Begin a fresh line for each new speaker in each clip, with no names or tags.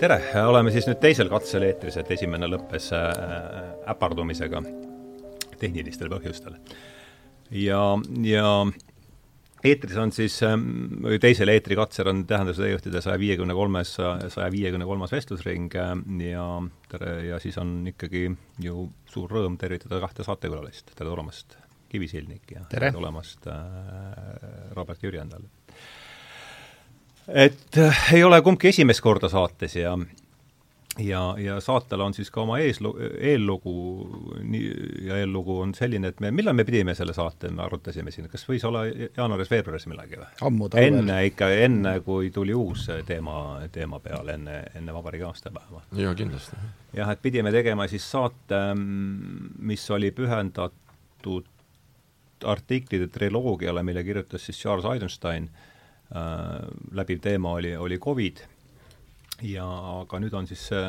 tere, oleme siis nüüd teisel katsel eetris, et esimene lõppes äh, äpardumisega tehnilistel põhjustel. ja, ja eetris on siis, ähm, või teisel eetrikatsel on tähenduse teejuhtide saja viiekümne kolmes, saja viiekümne kolmas vestlusring äh, ja tere, ja siis on ikkagi ju suur rõõm tervitada kahte saatekülalist, tere tulemast, Kivi Silnik ja
tere!
tulemast äh, Robert Jürjendal et äh, ei ole kumbki esimest korda saates ja ja, ja saatel on siis ka oma eeslu-, eellugu, nii, ja eellugu on selline, et me, millal me pidime selle saate, me arutasime siin, kas võis olla jaanuaris-veebruaris millalgi või? enne ikka, enne kui tuli uus teema, teema peale, enne, enne vabariigi aastapäeva.
jaa, kindlasti.
jah, et pidime tegema siis saate, mis oli pühendatud artiklite triloogiale, mille kirjutas siis Charles Eisenstein Äh, läbiv teema oli, oli Covid. Ja aga nüüd on siis see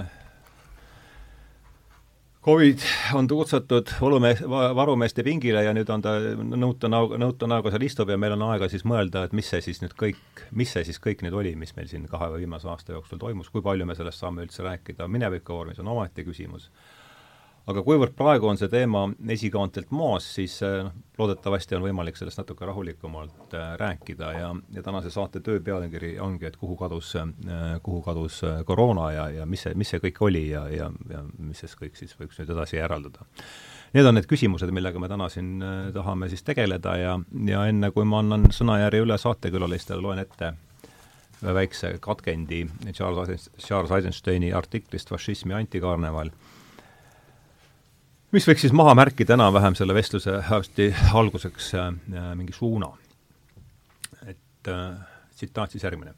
Covid on tutsatud valumees, varumeeste pingile ja nüüd on ta nõuta näoga, nõuta näoga seal istub ja meil on aega siis mõelda, et mis see siis nüüd kõik, mis see siis kõik nüüd oli, mis meil siin kahe viimase aasta jooksul toimus, kui palju me sellest saame üldse rääkida. Mineviku vormis, on omaette küsimus aga kuivõrd praegu on see teema esikaantelt maas, siis eh, noh, loodetavasti on võimalik sellest natuke rahulikumalt äh, rääkida ja, ja tänase saate töö pealkiri ongi, et kuhu kadus äh,, kuhu kadus koroona ja, ja mis see, mis see kõik oli ja, ja, ja mis sellest kõik siis võiks nüüd edasi järeldada. Need on need küsimused, millega me täna siin tahame siis tegeleda ja, ja enne, kui ma annan sõnajärje üle saatekülalistele, loen ette ühe väikse katkendi Charles, Charles Eisensteini artiklist Fašism ja antikarneval mis võiks siis maha märkida enam-vähem selle vestluse hästi alguseks äh, mingi suuna? et äh, tsitaat siis järgmine.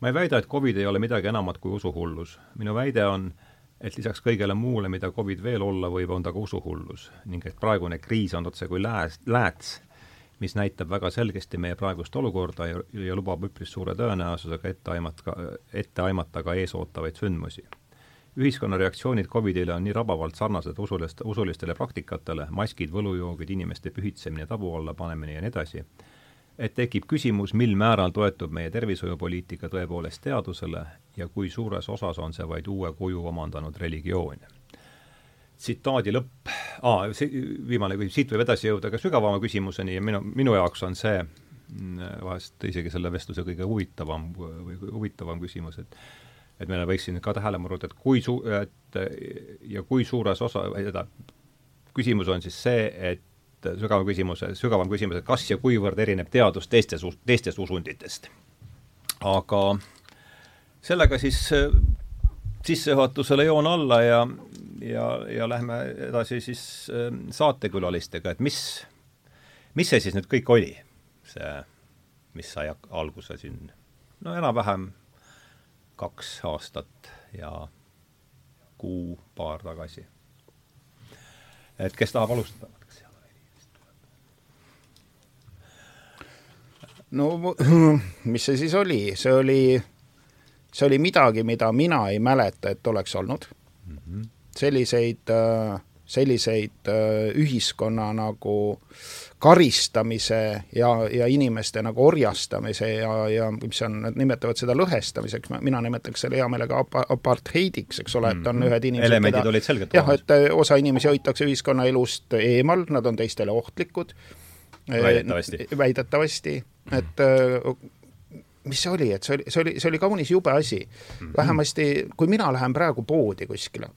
ma ei väida, et Covid ei ole midagi enamat kui usuhullus. minu väide on, et lisaks kõigele muule, mida Covid veel olla võib, on ta ka usuhullus ning et praegune kriis on otse kui lääs, lääts, mis näitab väga selgesti meie praegust olukorda ja, ja lubab üpris suure tõenäosusega ette aimata, ette aimata ka eesootavaid sündmusi ühiskonna reaktsioonid Covidile on nii rabavalt sarnased usulist, usulistele praktikatele, maskid, võlujoogid, inimeste pühitsemine, tabu alla panemine ja nii edasi, et tekib küsimus, mil määral toetub meie tervishoiupoliitika tõepoolest teadusele ja kui suures osas on see vaid uue kuju omandanud religioon. tsitaadi lõpp, see viimane küsimus, siit võib edasi jõuda ka sügavama küsimuseni ja minu, minu jaoks on see mm, vahest isegi selle vestluse kõige huvitavam või huvitavam küsimus, et et meil võiks siin ka tähelepanu rõhutada, et kui su-, et ja kui suures osa, seda, küsimus on siis see, et sügavam küsimus, sügavam küsimus, et kas ja kuivõrd erineb teadus teistes, teistest usunditest. aga sellega siis sissejuhatusele joon alla ja, ja, ja lähme edasi siis ähm, saatekülalistega, et mis, mis see siis nüüd kõik oli, see, mis sai alguse siin no enam-vähem kaks aastat ja kuu-paar tagasi. et kes tahab alustada?
no mis see siis oli, see oli, see oli midagi, mida mina ei mäleta, et oleks olnud mm. -hmm. selliseid, selliseid ühiskonna nagu karistamise ja, ja inimeste nagu orjastamise ja, ja mis on, nad nimetavad seda lõhestamiseks, mina nimetaks selle hea meelega ap-, apartheidiks, eks ole, et on mhm. ühed inimesed
elemendid keda, olid selgelt
jah, et äh, osa inimesi hoitakse ühiskonnaelust eemal, nad on teistele ohtlikud.
väidetavasti.
Äh, väidetavasti, et äh, mis see oli, et see oli, see oli, see oli kaunis jube asi. -hmm. vähemasti, kui mina lähen praegu poodi kuskile,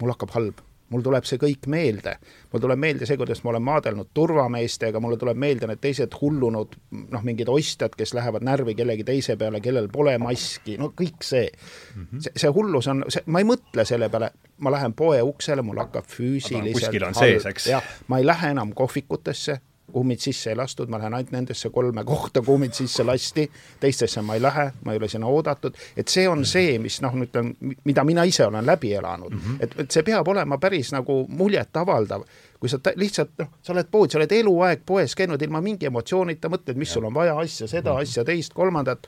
mul hakkab halb mul tuleb see kõik meelde. mul tuleb meelde see, kuidas ma olen maadelnud turvameestega, mulle tuleb meelde need teised hullunud noh, mingid ostjad, kes lähevad närvi kellegi teise peale, kellel pole maski, no kõik see mm. -hmm. see, see hullus on, ma ei mõtle selle peale, ma lähen poe uksele, mul hakkab füüsiliselt
kuskil on sees, eks?
jah, ma ei lähe enam kohvikutesse kuhu mind sisse ei lastud, ma lähen ainult nendesse kolme kohta, kuhu mind sisse lasti, teistesse ma ei lähe, ma ei ole sinna oodatud, et see on see, mis noh, ütleme, mida mina ise olen läbi elanud mm, -hmm. et, et see peab olema päris nagu muljetavaldav, kui sa lihtsalt noh, sa oled pood, sa oled eluaeg poes käinud ilma mingi emotsioonita, mõtled, mis ja. sul on vaja, asja, seda mm, -hmm. asja, teist, kolmandat,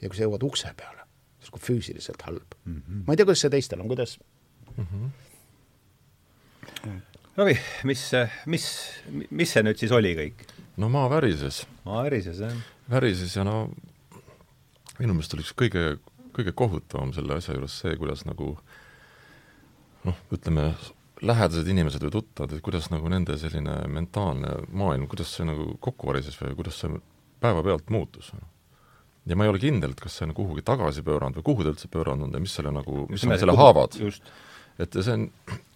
ja kui sa jõuad ukse peale, siis on füüsiliselt halb mm. -hmm. ma ei tea, kuidas see teistel on, kuidas mm? -hmm
Ravi, mis, mis, mis see nüüd siis oli kõik?
no maa värises.
maa värises, jah.
värises ja no minu meelest oli üks kõige kõige kohutavam selle asja juures see, kuidas nagu noh, ütleme, lähedased inimesed või tuttavad, et kuidas nagu nende selline mentaalne maailm, kuidas see nagu kokku varises või kuidas see päevapealt muutus? ja ma ei ole kindel, et kas see on kuhugi tagasi pööranud või kuhu ta üldse pööranud on ja mis selle nagu, mis on selle haavad. Et see on,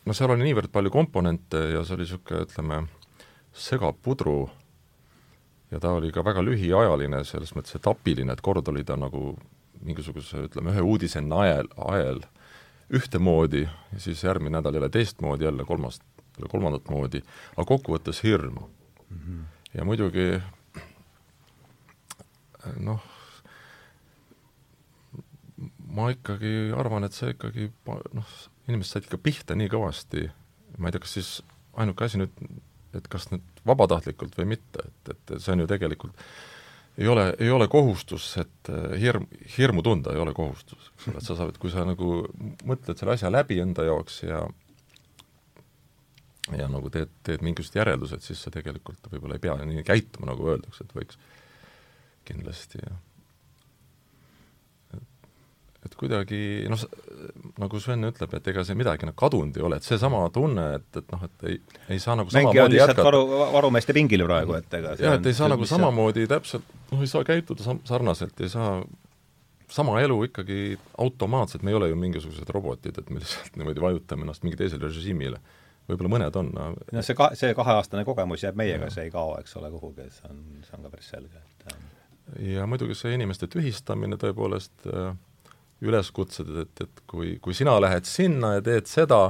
no seal oli niivõrd palju komponente ja see oli niisugune, ütleme, segapudru ja ta oli ka väga lühiajaline, selles mõttes etapiline, et kord oli ta nagu mingisuguse, ütleme, ühe uudise najel, ajel ühtemoodi ja siis järgmine nädal jälle teistmoodi, jälle kolmas, jälle kolmandat moodi, aga kokkuvõttes hirm mm. -hmm. ja muidugi noh, ma ikkagi arvan, et see ikkagi noh, inimesed said ikka pihta nii kõvasti, ma ei tea, kas siis ainuke asi nüüd, et kas nüüd vabatahtlikult või mitte, et, et see on ju tegelikult ei ole, ei ole kohustus, et äh, hirm, hirmu tunda ei ole kohustus, eks ole, et sa saad, kui sa nagu mõtled selle asja läbi enda jaoks ja ja nagu teed, teed mingisugused järeldused, siis sa tegelikult võib-olla ei pea nii käituma, nagu öeldakse, et võiks kindlasti ja et kuidagi noh, nagu Sven ütleb, et ega see midagi nagu kadunud ei ole, et seesama tunne, et, et noh, et ei, ei saa nagu
samamoodi jätkata varu, varumeeste pingil praegu, et ega
jah, et ei saa nagu samamoodi täpselt, noh, ei saa käituda sam-, sarnaselt, ei saa sama elu ikkagi automaatselt, me ei ole ju mingisugused robotid, et me lihtsalt niimoodi vajutame ennast mingi teisele režiimile. võib-olla mõned on no..
no see ka-, see kaheaastane kogemus jääb meiega, see ei kao, eks ole, kuhugi, see on, see on ka päris selge, et
ja muidugi see inimeste tühistamine tõepoolest äh, üleskutsed, et, et kui, kui sina lähed sinna ja teed seda,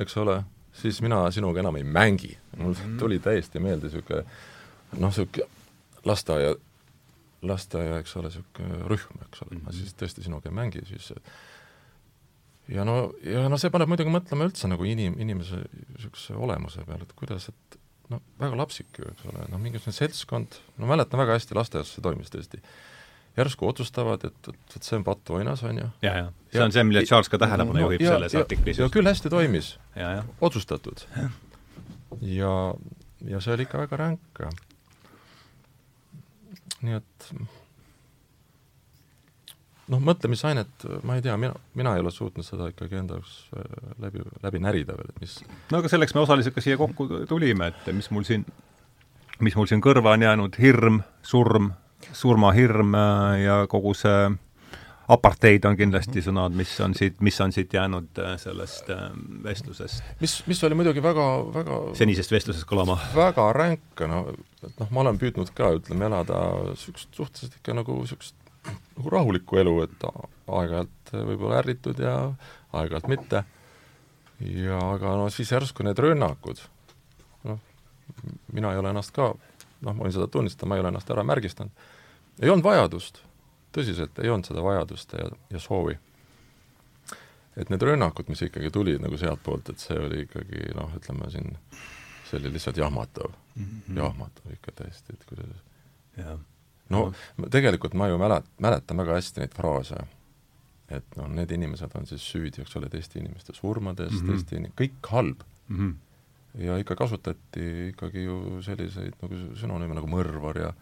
eks ole, siis mina sinuga enam ei mängi. mul mm -hmm. tuli täiesti meelde niisugune noh, niisugune lasteaia, lasteaia, eks ole, niisugune rühm, eks ole mm, -hmm. ma siis tõesti sinuga ei mängi, siis ja no, ja no see paneb muidugi mõtlema üldse nagu inim-, inimese niisuguse olemuse peale, et kuidas, et no väga lapsik ju, eks ole, noh mingisugune seltskond, no mäletan väga hästi, lasteaias see toimis tõesti järsku otsustavad, et, et vot see on pattuoinas, on ju.
ja, ja see on see, millele Charles ka tähelepanu no, juhib ja, selles ja, artiklis.
ja küll hästi toimis. otsustatud. ja, ja see oli ikka väga ränk. nii et noh, mõtlemisainet, ma ei tea, mina, mina ei ole suutnud seda ikkagi enda jaoks äh, läbi, läbi närida veel, et mis
no aga selleks me osaliselt ka siia kokku tulime, et mis mul siin, mis mul siin kõrva on jäänud, hirm, surm, surmahirm äh, ja kogu see apartheid on kindlasti sõnad, mis on siit, mis on siit jäänud äh, sellest äh, vestlusest.
mis, mis oli muidugi väga, väga
senisest vestlusest kõlama?
väga ränk, no noh, ma olen püüdnud ka, ütleme, elada niisugust suhteliselt ikka nagu niisugust nagu rahulikku elu, et aeg-ajalt võib-olla ärritud ja aeg-ajalt mitte. ja aga no siis järsku need rünnakud, noh, mina ei ole ennast ka noh, ma võin seda tunnistada, ma ei ole ennast ära märgistanud, ei olnud vajadust, tõsiselt ei olnud seda vajadust ja, ja soovi. et need rünnakud, mis ikkagi tulid nagu sealtpoolt, et see oli ikkagi noh, ütleme siin, see oli lihtsalt jahmatav mm, -hmm. jahmatav ikka täiesti, et kuidas ja. no tegelikult ma ju mälet-, mäletan väga hästi neid fraase, et noh, need inimesed on siis süüdi, eks ole, teiste inimeste surmades mm, -hmm. teiste in-, kõik halb mm. -hmm ja ikka kasutati ikkagi ju selliseid nagu sünonüüme nagu mõrvar ja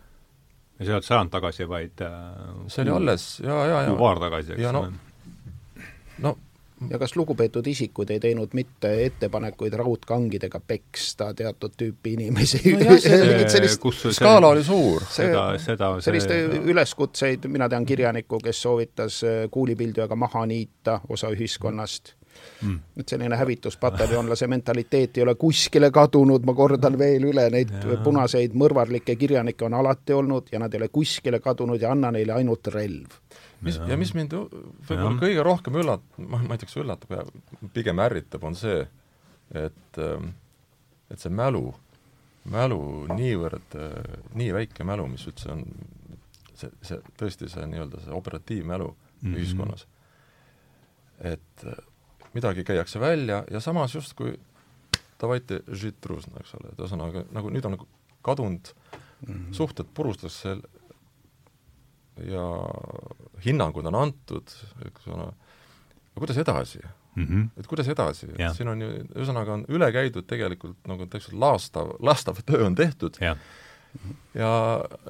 ja see ei olnud sajand tagasi, vaid äh,
see oli alles ja, ja, ja
paar tagasi, eks
ole. no
ja kas lugupeetud isikud ei teinud mitte ettepanekuid raudkangidega peksta teatud tüüpi inimesi
no? sellist skaala oli suur.
seda, seda
sellist see, üleskutseid, mina tean kirjanikku, kes soovitas kuulipildujaga maha niita osa ühiskonnast mm.. et selline hävituspataljonlase mentaliteet ei ole kuskile kadunud, ma kordan veel üle, neid ja. punaseid mõrvarlikke kirjanikke on alati olnud ja nad ei ole kuskile kadunud ja anna neile ainult relv.
mis, ja mis mind võib-olla kõige rohkem üllat-, ma, ma ei tea, kas üllatab, pigem ärritab, on see, et, ähm, et see mälu, mälu niivõrd, nii väike mälu, mis üldse on, see, see tõesti see nii-öelda see operatiivmälu mm -hmm. ühiskonnas, et midagi käiakse välja ja samas justkui davайте žit trusna, eks ole, et ühesõnaga nagu nüüd on nagu kadunud mm -hmm. suhted purustatakse ja hinnangud on antud, eks ole, aga kuidas edasi mm? -hmm. et kuidas edasi, et siin on ju, ühesõnaga on üle käidud tegelikult nagu täpselt laastav, laastav töö on tehtud, ja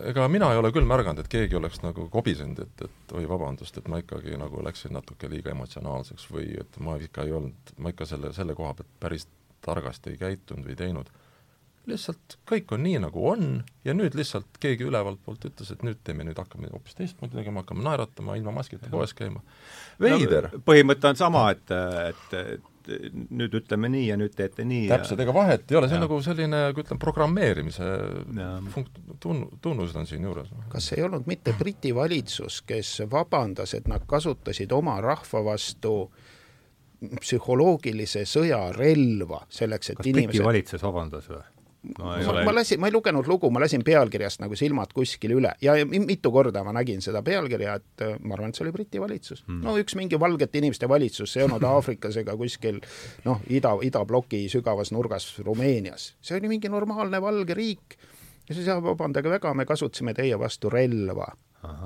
ega mina ei ole küll märganud, et keegi oleks nagu kobisenud, et, et oi, vabandust, et ma ikkagi nagu läksin natuke liiga emotsionaalseks või et ma ikka ei olnud, ma ikka selle, selle koha pealt päris targasti ei käitunud või teinud. lihtsalt kõik on nii, nagu on ja nüüd lihtsalt keegi ülevalt poolt ütles, et nüüd teeme, nüüd hakkame hoopis teistmoodi tegema, hakkame naeratama, ilma maskita poes käima. veider
no,. põhimõte on sama, et, et, et nüüd ütleme nii ja nüüd teete nii.
täpselt, ega vahet ei ole, see on nagu selline, ütleme, programmeerimise funkt-, tun-, tunnused on siinjuures.
kas ei olnud mitte Briti valitsus, kes vabandas, et nad kasutasid oma rahva vastu psühholoogilise sõja relva selleks, et
kas inimesed... Briti valitsus vabandas või?
No, ma, ole... ma lasin, ma ei lugenud lugu, ma lasin pealkirjast nagu silmad kuskile üle. Ja mitu korda ma nägin seda pealkirja, et äh, ma arvan, et see oli Briti valitsus. Hmm.. no üks mingi valgete inimeste valitsus, see ei olnud Aafrikas ega kuskil noh, ida, idabloki sügavas nurgas Rumeenias. see oli mingi normaalne valge riik. Ja siis jah, vabandage väga, me kasutasime teie vastu relva.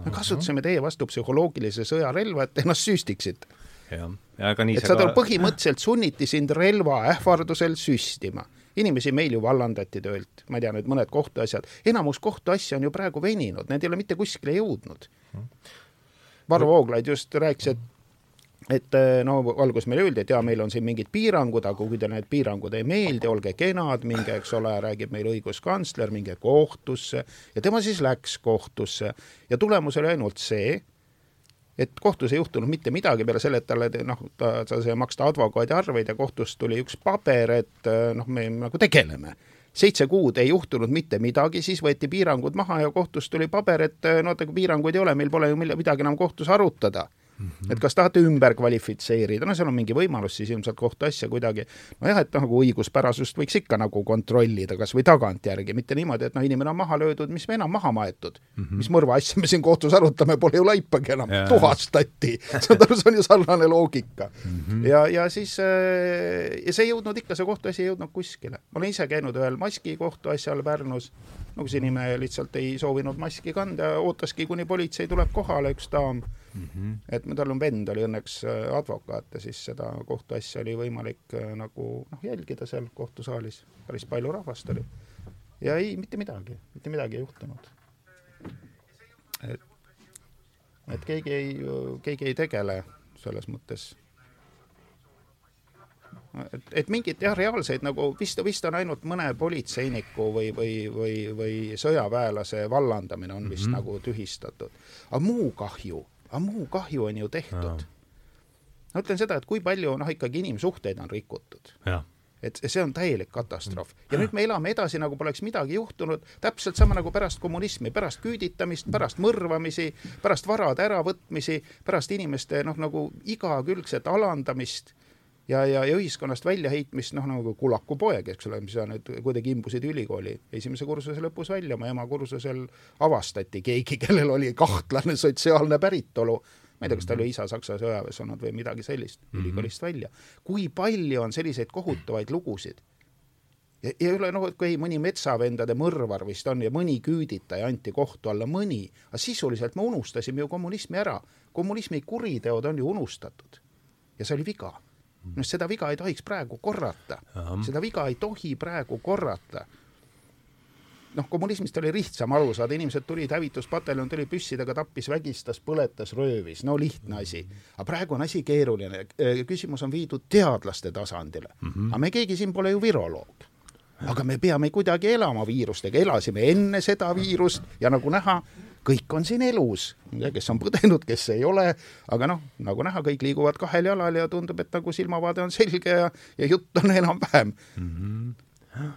me kasutasime teie vastu psühholoogilise sõjarelva, et ennast süstiksite.
jah, aga nii
et saad aru, põhimõtteliselt sunniti sind relva ähvardusel süstima inimesi meil ju vallandati töölt, ma ei tea nüüd mõned kohtuasjad, enamus kohtuasju on ju praegu veninud, need ei ole mitte kuskile jõudnud. Varro Vooglaid just rääkis, et et eh, no alguses meile öeldi, et jaa, meil on siin mingid piirangud, aga kui teile need piirangud ei meeldi, olge kenad, minge, eks ole, räägib meil õiguskantsler, minge kohtusse. Ja tema siis läks kohtusse. Ja tulemus oli ainult see, et kohtus ei juhtunud mitte midagi peale selle, et talle noh, ta, ta sai maksta advokaadiarveid ja kohtust tuli üks paber, et noh, me nagu tegeleme. seitse kuud ei juhtunud mitte midagi, siis võeti piirangud maha ja kohtust tuli paber, et no kui piiranguid ei ole, meil pole ju midagi enam kohtus arutada. Et kas tahate ümber kvalifitseerida, no seal on mingi võimalus siis ilmselt kohtuasja kuidagi, nojah, et nagu õiguspärasust võiks ikka nagu kontrollida kas või tagantjärgi, mitte niimoodi, et noh, inimene on maha löödud, mis me enam maha maetud mm. -hmm. mis mõrva asja me siin kohtus arutame, pole ju laipagi enam, tuhastati. saad aru, see on ju sarnane loogika mm. -hmm. ja, ja siis äh, ja see ei jõudnud ikka, see kohtuasi ei jõudnud kuskile. ma olen ise käinud ühel maski kohtuasjal Pärnus, no kus inimene lihtsalt ei soovinud maski kanda, ootaski, kuni politsei tuleb kohale, üks daam mm. -hmm. et tal on vend, oli õnneks äh, advokaat ja siis seda kohtuasja oli võimalik äh, nagu noh, jälgida seal kohtusaalis, päris palju rahvast oli. ja ei, mitte midagi, mitte midagi ei juhtunud. et, et keegi ei, keegi ei tegele selles mõttes et, et mingit jah, reaalseid nagu vist, vist on ainult mõne politseiniku või, või, või, või sõjaväelase vallandamine on vist mm -hmm. nagu tühistatud. aga muu kahju aga muu kahju on ju tehtud. ma ütlen seda, et kui palju noh, ikkagi inimsuhteid on rikutud. et see on täielik katastroof ja nüüd me elame edasi, nagu poleks midagi juhtunud, täpselt sama nagu pärast kommunismi, pärast küüditamist, pärast mõrvamisi, pärast varade äravõtmisi, pärast inimeste noh, nagu igakülgset alandamist ja, ja, ja ühiskonnast väljaheitmist, noh nagu Kulaku poeg, eks ole, mis sa nüüd kuidagi imbusid ülikooli esimese kursuse lõpus välja, oma ema kursusel avastati keegi, kellel oli kahtlane sotsiaalne päritolu. ma ei tea, kas tal oli isa Saksa sõjaväes olnud või midagi sellist mm -hmm. ülikoolist välja. kui palju on selliseid kohutavaid lugusid? ja ei ole noh, et kui mõni metsavendade mõrvar vist on ja mõni küüditaja anti kohtu alla, mõni, aga sisuliselt me unustasime ju kommunismi ära. kommunismi kuriteod on ju unustatud. ja see oli viga noh, seda viga ei tohiks praegu korrata. seda viga ei tohi praegu korrata. noh, kommunismist oli lihtsam aru saada, inimesed tulid, hävituspataljon tuli püssidega, tappis, vägistas, põletas, röövis, no lihtne asi. aga praegu on asi keeruline, küsimus on viidud teadlaste tasandile mm. -hmm. aga me keegi siin pole ju viroloog aga me peame kuidagi elama viirustega, elasime enne seda viirust ja nagu näha, kõik on siin elus, kes on põdenud, kes ei ole, aga noh, nagu näha, kõik liiguvad kahel jalal ja tundub, et nagu silmavaade on selge ja, ja jutt on enam-vähem mm.
-hmm.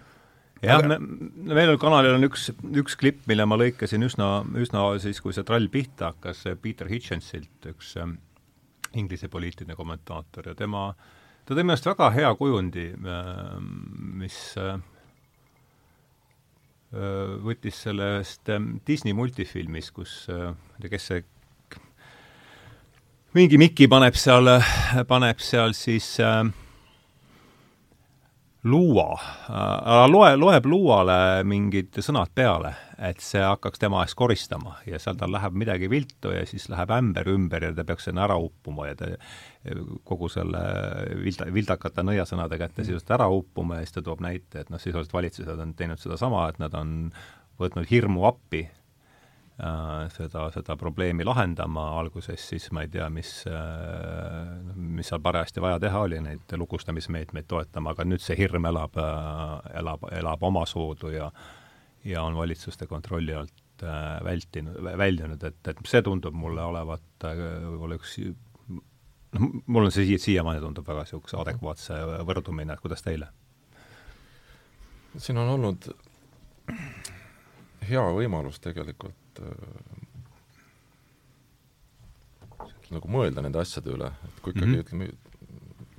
jah aga..., meil kanalil on üks, üks klipp, mille ma lõikasin üsna, üsna siis, kui see trall pihta hakkas, Peter Hitchensilt, üks ähm, Inglise poliitiline kommentaator ja tema, ta tõi minu arust väga hea kujundi, ähm, mis äh, võttis sellest Disney multifilmist, kus ma ei tea, kes see mingi Mikki paneb seal, paneb seal siis äh, luua äh,, loe, loeb luuale mingid sõnad peale, et see hakkaks tema eest koristama ja seal tal läheb midagi viltu ja siis läheb ämber ümber ja ta peaks sinna ära uppuma ja ta kogu selle vilda, vildakate nõiasõnade kätte sisuliselt ära uppuma ja siis ta toob näite, et noh, sisuliselt valitsused on teinud sedasama, et nad on võtnud hirmu appi seda, seda probleemi lahendama. Alguses, siis ma ei tea, mis äh,, mis seal parajasti vaja teha oli, neid lukustamismeetmeid toetama, aga nüüd see hirm elab äh,, elab, elab omasoodu ja ja on valitsuste kontrolli alt äh, vältinud, väljunud, et, et see tundub mulle olevat äh, võib-olla üks noh, mul on see siia, siiamaani tundub väga niisuguse adekvaatse võrdumine, et kuidas teile?
siin on olnud hea võimalus tegelikult äh, nagu mõelda nende asjade üle, et kui ikkagi mm -hmm. ütleme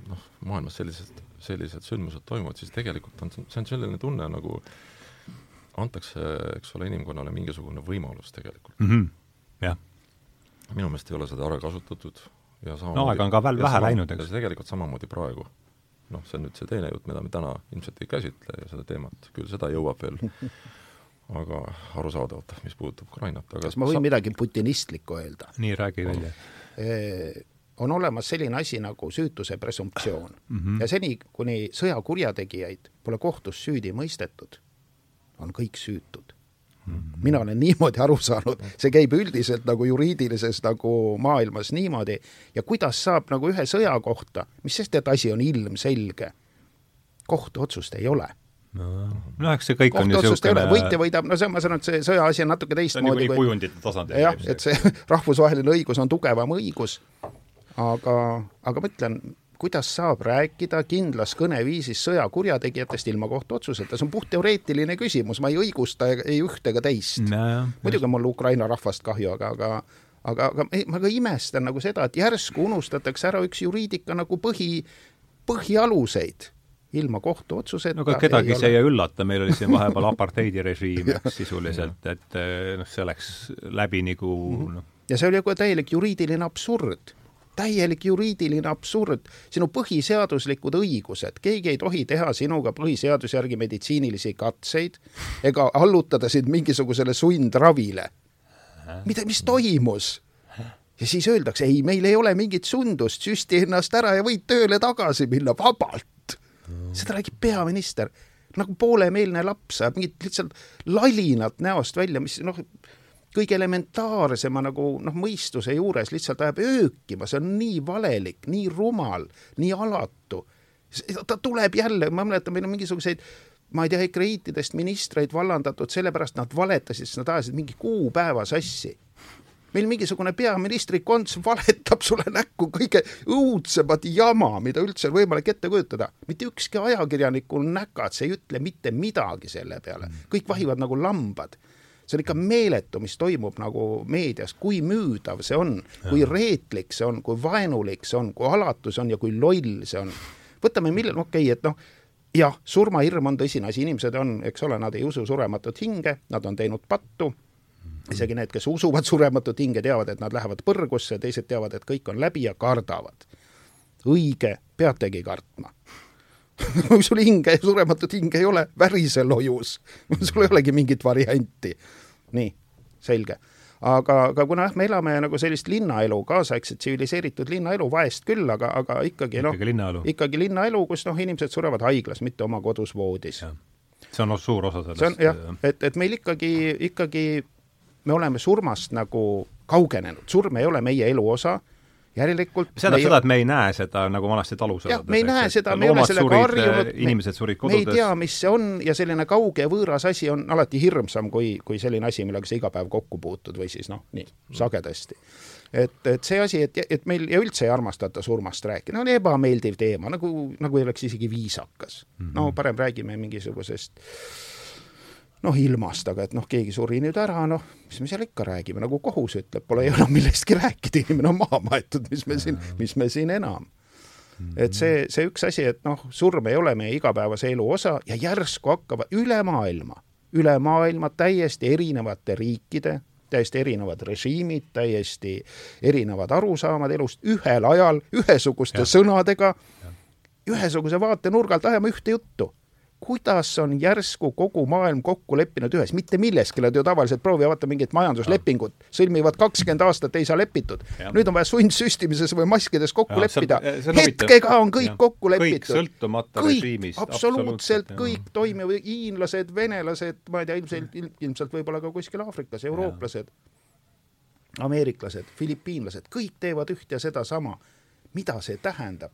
noh, maailmas sellised, sellised sündmused toimuvad, siis tegelikult on, see on selline tunne nagu antakse, eks ole, inimkonnale mingisugune võimalus tegelikult
mm. -hmm. jah.
minu meelest ei ole seda ära kasutatud ja
samamoodi no aega on ka veel vähe läinud, eks.
tegelikult samamoodi praegu. noh, see on nüüd see teine jutt, mida me täna ilmselt ei käsitle ja seda teemat, küll seda jõuab veel aga arusaadavalt, mis puudutab Ukrainat, aga
kas ma võin sa... midagi putinistlikku öelda?
nii, räägi välja
on olemas selline asi nagu süütuse presumptsioon mm -hmm. ja seni, kuni sõjakurjategijaid pole kohtus süüdi mõistetud, on kõik süütud mm. -hmm. mina olen niimoodi aru saanud, see käib üldiselt nagu juriidilises nagu maailmas niimoodi ja kuidas saab nagu ühe sõja kohta, mis sest, et asi on ilmselge, kohtuotsust ei ole
no. Eks see kõik on ju niisugune
võitja võidab, no see, ma saan aru, et see sõjaasi on natuke teistmoodi
see on niikuinii kujundite tasandil.
jah, et see rahvusvaheline õigus on tugevam õigus, aga, aga ma ütlen, kuidas saab rääkida kindlas kõneviisis sõjakurjategijatest ilma kohtuotsuseta, see on puhtteoreetiline küsimus, ma ei õigusta ei ühte ega teist. muidugi on mul Ukraina rahvast kahju, aga, aga aga, aga ma ka imestan nagu seda, et järsku unustatakse ära üks juriidika nagu põhi, põhialuseid ilma kohtuotsuseta
no aga kedagi see ei üllata, meil oli siin vahepeal apartheidirežiim sisuliselt, et eh, noh, see läks läbi nagu
mhm. noh. ja see oli nagu täielik juriidiline absurd täielik juriidiline absurd, sinu põhiseaduslikud õigused, keegi ei tohi teha sinuga põhiseaduse järgi meditsiinilisi katseid ega allutada sind mingisugusele sundravile. mida, mis toimus? ja siis öeldakse, ei, meil ei ole mingit sundust, süsti ennast ära ja võid tööle tagasi minna vabalt seda räägib peaminister. Nagu poolemeelne laps ajab mingit lihtsalt lalinat näost välja, mis noh, kõige elementaarsema nagu noh, mõistuse juures lihtsalt ajab öökima, see on nii valelik, nii rumal, nii alatu. ta tuleb jälle, ma mäletan, meil on mingisuguseid ma ei tea, ekreiitidest ministreid vallandatud sellepärast, nad valetasid, sest nad ajasid mingi kuupäeva sassi meil mingisugune peaministri konts valetab sulle näkku kõige õudsemat jama, mida üldse on võimalik ette kujutada. mitte ükski ajakirjaniku näkats ei ütle mitte midagi selle peale, kõik vahivad nagu lambad. See on ikka meeletu, mis toimub nagu meedias, kui müüdav see on, kui reetlik see on, kui vaenulik see on, kui alatu see on ja kui loll see on. võtame millal, okei okay,, et noh, jah, surmahirm on tõsine asi, inimesed on, eks ole, nad ei usu surematut hinge, nad on teinud pattu isegi need, kes usuvad surematut hinge, teavad, et nad lähevad põrgusse, teised teavad, et kõik on läbi ja kardavad. õige, peategi kartma kui sul hinge, surematut hinge ei ole, värise lojus sul ei olegi mingit varianti. nii, selge. aga, aga kuna jah, me elame nagu sellist linnaelu, kaasaegset tsiviliseeritud linnaelu, vaest küll, aga, aga ikkagi noh, ikkagi linnaelu, kus noh, inimesed surevad haiglas, mitte oma kodus voodis.
see on suur osa sellest.
see on jah, et, et meil ikkagi, ikkagi me oleme surmast nagu kaugenenud, surm ei ole meie elu osa järelikult
see tähendab seda, et me ei näe seda, nagu vanasti talus
jah, me ei näe seda, me ei ole sellega harjunud,
inimesed surid kodudes.
me ei tea, mis see on ja selline kauge ja võõras asi on alati hirmsam kui, kui selline asi, millega sa iga päev kokku puutud või siis noh, nii sagedasti. et, et see asi, et, et meil ja üldse ei armastata surmast rääkida, on ebameeldiv teema, nagu, nagu ei oleks isegi viisakas. -hmm. no parem räägime mingisugusest noh, ilmast, aga et noh, keegi suri nüüd ära, noh, mis me seal ikka räägime, nagu kohus ütleb, pole ju enam millestki rääkida, inimene on maha maetud, mis me siin, mis me siin enam. et see, see üks asi, et noh, surm ei ole meie igapäevase elu osa ja järsku hakkavad üle maailma, üle maailma täiesti erinevate riikide, täiesti erinevad režiimid, täiesti erinevad arusaamad elust ühel ajal, ühesuguste ja. sõnadega, ühesuguse vaatenurga alt ajama ühte juttu kuidas on järsku kogu maailm kokku leppinud ühes, mitte milleski, nad ju tavaliselt proovivad mingit majanduslepingut, sõlmivad kakskümmend aastat, ei saa lepitud. nüüd on vaja sundsüstimises või maskides kokku ja, leppida. hetkega on kõik ja. kokku lepitud.
kõik sõltumata kõik, režiimist.
absoluutselt kõik toimib, hiinlased, venelased, ma ei tea, ilmselt, ilmselt võib-olla ka kuskil Aafrikas, eurooplased, ameeriklased, filipiinlased, kõik teevad üht ja sedasama. mida see tähendab?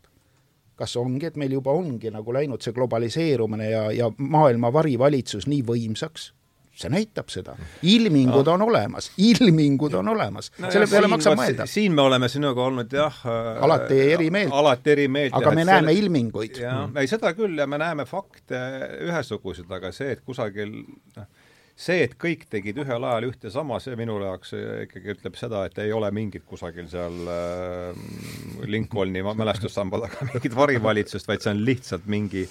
Kas ongi, et meil juba ongi nagu läinud see globaliseerumine ja, ja maailma varivalitsus nii võimsaks? see näitab seda, ilmingud no. on olemas, ilmingud on olemas no, selle peale maksab mõelda.
siin me oleme sinuga olnud jah
äh, alati eri meelt.
alati eri meelt.
aga me näeme selle... ilminguid.
jah mm., ei seda küll ja me näeme fakte ühesuguseid, aga see, et kusagil noh, see, et kõik tegid ühel ajal ühte sama, see minu jaoks ikkagi ütleb seda, et ei ole mingit kusagil seal äh, Lincolni mälestussamba taga mingit varivalitsust, vaid see on lihtsalt mingi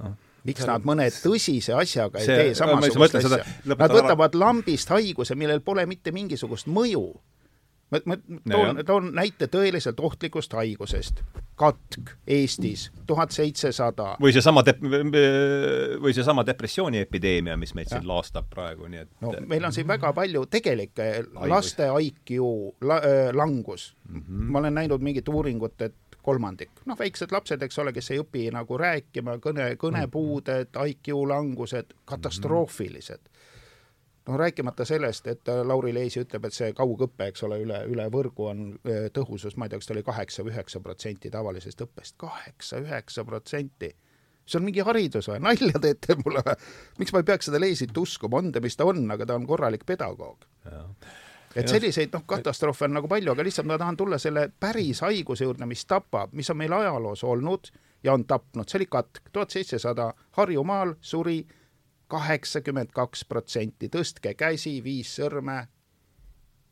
noh, miks nad mõne tõsise asjaga ei see, tee samasugust asja? Nad võtavad lambist haiguse, millel pole mitte mingisugust mõju ma, ma toon, toon näite tõeliselt ohtlikust haigusest. katk Eestis, tuhat seitsesada.
või seesama dep-, või seesama depressiooniepideemia, mis meid ja. siin laastab praegu, nii et
no meil on siin väga palju tegelikke laste IQ la, äh, langus mm. -hmm. ma olen näinud mingit uuringut, et kolmandik, noh, väiksed lapsed, eks ole, kes ei õpi nagu rääkima, kõne, kõnepuuded, IQ langused, katastroofilised mm. -hmm noh, rääkimata sellest, et Lauri Leesi ütleb, et see kaugõpe, eks ole, üle, üle võrgu on tõhusus, ma ei tea, kas ta oli kaheksa või üheksa protsenti tavalisest õppest, kaheksa-üheksa protsenti! See on mingi haridus või, nalja teete mulle või? miks ma ei peaks seda Leisit uskuma, on ta, mis ta on, aga ta on korralik pedagoog. et selliseid noh, katastroofe on nagu palju, aga lihtsalt ma tahan tulla selle päris haiguse juurde, mis tapab, mis on meil ajaloos olnud ja on tapnud, see oli katk, tuhat seitsesada Harjumaal suri kaheksakümmend kaks protsenti, tõstke käsi, viis sõrme,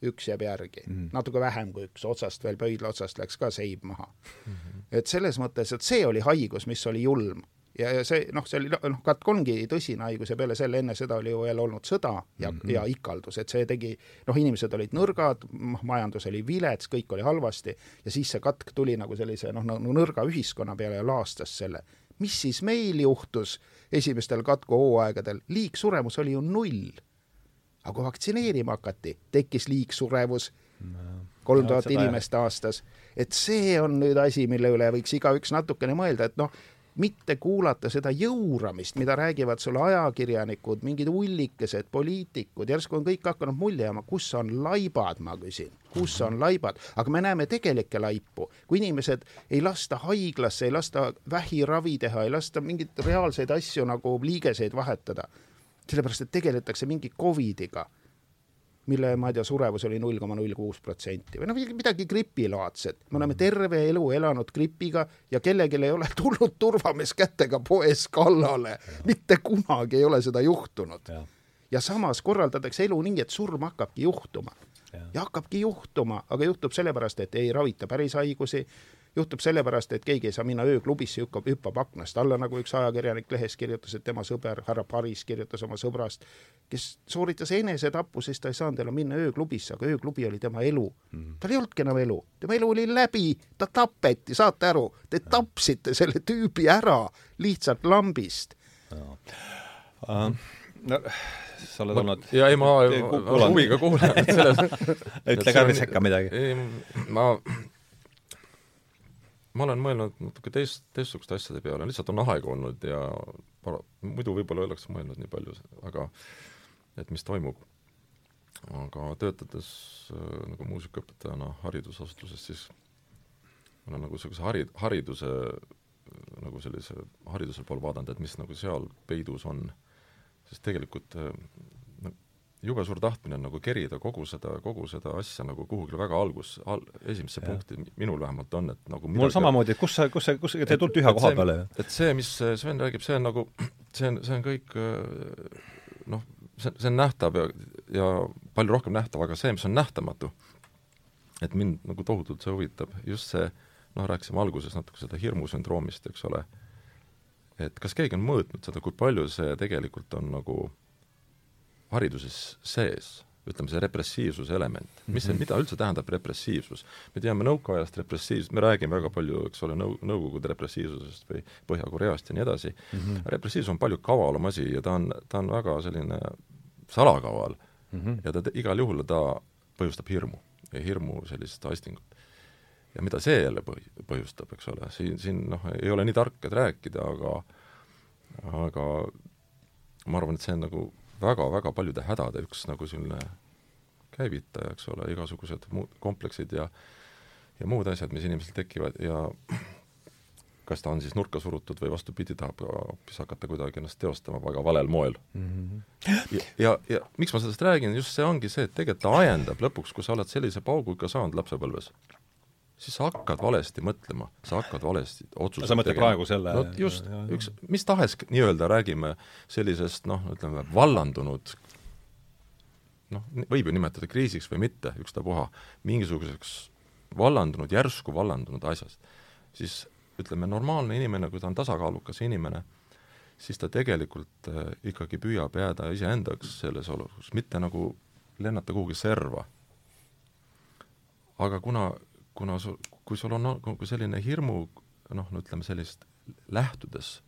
üks jääb järgi mm, -hmm. natuke vähem kui üks, otsast veel pöidla otsast läks ka seib maha mm. -hmm. et selles mõttes, et see oli haigus, mis oli julm ja, ja see noh, see oli noh, katk ongi tõsine haigus ja peale selle, enne seda oli ju veel olnud sõda ja mm, -hmm. ja ikaldus, et see tegi, noh, inimesed olid nõrgad, majandus oli vilets, kõik oli halvasti ja siis see katk tuli nagu sellise noh, nagu nõrga ühiskonna peale ja laastas selle. Mis siis meil juhtus esimestel katkuhooaegadel, liigsuremus oli ju null. aga kui vaktsineerima hakati, tekkis liigsurevus kolm tuhat inimest aastas. et see on nüüd asi, mille üle võiks igaüks natukene mõelda, et noh, mitte kuulata seda jõuramist, mida räägivad sulle ajakirjanikud, mingid ullikesed, poliitikud, järsku on kõik hakanud mulje jääma, kus on laibad, ma küsin, kus on laibad, aga me näeme tegelikke laipu, kui inimesed ei lasta haiglasse, ei lasta vähiravi teha, ei lasta mingeid reaalseid asju nagu liigeseid vahetada, sellepärast et tegeletakse mingi Covidiga mille, ma ei tea, surevus oli null koma null kuus protsenti või noh, midagi gripilaadset. me oleme terve elu elanud gripiga ja kellelgi ei ole tulnud turvamees kätega poes kallale. mitte kunagi ei ole seda juhtunud. ja samas korraldatakse elu nii, et surm hakkabki juhtuma. ja hakkabki juhtuma, aga juhtub sellepärast, et ei ravita päris haigusi juhtub sellepärast, et keegi ei saa minna ööklubisse, hüppab, hüppab aknast alla, nagu üks ajakirjanik lehes kirjutas, et tema sõber härra Paris kirjutas oma sõbrast, kes sooritas enesetapu, sest ta ei saanud enam minna ööklubisse, aga ööklubi oli tema elu mm. -hmm. tal ei olnudki enam elu, tema elu oli läbi, ta tapeti, saate aru, te tapsite selle tüübi ära lihtsalt lambist.
Uh, no sa oled olnud
ja ei, ma huviga kuulan, et selles
ütle ka sekka midagi.
ma ma olen mõelnud natuke teist, teistsuguste asjade peale, lihtsalt on aega olnud ja muidu võib-olla ei oleks mõelnud nii palju, aga et mis toimub. aga töötades äh, nagu muusikaõpetajana haridusasutuses, siis ma olen nagu niisuguse hari-, hariduse nagu sellise hariduse poole vaadanud, et mis nagu seal peidus on, sest tegelikult äh, jube suur tahtmine on nagu kerida kogu seda, kogu seda asja nagu kuhugile väga algus al,, esimesse ja. punkti, minul vähemalt on, et nagu
mul samamoodi, et kus sa, kus sa, kus te tulite ühe koha peale ju?
et see, mis Sven räägib, see on nagu, see on, see on kõik noh, see, see on nähtav ja, ja palju rohkem nähtav, aga see, mis on nähtamatu, et mind nagu tohutult see huvitab, just see, noh, rääkisime alguses natuke seda hirmusündroomist, eks ole, et kas keegi on mõõtnud seda, kui palju see tegelikult on nagu hariduses sees, ütleme, see repressiivsuse element. mis see, mida üldse tähendab repressiivsus? me teame nõukaajast repressiivsust, me räägime väga palju, eks ole, nõu-, Nõukogude repressiivsusest või Põhja-Koreast ja nii edasi mm, -hmm. repressiivsus on palju kavalam asi ja ta on, ta on väga selline salakaval mm -hmm. ja ta igal juhul, ta põhjustab hirmu ja hirmu sellist aistingut. ja mida see jälle põh-, põhjustab, eks ole, siin, siin noh, ei ole nii tark, et rääkida, aga aga ma arvan, et see on nagu väga-väga paljude hädade üks nagu selline käivitaja, eks ole, igasugused muud kompleksid ja ja muud asjad, mis inimesel tekivad ja kas ta on siis nurka surutud või vastupidi, tahab hoopis hakata kuidagi ennast teostama väga valel moel mm. -hmm. ja, ja, ja miks ma sellest räägin, just see ongi see, et tegelikult ta ajendab lõpuks, kui sa oled sellise paugu ikka saanud lapsepõlves, siis sa hakkad valesti mõtlema, sa hakkad valesti otsuseid
sa mõtled praegu selle
no just, üks mis tahes nii-öelda räägime sellisest noh, ütleme vallandunud noh, võib ju nimetada kriisiks või mitte, ükstapuha, mingisuguseks vallandunud, järsku vallandunud asjast, siis ütleme, normaalne inimene, kui ta on tasakaalukas inimene, siis ta tegelikult äh, ikkagi püüab jääda iseendaks selles olukorras, mitte nagu lennata kuhugi serva. aga kuna kuna sul, kui sul on nagu selline hirmu noh, no ütleme sellist lähtudes,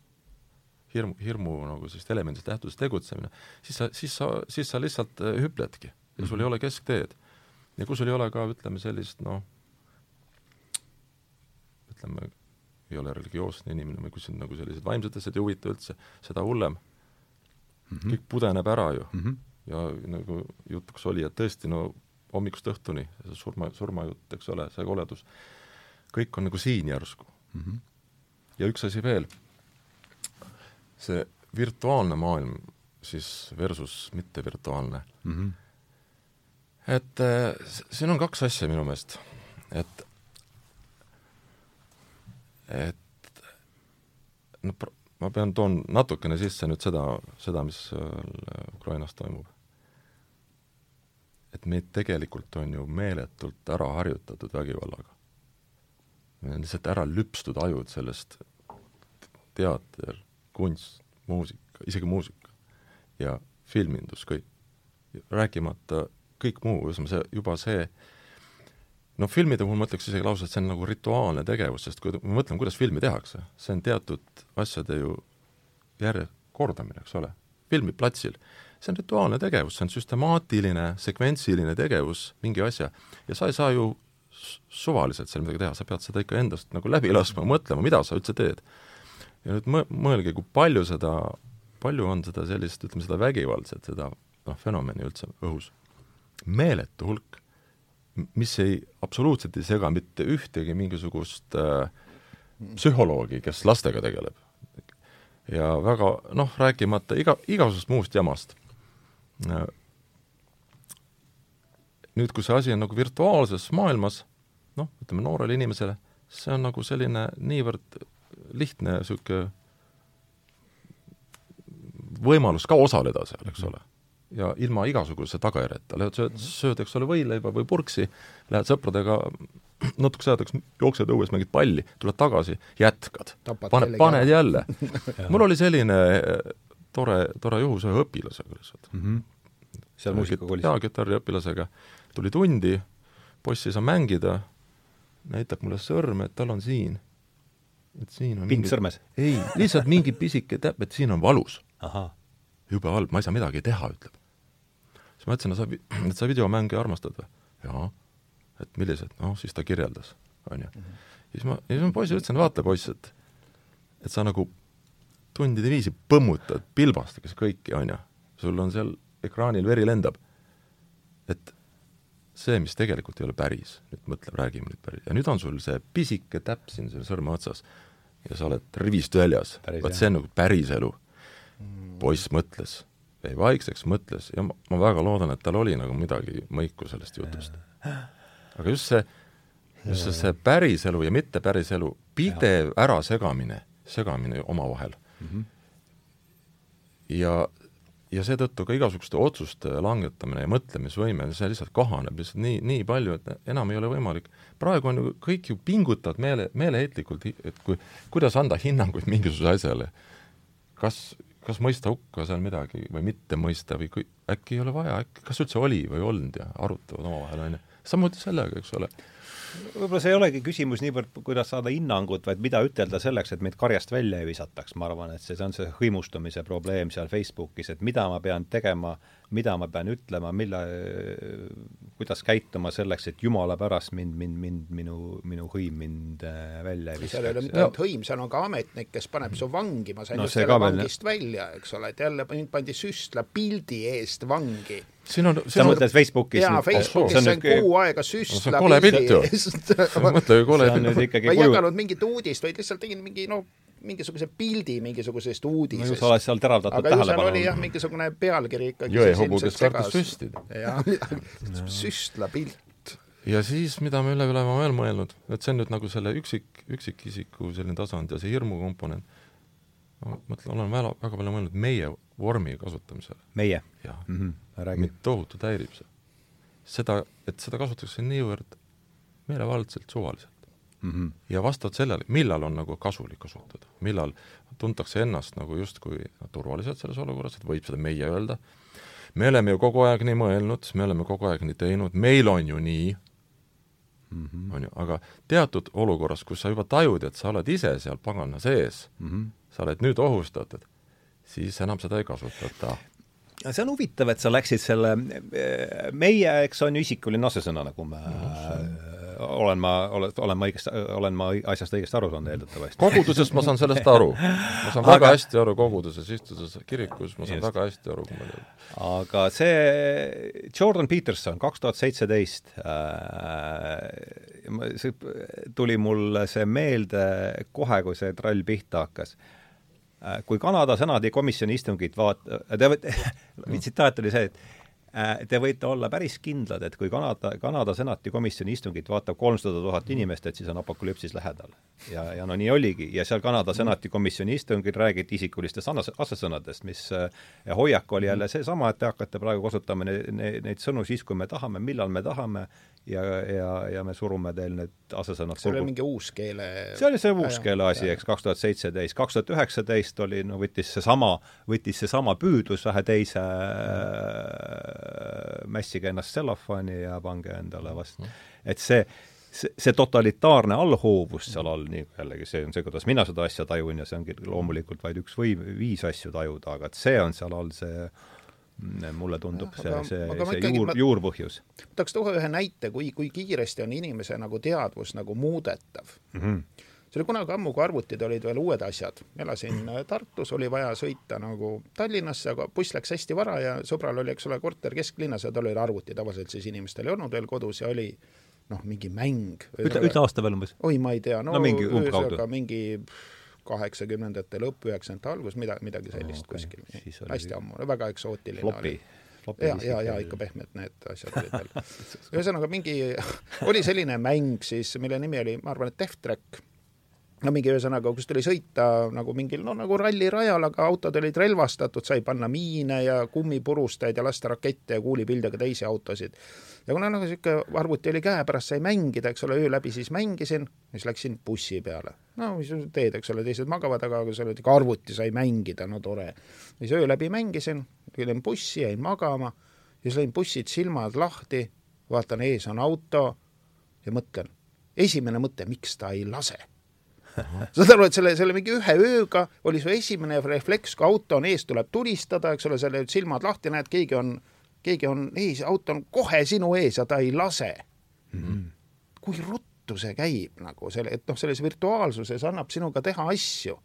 hirmu, hirmu nagu sellist elemendist lähtudes tegutsemine, siis sa, siis sa, siis sa lihtsalt äh, hüpledki ja sul ei mhm. ole keskteed. ja kui sul ei ole ka, ütleme sellist noh, ütleme, ei ole religioosne inimene või kui sind nagu sellised vaimsed asjad ei huvita üldse, seda hullem mm. -hmm. kõik pudeneb ära ju mm. -hmm. ja nagu jutuks oli, et tõesti, no hommikust õhtuni, surma, surmajutt, eks ole, see koledus, kõik on nagu siin järsku mm. -hmm. ja üks asi veel, see virtuaalne maailm siis versus mittevirtuaalne mm. -hmm. et äh, siin on kaks asja minu meelest, et et no ma pean, toon natukene sisse nüüd seda, seda, mis Ukrainas toimub et meid tegelikult on ju meeletult ära harjutatud vägivallaga. meil on lihtsalt ära lüpstud ajud sellest teater, kunst, muusika, isegi muusika ja filmindus, kõik. rääkimata kõik muu, ühesõnaga see, juba see noh, filmide puhul ma ütleks isegi lausa, et see on nagu rituaalne tegevus, sest kui ma mõtlen, kuidas filmi tehakse, see on teatud asjade ju järjekordamine, eks ole, filmiplatsil see on rituaalne tegevus, see on süstemaatiline, sekventsiline tegevus mingi asja ja sa ei saa ju suvaliselt seal midagi teha, sa pead seda ikka endast nagu läbi laskma, mõtlema, mida sa üldse teed. ja nüüd mõ-, mõelge, kui palju seda, palju on seda sellist, ütleme seda vägivaldset, seda noh, fenomeni üldse õhus. meeletu hulk, mis ei, absoluutselt ei sega mitte ühtegi mingisugust äh, psühholoogi, kes lastega tegeleb. ja väga noh, rääkimata iga, igasugusest muust jamast nüüd, kui see asi on nagu virtuaalses maailmas, noh, ütleme noorele inimesele, see on nagu selline niivõrd lihtne niisugune võimalus ka osaleda seal, eks ole. ja ilma igasuguse tagajärjeta, lähed sööd, sööd, eks ole, võileiba või purksi, lähed sõpradega natukese ajaks jooksed õues, mängid palli, tuled tagasi, jätkad. paned, paned jälle mul oli selline tore, tore juhus ühe õpilasega lihtsalt mm. -hmm.
seal muusikakoolis?
jaa, kitarriõpilasega. tuli tundi, poiss ei saa mängida, näitab mulle sõrme, et tal on siin. et siin on
pind mingi... sõrmes?
ei, lihtsalt mingi pisike täpp, et siin on valus. jube halb, ma ei saa midagi teha, ütleb. siis ma ütlesin, no sa, et sa videomänge armastad või? jaa. et millised? noh, siis ta kirjeldas, on ju. Mhm. siis ma, siis ma poisile ütlesin, vaata poiss, et et sa nagu tundide viisi põmmutad, pilbastakas kõiki, on ju, sul on seal ekraanil veri lendab. et see, mis tegelikult ei ole päris, nüüd mõtle, räägime nüüd päris, ja nüüd on sul see pisike täpp siin selle sõrme otsas. Ja sa oled rivist väljas, vot see on nagu päris elu. Mm.. poiss mõtles, jäi vaikseks, mõtles ja ma, ma väga loodan, et tal oli nagu midagi mõiku sellest jutust. aga just see, just see, see päris elu ja mitte päris elu, pidev ärasegamine, segamine omavahel mm. -hmm. ja, ja seetõttu ka igasuguste otsuste langetamine ja mõtlemisvõime, see lihtsalt kahaneb lihtsalt nii, nii palju, et enam ei ole võimalik. praegu on ju, kõik ju pingutavad meele, meeleheitlikult, et kui, kuidas anda hinnanguid mingisugusele asjale. kas, kas mõista hukka seal midagi või mitte mõista või kui äkki ei ole vaja, äkki kas üldse oli või ei olnud ja arutavad omavahel, on ju. samuti sellega, eks ole
võib-olla see ei olegi küsimus niivõrd, kuidas saada hinnangut, vaid mida ütelda selleks, et meid karjast välja ei visataks, ma arvan, et see, see on see hõimustumise probleem seal Facebookis, et mida ma pean tegema, mida ma pean ütlema, mille, kuidas käituma selleks, et jumala pärast mind, mind, mind, minu, minu hõim mind äh, välja ei viskaks.
seal ei ole mitte ainult hõim, seal on ka ametnik, kes paneb su vangi, ma sain
No
just jälle vangist välja, eks ole, et jälle mind pandi süstla pildi eest vangi.
Siin on,
sa
siin on
mõtled Facebookis
jaa, Facebookis
see on
sain kuu aega süstla
on kole pilt ju.
eest
mõtle, kui kole
nüüd
ma ei jaganud mingit uudist, vaid lihtsalt tegin mingi noh, mingisuguse pildi mingisugusest
no ju
uudisest.
sa oled seal teravdatud
aga ju seal
tähelepanu.
oli jah, mingisugune pealkiri ikkagi
jõehobu, kes kartis süstida.
süstla pilt.
ja siis, mida me üle oleme veel mõelnud, et see on nüüd nagu selle üksik, üksikisiku selline tasand ja see hirmu komponent, ma mõtlen, olen väga, väga palju mõelnud meie vormi kasutamisele.
meie
jah
mm, -hmm.
mind. tohutult häirib see. seda, et seda kasutatakse niivõrd meelevaldselt, suvaliselt.
Mm -hmm.
ja vastavalt sellele, millal on nagu kasulik kasutada, millal tuntakse ennast nagu justkui turvaliselt selles olukorras, et võib seda meie öelda, me oleme ju kogu aeg nii mõelnud, me oleme kogu aeg nii teinud, meil on ju nii,
Mm -hmm.
on ju, aga teatud olukorras, kus sa juba tajud, et sa oled ise seal pagana sees,
Mm -hmm.
sa oled nüüd ohustatud, siis enam seda ei kasutata.
see on huvitav, et sa läksid selle, meie, eks on ju isikuline asesõna, nagu me olen ma, olen, ma õigesti, olen ma asjast õigesti aru saanud eeldatavasti.
kogudusest ma saan sellest aru. ma saan väga hästi aru koguduses, istudes kirikus, ma saan
Just.
väga hästi aru, kui ma
aga see Jordan Peterson, kaks tuhat seitseteist, see tuli mulle see meelde kohe, kui see trall pihta hakkas. Kui Kanada senati komisjoni istungit vaat-, te võite, tsitaat oli see, et äh, te võite olla päris kindlad, et kui Kanada, Kanada senati komisjoni istungit vaatab kolmsada tuhat inimest, et siis on apokalüpsis lähedal. ja, ja no nii oligi. Ja seal Kanada senati komisjoni istungil räägiti isikulistest asesõnadest, mis äh, hoiak oli jälle seesama, et te hakkate praegu kasutama ne, ne, neid sõnu siis, kui me tahame, millal me tahame ja, ja, ja me surume teil need asesõnad
see oli mingi uus keele
see oli see uus keele asi, eks, kaks tuhat seitseteist, kaks tuhat üheksateist oli, no võttis seesama, võttis seesama püüdlus vähe teise äh, mässige ennast tsellofaani ja pange endale vastu. et see, see, see totalitaarne allhoovus seal all, nii jällegi see on see, kuidas mina seda asja tajun ja see ongi loomulikult vaid üks või viis asju tajuda, aga et see on seal all see mulle tundub see,
aga-
see,
ma
see
ikkagi-
juur
ma-,
juurpõhjus
tahaks tuua ühe näite, kui, kui kiiresti on inimese nagu teadvus nagu muudetav
mm. -hmm.
see oli kunagi ammu, kui arvutid olid veel uued asjad. elasin äh, Tartus, oli vaja sõita nagu Tallinnasse, aga buss läks hästi vara ja sõbral oli, eks ole, korter kesklinnas ja tal oli arvuti, tavaliselt siis inimestel ei olnud veel kodus ja oli noh, mingi mäng.
ütle, ütle aasta veel umbes.
oi, ma ei tea, no,
No mingi umbkaudu.
mingi kaheksakümnendate lõpp, üheksakümnendate algus, mida, midagi sellist
okei.
okay. kuskil. Hästi ammu, väga eksootiline
flopi
oli ja, ja, ja ikka pehmed need asjad olid veel. ühesõnaga mingi, oli selline mäng siis, mille nimi oli, ma arvan, et Death Track. No mingi ühesõnaga, kus tuli sõita nagu mingil, no nagu rallirajal, aga autod olid relvastatud, sai panna miine ja kummipurustajaid ja lasta rakette ja kuulipildega teisi autosid. ja kuna nagu niisugune arvuti oli käepärast, sai mängida, eks ole, öö läbi siis mängisin, siis läksin bussi peale. no mis sa teed, eks ole, teised magavad, aga kui sa oled ikka arvuti, sai mängida, no tore. siis öö läbi mängisin, tulin bussi, jäin magama, siis lõin bussid silmad lahti, vaatan, ees on auto ja mõtlen, esimene mõte, miks ta ei lase saad aru, et selle, selle mingi ühe ööga oli su esimene refleks, kui auto on ees, tuleb tulistada, eks ole, selle silmad lahti, näed, keegi on, keegi on ees, auto on kohe sinu ees ja ta ei lase mm. -hmm. kui ruttu see käib nagu selle, et noh, selles virtuaalsuses annab sinuga teha asju,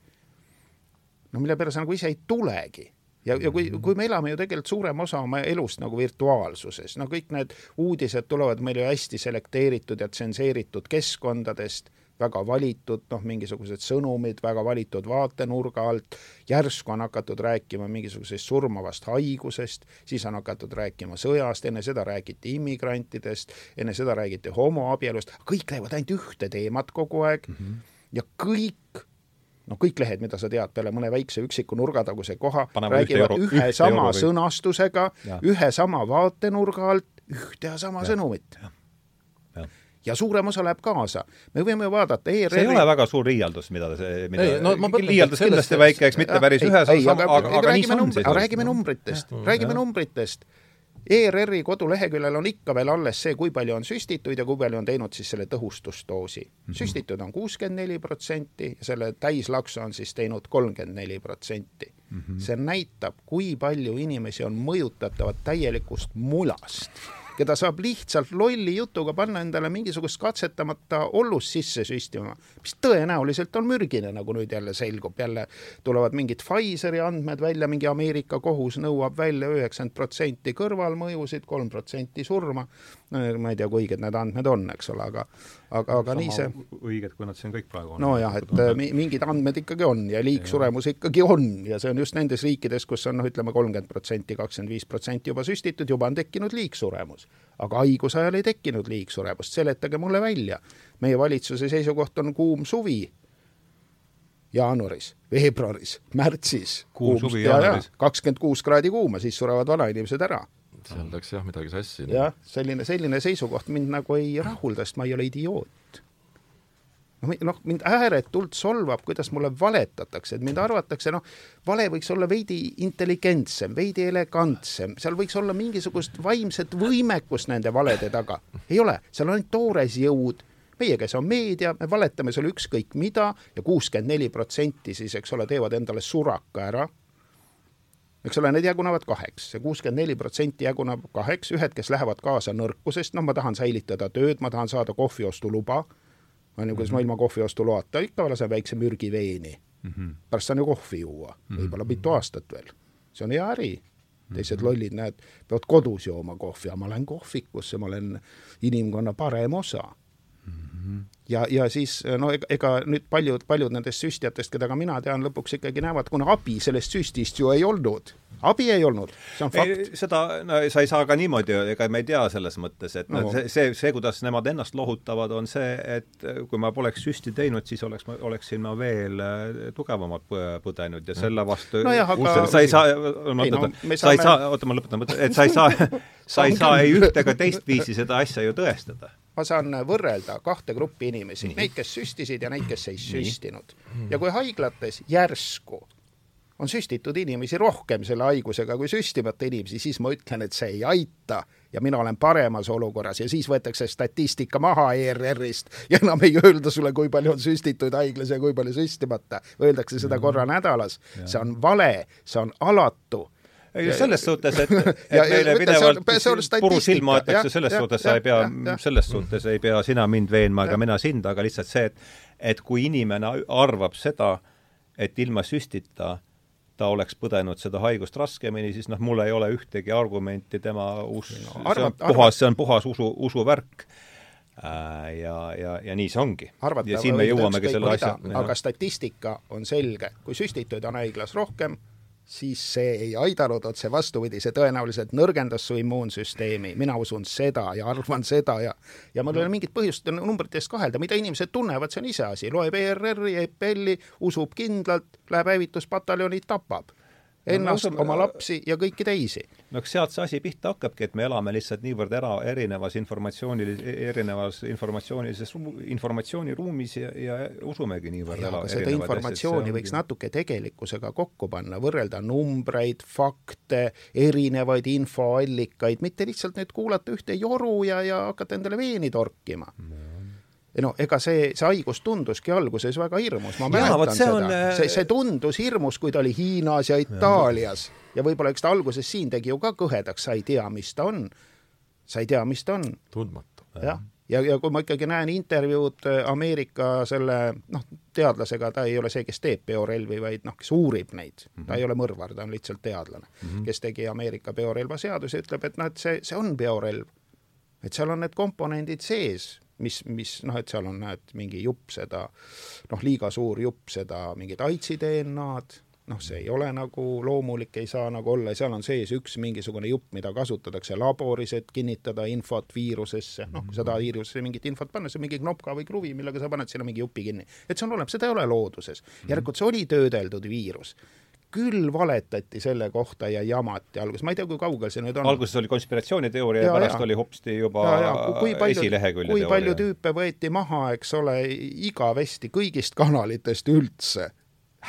no mille peale sa nagu ise ei tulegi ja, ja kui, kui me elame ju tegelikult suurem osa oma elust nagu virtuaalsuses, no kõik need uudised tulevad meil ju hästi selekteeritud ja tsenseeritud keskkondadest, väga valitud, noh, mingisugused sõnumid väga valitud vaatenurga alt, järsku on hakatud rääkima mingisugusest surmavast haigusest, siis on hakatud rääkima sõjast, enne seda räägiti immigrantidest, enne seda räägiti homoabielust, kõik räägivad ainult ühte teemat kogu aeg mm -hmm. ja kõik noh, kõik lehed, mida sa tead, peale mõne väikse üksiku nurgataguse koha, räägivad ühe
ühte
sama
euro
sõnastusega, ühe sama vaatenurga alt, ühte ja sama
Jah.
sõnumit. Ja suurem osa läheb kaasa. me võime vaadata ERR-i
see ei ole väga suur liialdus, mida see, mida
Ei, no ma mõtlen,
liialdus kindlasti väike, eks mitte päris ühes osas, aga, aga, aga nii see on
numbri, räägime numbritest, räägime numbritest. ERR-i koduleheküljel on ikka veel alles see, kui palju on süstituid ja kui palju on teinud siis selle tõhustusdoosi mm. -hmm. süstituid on kuuskümmend neli protsenti ja selle täislaksu on siis teinud kolmkümmend neli protsenti. see näitab, kui palju inimesi on mõjutatavad täielikust mulast keda saab lihtsalt lolli jutuga panna endale mingisugust katsetamata ollust sisse süstima, mis tõenäoliselt on mürgine, nagu nüüd jälle selgub, jälle tulevad mingid Pfizeri andmed välja, mingi Ameerika kohus nõuab välja üheksakümmend protsenti kõrvalmõjusid, kolm protsenti surma. no ma ei tea, kui õiged need andmed on, eks ole, aga aga, aga nii see
õiged, kui nad siin kõik praegu on.
nojah, et mi- mingid andmed ikkagi on ja liigsuremus ikkagi on ja see on just nendes riikides, kus on noh, ütleme kolmkümmend protsenti, kakskümmend viis protsenti juba süstitud, juba on tekkinud liigsuremus. aga haiguse ajal ei tekkinud liigsuremust, seletage mulle välja. meie valitsuse seisukoht on kuum suvi jaanuaris, veebruaris, märtsis.
Kuum suvi jaanuaris.
kakskümmend kuus kraadi kuuma, siis surevad vanainimesed ära
seal läks jah midagi sassi.
jah, selline, selline seisukoht mind nagu ei rahulda, sest ma ei ole idioot. noh, noh, mind ääretult solvab, kuidas mulle valetatakse, et mind arvatakse, noh, vale võiks olla veidi intelligentsem, veidi elegantsem, seal võiks olla mingisugust vaimset võimekust nende valede taga. ei ole, seal on ainult toores jõud meie, kes on meedia, me valetame sulle ükskõik mida ja kuuskümmend neli protsenti siis, eks ole, teevad endale suraka ära eks ole, need jagunevad kaheks, see kuuskümmend neli protsenti jaguneb kaheks, ühed, kes lähevad kaasa nõrkusest, noh, ma tahan säilitada tööd, ma tahan saada kohviostuluba, on ju, kuidas ma ilma kohviostuloata ikka lasen väikse mürgi veeni mm. -hmm. pärast saan ju kohvi juua, võib-olla mitu aastat veel. see on hea äri. teised lollid, näed, peavad kodus jooma kohvi, aga ma lähen kohvikusse, ma olen inimkonna parem osa ja, ja siis no ega, ega nüüd paljud, paljud nendest süstijatest, keda ka mina tean, lõpuks ikkagi näevad, kuna abi sellest süstist ju ei olnud. abi ei olnud, see on fakt.
seda, no sa ei saa ka niimoodi, ega me ei tea selles mõttes, et no.
No.
see, see, see, kuidas nemad ennast lohutavad, on see, et kui ma poleks süsti teinud, siis oleks, oleksin ma veel äh, tugevamalt põ- põdenud ja selle vastu
Nojah, aga-
sa ei saa,
no me
sa ei saa, oota, ma lõpetan, et sa ei saa, sa ei saa ei ühte ega teist viisi seda asja ju tõestada
ma saan võrrelda kahte gruppi inimesi, neid, kes süstisid ja neid, kes ei süstinud. ja kui haiglates järsku on süstitud inimesi rohkem selle haigusega kui süstimata inimesi, siis ma ütlen, et see ei aita ja mina olen paremas olukorras ja siis võetakse statistika maha ERR-ist ja enam ei öelda sulle, kui palju on süstituid haiglas ja kui palju süstimata. Öeldakse seda korra nädalas. see on vale, see on alatu
ei, selles suhtes, et, et
Ja- ja
meile pidevalt puru silma
Jah,
aetakse, selles
jah,
suhtes
jah,
sa ei pea selles suhtes ei pea sina mind veenma ega mina sind, aga lihtsalt see, et et kui inimene arvab seda, et ilma süstita ta oleks põdenud seda haigust raskemini, siis noh, mul ei ole ühtegi argumenti tema us- no,, see on puhas, see on puhas usu, usuvärk. Äh,. ja, ja, ja nii see ongi. ja siin me jõuamegi selle asja
aga statistika on selge, kui süstituid on haiglas rohkem, siis see ei aidanud, otse vastupidi, see tõenäoliselt nõrgendas su immuunsüsteemi, mina usun seda ja arvan seda ja ja mul ei ole mingit põhjust numbrites kahelda, mida inimesed tunnevad, see on iseasi, loeb ERR-i, EPL-i, usub kindlalt, läheb hävituspataljoni, tapab ennast no,, oma lapsi ja kõiki teisi.
no eks sealt see asi pihta hakkabki, et me elame lihtsalt niivõrd ära, erinevas informatsioonil, erinevas informatsioonilises, informatsiooniruumis ja, ja usumegi niivõrd
ja
ära-
seda informatsiooni
see
võiks natuke tegelikkusega kokku panna, võrrelda numbreid, fakte, erinevaid infoallikaid, mitte lihtsalt nüüd kuulata ühte joru ja, ja hakata endale veeni torkima. no ega see, see haigus tunduski alguses väga hirmus, ma mäletan
see
seda
on, äh,
see, see tundus hirmus, kui ta oli Hiinas ja Itaalias ja võib-olla eks ta alguses siin tegi ju ka kõhedaks, sa ei tea, mis ta on. sa ei tea, mis ta on
tundmatu.
jah, ja, ja kui ma ikkagi näen intervjuud äh, Ameerika selle noh, teadlasega, ta ei ole see, kes teeb biorelvi, vaid noh, kes uurib neid mm, -hmm. ta ei ole mõrvar, ta on lihtsalt teadlane mm, -hmm. kes tegi Ameerika biorelvaseaduse, ütleb, et noh, et see, see on biorelv. et seal on need komponendid sees, mis, mis noh, et seal on, näed, mingi jupp seda, noh, liiga suur jupp seda mingit AIDSi DNA-d, noh, see ei ole nagu loomulik, ei saa nagu olla, seal on sees üks mingisugune jupp, mida kasutatakse laboris, et kinnitada infot viirusesse, noh, kui seda viirusesse mingit infot panna, see on mingi knopka või kruvi, millega sa paned sinna mingi jupi kinni. et see on olemas, seda ei ole looduses. järelikult see oli töödeldud viirus küll valetati selle kohta ja jamati alguses, ma ei tea, kui kaugel see nüüd on.
alguses oli konspiratsiooniteooria ja, ja pärast ja. oli hopsti juba ja, ja, kui palju, esilehekülje
kui palju tüüpe võeti maha, eks ole, igavesti kõigist kanalitest üldse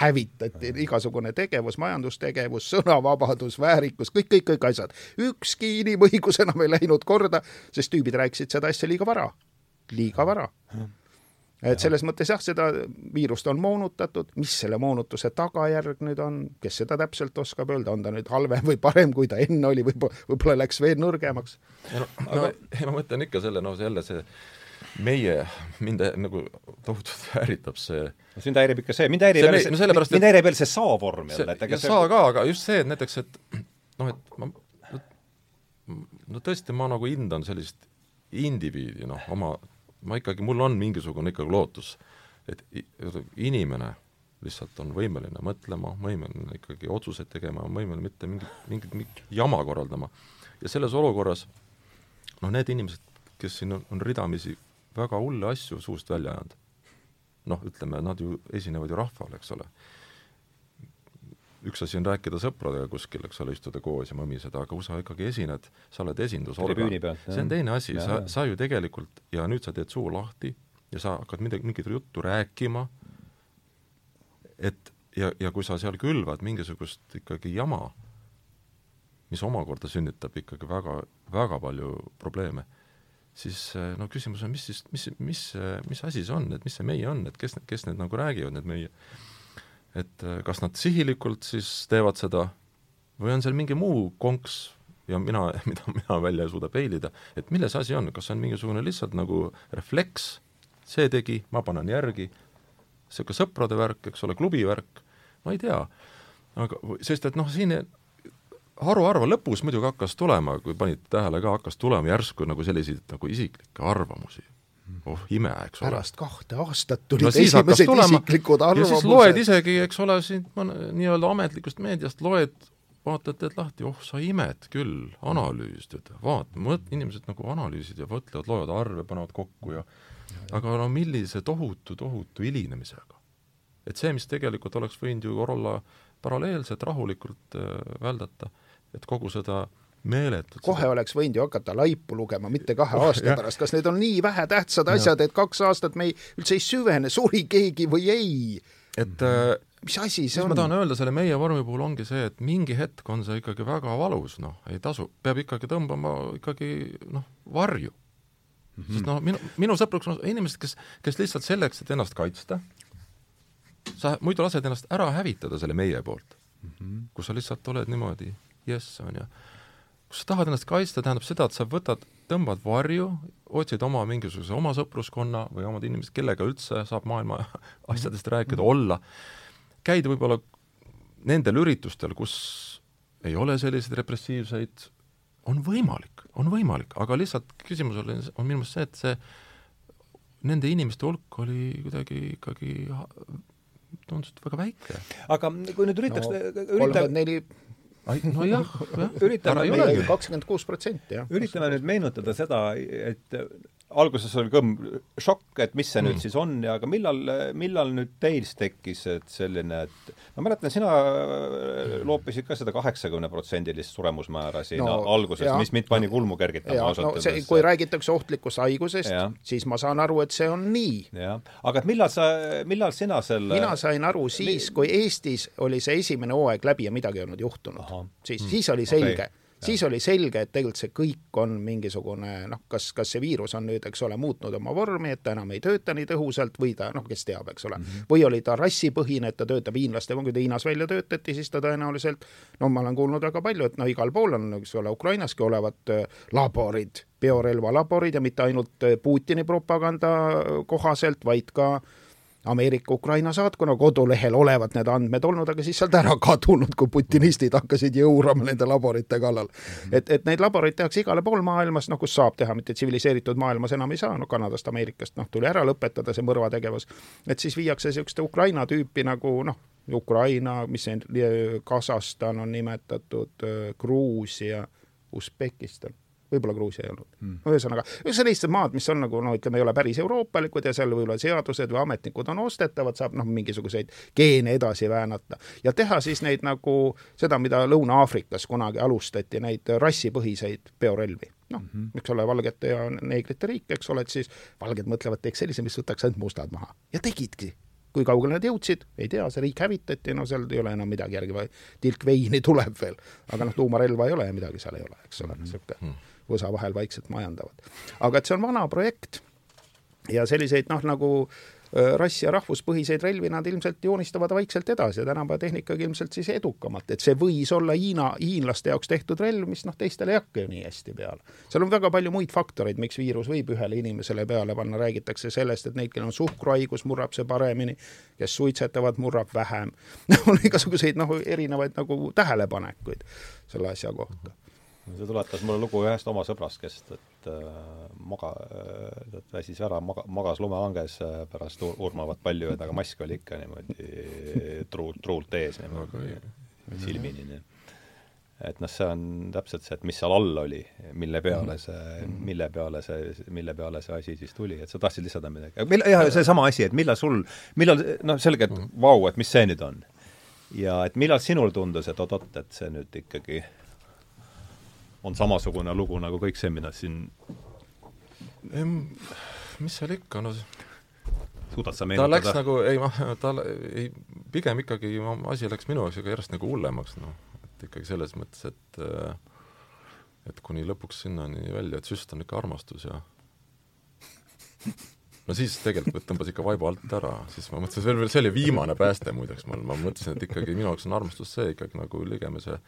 hävitati igasugune tegevus, majandustegevus, sõnavabadus, väärikus, kõik, kõik, kõik asjad. ükski inimõigus enam ei läinud korda, sest tüübid rääkisid seda asja liiga vara. liiga vara et selles mõttes jah, seda viirust on moonutatud, mis selle moonutuse tagajärg nüüd on, kes seda täpselt oskab öelda, on ta nüüd halvem või parem, kui ta enne oli, võib-olla, võib-olla läks veel nõrgemaks.
no, no. ei, ma mõtlen ikka selle, no jälle see meie, mind nagu tohutult häiritab see
no sind häirib ikka see, mind häirib jälle see, no sellepärast, mind häirib veel see saa-vorm jälle,
et ega see saa ka, aga just see, et näiteks, et noh, et ma no tõesti, ma nagu hindan sellist indiviidi, noh, oma ma ikkagi, mul on mingisugune ikkagi lootus, et inimene lihtsalt on võimeline mõtlema, võimeline ikkagi otsuseid tegema, võimeline mitte mingit, mingit, mingit jama korraldama. ja selles olukorras noh, need inimesed, kes siin on, on ridamisi väga hulle asju suust välja ajanud, noh, ütleme, nad ju esinevad ju rahval, eks ole üks asi on rääkida sõpradega kuskil, eks ole, istuda koos ja mõmiseda, aga kui sa ikkagi esined, sa oled esindusorgan, see on teine asi, sa, sa ju tegelikult, ja nüüd sa teed suu lahti ja sa hakkad midagi, mingit juttu rääkima, et ja, ja kui sa seal külvad mingisugust ikkagi jama, mis omakorda sünnitab ikkagi väga, väga palju probleeme, siis no küsimus on, mis siis, mis, mis, mis asi see on, et mis see meie on, et kes, kes need nagu räägivad, need meie et äh, kas nad sihilikult siis teevad seda või on seal mingi muu konks ja mina, mida mina välja ei suuda peilida, et milles asi on, kas see on mingisugune lihtsalt nagu refleks, see tegi, ma panen järgi, niisugune sõprade värk, eks ole, klubi värk, ma ei tea, aga sest et noh, siin haruharva lõpus muidugi hakkas tulema, kui panite tähele ka, hakkas tulema järsku nagu selliseid nagu isiklikke arvamusi oh ime, eks ole.
pärast kahte aastat tulid no, esimesed isiklikud arvamused. ja siis
loed isegi, eks ole, siin nii-öelda ametlikust meediast loed, vaatad, teed lahti, oh sa imed küll, analüüs, tead, vaata, mõt-, inimesed nagu analüüsid ja mõtlevad, loevad arve, panevad kokku ja aga no millise tohutu, tohutu hilinemisega. et see, mis tegelikult oleks võinud ju olla paralleelselt rahulikult äh, väldata, et kogu seda äh, meeletult.
kohe oleks võinud ju hakata laipu lugema, mitte kahe aasta pärast, kas need on nii vähetähtsad asjad, et kaks aastat me ei, üldse ei süvene, suri keegi või ei?
et äh,
mis asi see on?
ma tahan öelda selle meie vormi puhul ongi see, et mingi hetk on see ikkagi väga valus, noh, ei tasu, peab ikkagi tõmbama ikkagi noh, varju mm. -hmm. sest noh, minu, minu sõpruks on inimesed, kes, kes lihtsalt selleks, et ennast kaitsta, sa muidu lased ennast ära hävitada selle meie poolt mm, -hmm. kus sa lihtsalt oled niimoodi, jess, on ju kui sa tahad ennast kaitsta, tähendab seda, et sa võtad, tõmbad varju, otsid oma mingisuguse oma sõpruskonna või omad inimesed, kellega üldse saab maailma asjadest rääkida, olla, käid võib-olla nendel üritustel, kus ei ole selliseid repressiivseid, on võimalik, on võimalik, aga lihtsalt küsimus oli, on minu meelest see, et see nende inimeste hulk oli kuidagi ikkagi tundus väga väike.
aga kui nüüd üritaks no,
ürita... neli
nojah,
üritame kakskümmend kuus protsenti, jah.
üritame nüüd meenutada seda, et alguses oli kõmm šokk, et mis see mm. nüüd siis on ja aga millal, millal nüüd teis tekkis, et selline, et ma mäletan, sina loopisid ka seda kaheksakümneprotsendilist suremusmäära siin no, alguses, mis mind pani kulmu kergitama ausalt
öeldes no,. kui räägitakse ohtlikust haigusest, siis ma saan aru, et see on nii.
aga et millal sa, millal sina selle
mina sain aru siis, kui Eestis oli see esimene hooaeg läbi ja midagi ei olnud juhtunud. siis, siis oli selge okay siis oli selge, et tegelikult see kõik on mingisugune noh, kas, kas see viirus on nüüd, eks ole, muutnud oma vormi, et ta enam ei tööta nii tõhusalt või ta noh, kes teab, eks ole mm, -hmm. või oli ta rassipõhine, et ta töötab hiinlaste, kui ta Hiinas välja töötati, siis ta tõenäoliselt no ma olen kuulnud väga palju, et no igal pool on, eks ole, Ukrainaski olevat äh, laborid, biorelvalaborid ja mitte ainult äh, Putini propaganda kohaselt, vaid ka äh, Ameerika-Ukraina saatkonna kodulehel olevat need andmed olnud, aga siis sealt ära kadunud, kui putinistid hakkasid jõurama nende laborite kallal. -hmm. et, et neid laboreid tehakse igale pool maailmas, noh, kus saab teha, mitte tsiviliseeritud maailmas enam ei saa, no Kanadast, Ameerikast, noh, tuli ära lõpetada see mõrvategevus. et siis viiakse niisuguste Ukraina tüüpi nagu noh, Ukraina, mis see, Kasahstan on nimetatud, Gruusia, Usbekistan võib-olla Gruusia ei olnud. Mm.. ühesõnaga, sellised maad, mis on nagu no ütleme, ei ole päris euroopalikud ja seal võib-olla seadused või ametnikud on ostetavad, saab noh, mingisuguseid geene edasi väänata. Ja teha siis neid nagu seda, mida Lõuna-Aafrikas kunagi alustati, neid rassipõhiseid biorelvi noh mm -hmm., eks ole, valgete ja neegrite riik, eks ole, et siis valged mõtlevad, teeks sellise, mis võtaks ainult mustad maha. Ja tegidki. Kui kaugele nad jõudsid, ei tea, see riik hävitati, no seal ei ole enam midagi järgi, tilk veini tuleb veel. aga noh, tuumarelva ei ole ja midagi seal ei ole, eks ole, niisugune mm -hmm võsa vahel vaikselt majandavad. aga et see on vana projekt ja selliseid noh, nagu rass- ja rahvuspõhiseid relvi nad ilmselt joonistavad vaikselt edasi ja tänapäeva tehnikaga ilmselt siis edukamalt, et see võis olla Hiina, hiinlaste jaoks tehtud relv, mis noh, teistele ei hakka ju nii hästi peale. seal on väga palju muid faktoreid, miks viirus võib ühele inimesele peale panna, räägitakse sellest, et neid, kellel on suhkruhaigus, murrab see paremini, kes suitsetavad, murrab vähem on igasuguseid noh, erinevaid nagu tähelepanekuid selle asja kohta
see tuletas mulle lugu ühest oma sõbrast, kes et äh, maga- äh,, väsis ära, maga-, magas lumehanges äh, pärast ur urmavat paljujõed, aga mask oli ikka niimoodi truult, truult ees niimoodi, silmini, nii. Et noh, see on täpselt see, et mis seal all oli, mille peale see, mille peale see, mille peale see asi siis tuli, et sa tahtsid lisada midagi. mil-, jah, seesama asi, et millal sul, millal, noh, selge, et vau, et mis see nüüd on. ja et millal sinul tundus, et oot-oot, et see nüüd ikkagi on samasugune lugu nagu kõik see, mida siin
mis seal ikka, no
suudad sa
meenutada? ta läks nagu, ei ma, ta ei, pigem ikkagi asi läks minu jaoks aga järjest nagu hullemaks, noh, et ikkagi selles mõttes, et et kuni lõpuks sinnani välja, et süst on ikka armastus ja no siis tegelikult tõmbas ikka vaibu alt ära, siis ma mõtlesin, veel, veel see oli viimane pääste muideks, ma, ma mõtlesin, et ikkagi minu jaoks on armastus see ikkagi nagu ligemese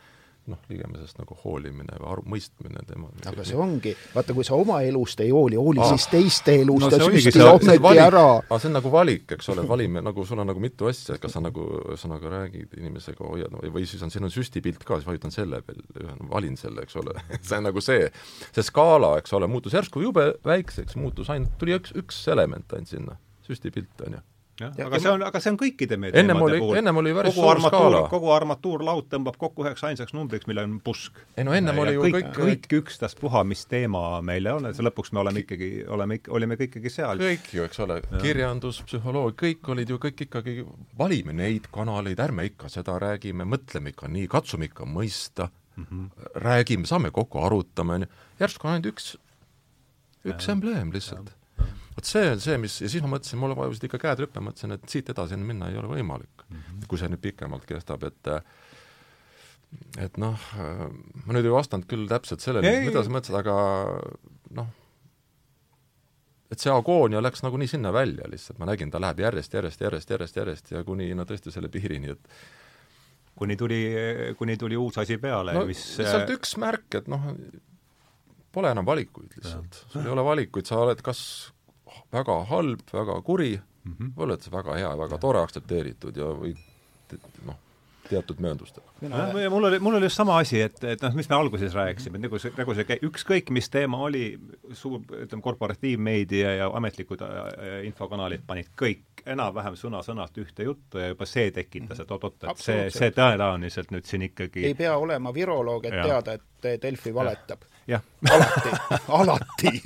noh, ligemesest nagu hoolimine või aru, mõistmine tema.
aga see ongi, vaata, kui sa oma elust ei hooli, hooli ah. siis teiste elust no, ja süsti ometi ära.
aga see on nagu valik, eks ole, valime nagu sul on nagu mitu asja, kas sa nagu, ühesõnaga räägid inimesega, hoiad või, või siis on siin on süstipilt ka, siis vajutan selle peal, valin selle, eks ole see on nagu see, see skaala, eks ole, muutus järsku jube väikseks, muutus ainult, tuli üks, üks element ainult sinna, süstipilt, on ju
jah, aga see on, aga see on kõikide meie
ennem oli, ennem oli päris
suur skaala. kogu armatuurlaud tõmbab kokku üheks ainsaks numbriks, millel on pusk.
ei no ennem ja oli ju
kõik, kõik, kõik ükstaspuha, mis teema meil on, et lõpuks me oleme ikkagi, oleme olime ikkagi seal.
kõik ju, eks ole, kirjandus, psühholoogia, kõik olid ju kõik ikkagi, valime neid kanaleid, ärme ikka seda räägime, mõtleme ikka nii, katsume ikka mõista mm, -hmm. räägime, saame kokku, arutame, on ju, järsku on ainult üks, üks embleem lihtsalt vot see on see, mis, ja siis ma mõtlesin, mul vajusid ikka käed rüppe, mõtlesin, et siit edasi minna ei ole võimalik mm. -hmm. kui see nüüd pikemalt kestab, et et noh, ma nüüd ei vastanud küll täpselt sellele, mida sa mõtlesid, aga noh, et see agoonia läks nagunii sinna välja lihtsalt, ma nägin, ta läheb järjest, järjest, järjest, järjest, järjest ja kuni no tõesti selle piirini, et
kuni tuli, kuni tuli uus asi peale
no, mis lihtsalt üks märk, et noh, pole enam valikuid lihtsalt, sul ei ole valikuid, sa oled kas väga halb, väga kuri mm, -hmm. või oled sa väga hea, väga tore, aktsepteeritud ja või noh, teatud mööndustega.
ja mul oli, mul oli just sama asi, et, et noh, mis me alguses rääkisime, et nagu see, nagu see, ükskõik mis teema oli, suur, ütleme, korporatiivmeedia ja ametlikud äh, infokanalid panid kõik enam-vähem sõna-sõnalt ühte juttu ja juba see tekitas, et oot-oot, et see, see tõenäoliselt nüüd siin ikkagi
ei pea olema viroloog, et ja. teada, et Delfi valetab.
Alati,
alati.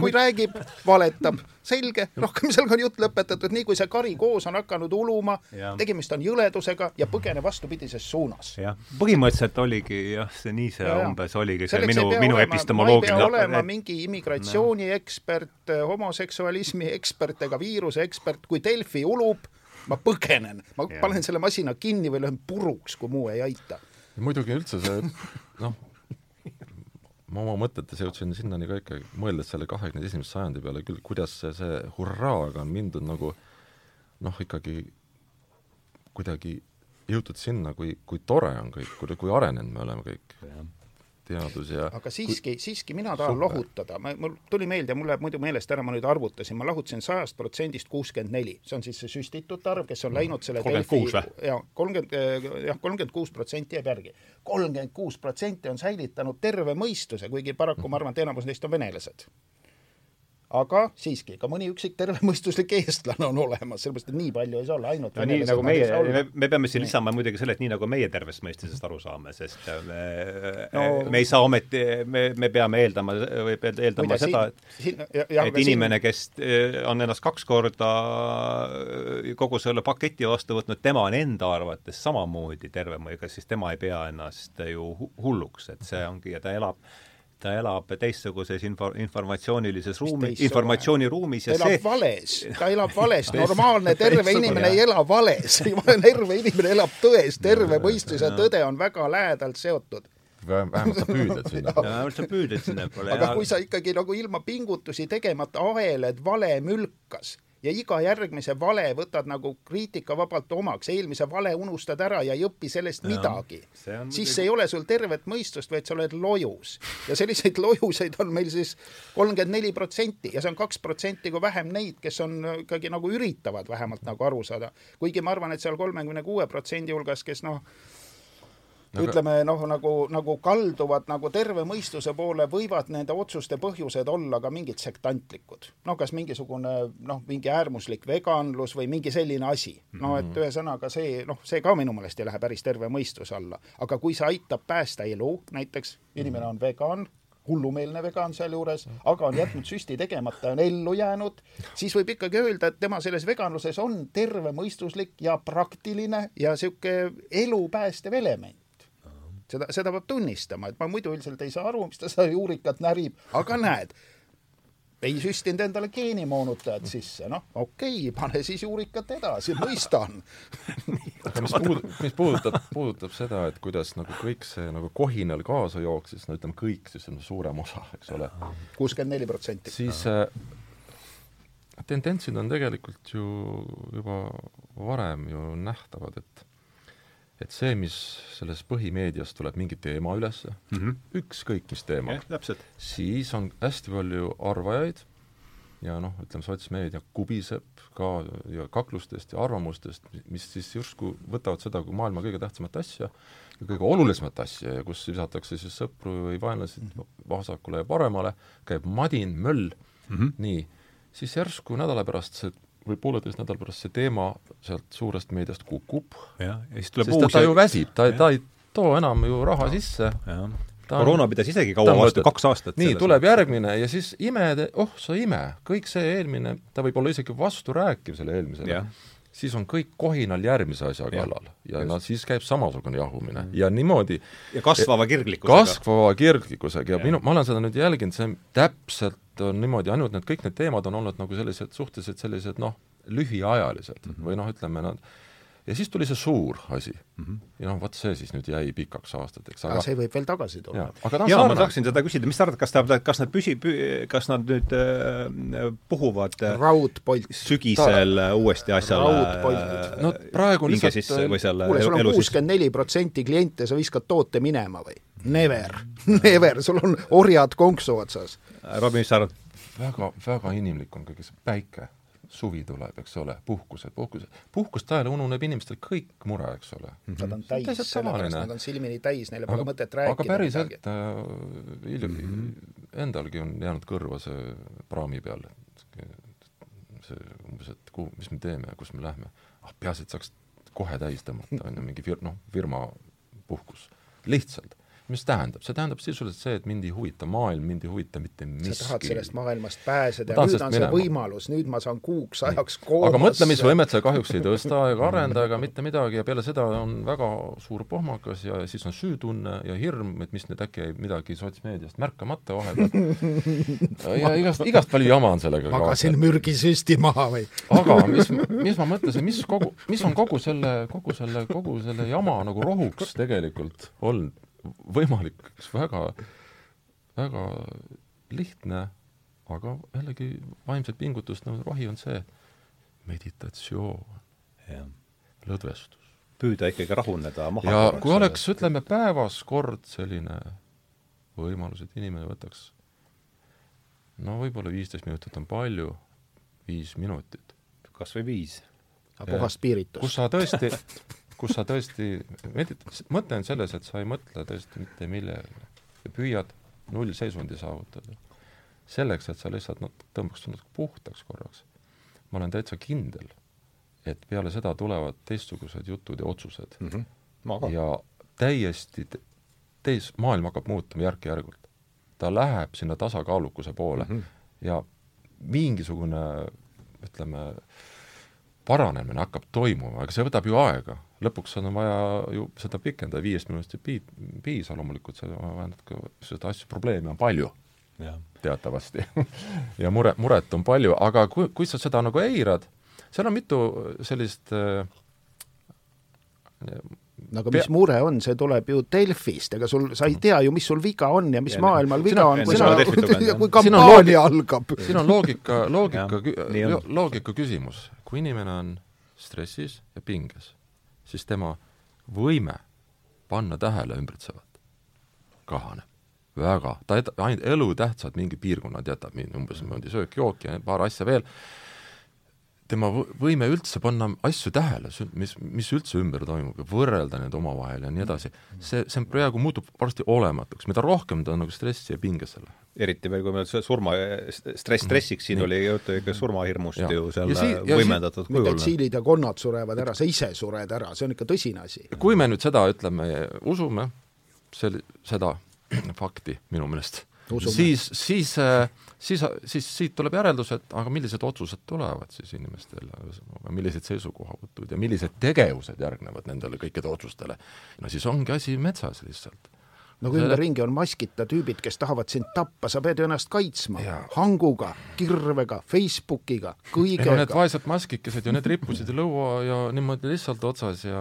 Kui räägib, valetab, selge, rohkem sellega on jutt lõpetatud, nii kui see kari koos on hakanud uluma, tegemist on jõledusega ja põgene vastupidises suunas.
jah, põhimõtteliselt oligi jah, see nii see ja, umbes oligi see minu, minu epistemoloogiline
ma ei pea olema mingi immigratsiooniekspert, homoseksualismi ekspert ega viiruse ekspert, kui Delfi ulub, ma põgenen, ma ja. panen selle masina kinni või löön puruks, kui muu ei aita.
muidugi üldse see noh, ma oma mõtetes jõudsin sinnani ka ikka, mõeldes selle kahekümne esimese sajandi peale küll, kuidas see, see hurraaga on mindud nagu noh, ikkagi kuidagi jõutud sinna, kui, kui tore on kõik, kui, kui arenenud me oleme kõik teadus ja
aga siiski kui..., siiski mina tahan super. lohutada, ma, mul tuli meelde, mul läheb muidu meelest ära, ma nüüd arvutasin, ma lahutasin sajast protsendist kuuskümmend neli, see on siis see süstitute arv, kes on mm. läinud selle
Delfi
ja kolmkümmend, eh, jah, kolmkümmend kuus protsenti jääb järgi. kolmkümmend kuus protsenti on säilitanud terve mõistuse, kuigi paraku ma arvan, et enamus neist on venelased aga siiski, ka mõni üksik tervemõistuslik eestlane on olemas, sellepärast et nii palju ei saa olla, ainult
no nii nagu meie, me, me peame siin lisama muidugi selle, et nii nagu meie tervest mõistusest aru saame, sest äh, me no, me ei saa ometi, me, me peame eeldama, või eeldama Muide, seda, et siin, ja, ja, et inimene, kes äh, on ennast kaks korda äh, kogu selle paketi vastu võtnud, tema on enda arvates samamoodi terve, ega siis tema ei pea ennast ju hulluks, et see ongi, ja ta elab ta elab teistsuguses info, informatsioonilises ruumis, informatsiooniruumis
ja elab see vales, ta elab vales, normaalne terve inimene ei ela vales, terve inimene elab tões, terve mõistus ja tõde on väga lähedalt seotud.
Vähemalt sa püüdled sinna.
vähemalt sa püüdled sinnapoole.
aga kui sa ikkagi nagu ilma pingutusi tegemata aheled vale mülkas ja iga järgmise vale võtad nagu kriitikavabalt omaks, eelmise vale unustad ära ja ei õpi sellest ja, midagi, siis see ei ole sul tervet mõistust, vaid sa oled lojus. ja selliseid lojuseid on meil siis kolmkümmend neli protsenti ja see on kaks protsenti kui vähem neid, kes on ikkagi nagu üritavad vähemalt nagu aru saada. kuigi ma arvan, et seal kolmekümne kuue protsendi hulgas, kes noh, Aga... ütleme noh, nagu, nagu kalduvad nagu terve mõistuse poole, võivad nende otsuste põhjused olla ka mingid sektantlikud. noh, kas mingisugune noh, mingi äärmuslik veganlus või mingi selline asi. no et mhm. ühesõnaga see, noh, see ka minu meelest ei lähe päris terve mõistuse alla. aga kui see aitab päästa elu, näiteks inimene on vegan, hullumeelne vegan sealjuures, aga on jätnud süsti tegemata ja on ellu jäänud, siis võib ikkagi öelda, et tema selles veganluses on tervemõistuslik ja praktiline ja niisugune elu päästev element seda, seda peab tunnistama, et ma muidu üldiselt ei saa aru, mis ta seda juurikat närib, aga näed, ei süstinud endale geenimoonutajat sisse, noh, okei okay,, pane siis juurikat edasi, mõistan
mis puudutab, mis puudutab, puudutab seda, et kuidas nagu kõik see nagu kohinal kaasa jooksis, no ütleme kõik siis on suurem osa, eks ole.
kuuskümmend neli protsenti.
siis äh, tendentsid on tegelikult ju juba varem ju nähtavad, et et see, mis selles põhimeedias tuleb mingi teema üles mm, -hmm. ükskõik mis teema, siis on hästi palju arvajaid ja noh, ütleme, sotsmeedia kubiseb ka ja kaklustest ja arvamustest, mis siis justkui võtavad seda kui maailma kõige tähtsamat asja ja kõige olulisemat asja ja kus visatakse siis sõpru või vaenlasi vasakule ja paremale, käib madin, möll mm, -hmm. nii, siis järsku nädala pärast see või pooleteist nädala pärast see teema sealt suurest meediast kukub.
jah, ja siis tuleb
uus ta ju väsib, ta, ta ei too enam ju raha sisse.
koroona pidas isegi kaua vastu, kaks aastat.
nii, tuleb järgmine ja siis ime, oh sa ime, kõik see eelmine, ta võib olla isegi vasturääkiv selle eelmisele. Siis on kõik kohinal järgmise asja kallal. Ja, ja no siis käib samasugune jahumine. Mm. ja niimoodi
ja kasvava kirglikkusega.
kasvava kirglikkusega. Ja, ja minu, ma olen seda nüüd jälginud, see täpselt on niimoodi, ainult need, kõik need teemad on olnud nagu sellised suhteliselt sellised noh, lühiajalised mm -hmm. või noh, ütleme nad ja siis tuli see suur asi mm. -hmm. ja noh, vot see siis nüüd jäi pikaks aastateks,
aga see võib veel tagasi tulla.
jaa, ma tahaksin seda küsida, mis sa arvad, kas ta, kas nad püsi-, kas nad nüüd äh, puhuvad
äh, raudpolt
sügisel ta, uuesti asjale
no praegu
lihtsalt sisse või selle
kuule, sul on kuuskümmend neli protsenti kliente, sa viskad toote minema või? Never, never, sul on orjad konksu otsas
Robin, mis sa arvad?
väga, väga inimlik on kõige see päike, suvi tuleb, eks ole, puhkused, puhkused, puhkust ajal ununeb inimestel kõik mure, eks ole.
Nad on täis, sellepärast nad on silmini täis, neile pole mõtet rääkida.
aga päriselt äh, hiljuti mm -hmm. endalgi on jäänud kõrva see praami peal, see umbes, et kuhu, mis me teeme, kus me lähme. ah, peaasi, et saaks kohe täis tõmmata, on ju, mingi fir-, noh, firma puhkus. lihtsalt mis tähendab, see tähendab sisuliselt see, et mind ei huvita maailm, mind ei huvita mitte miski.
sa tahad sellest maailmast pääseda ja nüüd on see minema. võimalus, nüüd ma saan kuuks ajaks koomasse.
aga mõtlemisvõimet sa kahjuks ei tõsta ega arenda ega mitte midagi ja peale seda on väga suur pohmakas ja siis on süütunne ja hirm, et mis nüüd äkki jäi midagi sotsmeediast märkamata vahepeal ja igast, igast palju jama on sellega
magasin mürgisüsti maha või?
aga mis, mis ma mõtlesin, mis kogu, mis on kogu selle, kogu selle, kogu selle jama nagu rohuks tegelikult olnud võimalik üks väga, väga lihtne, aga jällegi vaimset pingutust nõudev vahi on see meditatsioon, lõdvestus.
püüda ikkagi rahuneda maha.
ja kui oleks, ütleme, päevas kord selline võimalus, et inimene võtaks no võib-olla viisteist minutit on palju, viis minutit.
kas või viis.
aga puhas piiritus.
kus sa tõesti kus sa tõesti, mõte on selles, et sa ei mõtle tõesti mitte millelegi. sa püüad nullseisundi saavutada. selleks, et sa lihtsalt noh, tõmbaks natuke puhtaks korraks, ma olen täitsa kindel, et peale seda tulevad teistsugused jutud ja otsused
mm. -hmm.
ja täiesti teis-, maailm hakkab muutuma järk-järgult. ta läheb sinna tasakaalukuse poole mm -hmm. ja mingisugune ütleme, paranemine hakkab toimuma, aga see võtab ju aega. Lõpuks on vaja ju seda pikendada, viiest minutist ei pii-, piisa loomulikult, see tähendab ka seda asja, probleeme on palju teatavasti. Ja mure, muret on palju, aga kui, kui sa seda nagu eirad, seal on mitu sellist äh,
no aga mis mure on, see tuleb ju Delfist, ega sul, sa ei tea ju, mis sul viga on ja mis ja, maailmal viga on, kui sa, kui kampaania algab.
siin on loogika, loogika, loogika küsimus. kui inimene on stressis ja pinges, siis tema võime panna tähele ümbritsevat. Kahaneb väga, ta ainult elutähtsad mingi piirkonnad jätab, umbes niimoodi söök-jook ja paar asja veel, tema võime üldse panna asju tähele, mis, mis üldse ümber toimub ja võrrelda need omavahel ja nii edasi, see, see praegu muutub varsti olematuks, mida rohkem ta nagu stressi ja pinges selle.
Eriti veel, kui meil see surma, stress stressiks, siin nii. oli juttu ikka surmahirmust ja. ju seal si võimendatud
kujul. tsiilid ja konnad surevad ära, sa ise sured ära, see on ikka tõsine asi.
kui me nüüd seda, ütleme, usume, sel-, seda fakti minu meelest, siis, siis äh, siis, siis siit tuleb järeldus, et aga millised otsused tulevad siis inimestel, millised seisukohavõtud ja millised tegevused järgnevad nendele kõikide otsustele. no siis ongi asi metsas lihtsalt
no kui ümberringi on maskita tüübid, kes tahavad sind tappa, sa pead ju ennast kaitsma ja. hanguga, kirvega, Facebookiga, kõigega.
Need vaesed maskikesed ju, need rippusid lõua ja niimoodi lihtsalt otsas ja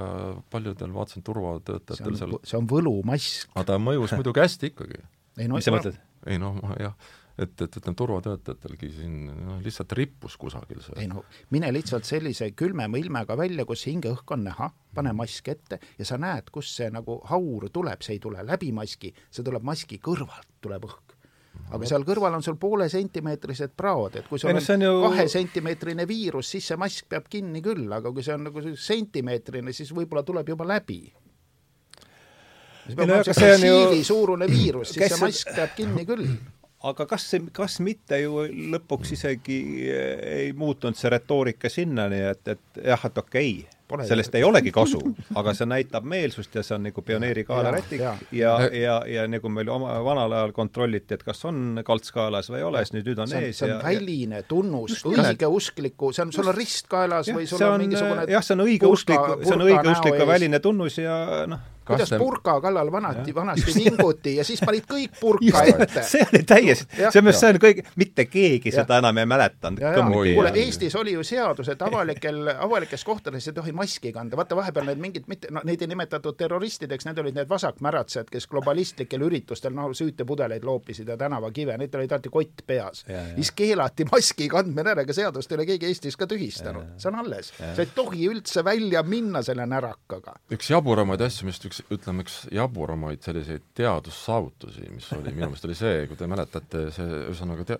paljudel vaatasin turvatöötajatel seal
see on võlumask.
aga ta mõjus muidugi hästi ikkagi.
No, mis sa mõtled?
ei noh, jah et, et ütleme, turvatöötajatelgi siin noh, lihtsalt rippus kusagil see.
ei no mine lihtsalt sellise külmema ilmega välja, kus hingeõhk on näha, pane mask ette ja sa näed, kust see nagu haur tuleb, see ei tule läbi maski, see tuleb maski kõrvalt, tuleb õhk aga seal kõrval on sul poole sentimeetrised praod, et kui sul no, on, on ju... kahesentimeetrine viirus, siis see mask peab kinni küll, aga kui see on nagu sentimeetrine, siis võib-olla tuleb juba läbi. see peab olema siili suurune viirus, siis see mask peab kinni küll
aga kas kas mitte ju lõpuks isegi ei muutunud see retoorika sinnani, et, et jah, et okei okay,, sellest ei olegi kasu, aga see näitab meelsust ja see on nagu pioneerikaela rätik. ja, ja, ja, ja, ja nagu meil oma vanal ajal kontrolliti, et kas on kalts kaelas või ei ole, siis nüüd, nüüd on
see
on, ees
see on ja, väline tunnus õigeuskliku, see on, sul on rist kaelas ja, või sul on, on mingisugune
jah, see on õigeusklik, see on õigeuskliku väline tunnus ja noh,
kuidas te... purka kallal vanati, vanasti vinguti ja siis panid kõik purka ette.
see oli täiesti, see on, see on kõik, mitte keegi ja. seda enam ei mäletanud.
kuule, Eestis oli ju seadus, et avalikel, avalikes kohtades ei tohi maski kanda, vaata vahepeal need mingid, mitte, no neid ei nimetatud terroristideks, need olid need vasakmäratsejad, kes globalistlikel üritustel noh, süütepudeleid loopisid ja tänavakive, neid olid alati kott peas. siis keelati maski kandmine ära, ega seadust ei ole keegi Eestis ka tühistanud, see on alles. sa ei tohi üldse välja minna selle närakaga.
üks jaburamaid asju, mis üks üks, ütleme, üks jaburamaid selliseid teadussaavutusi, mis oli minu meelest, oli see, kui te mäletate, see ühesõnaga te-,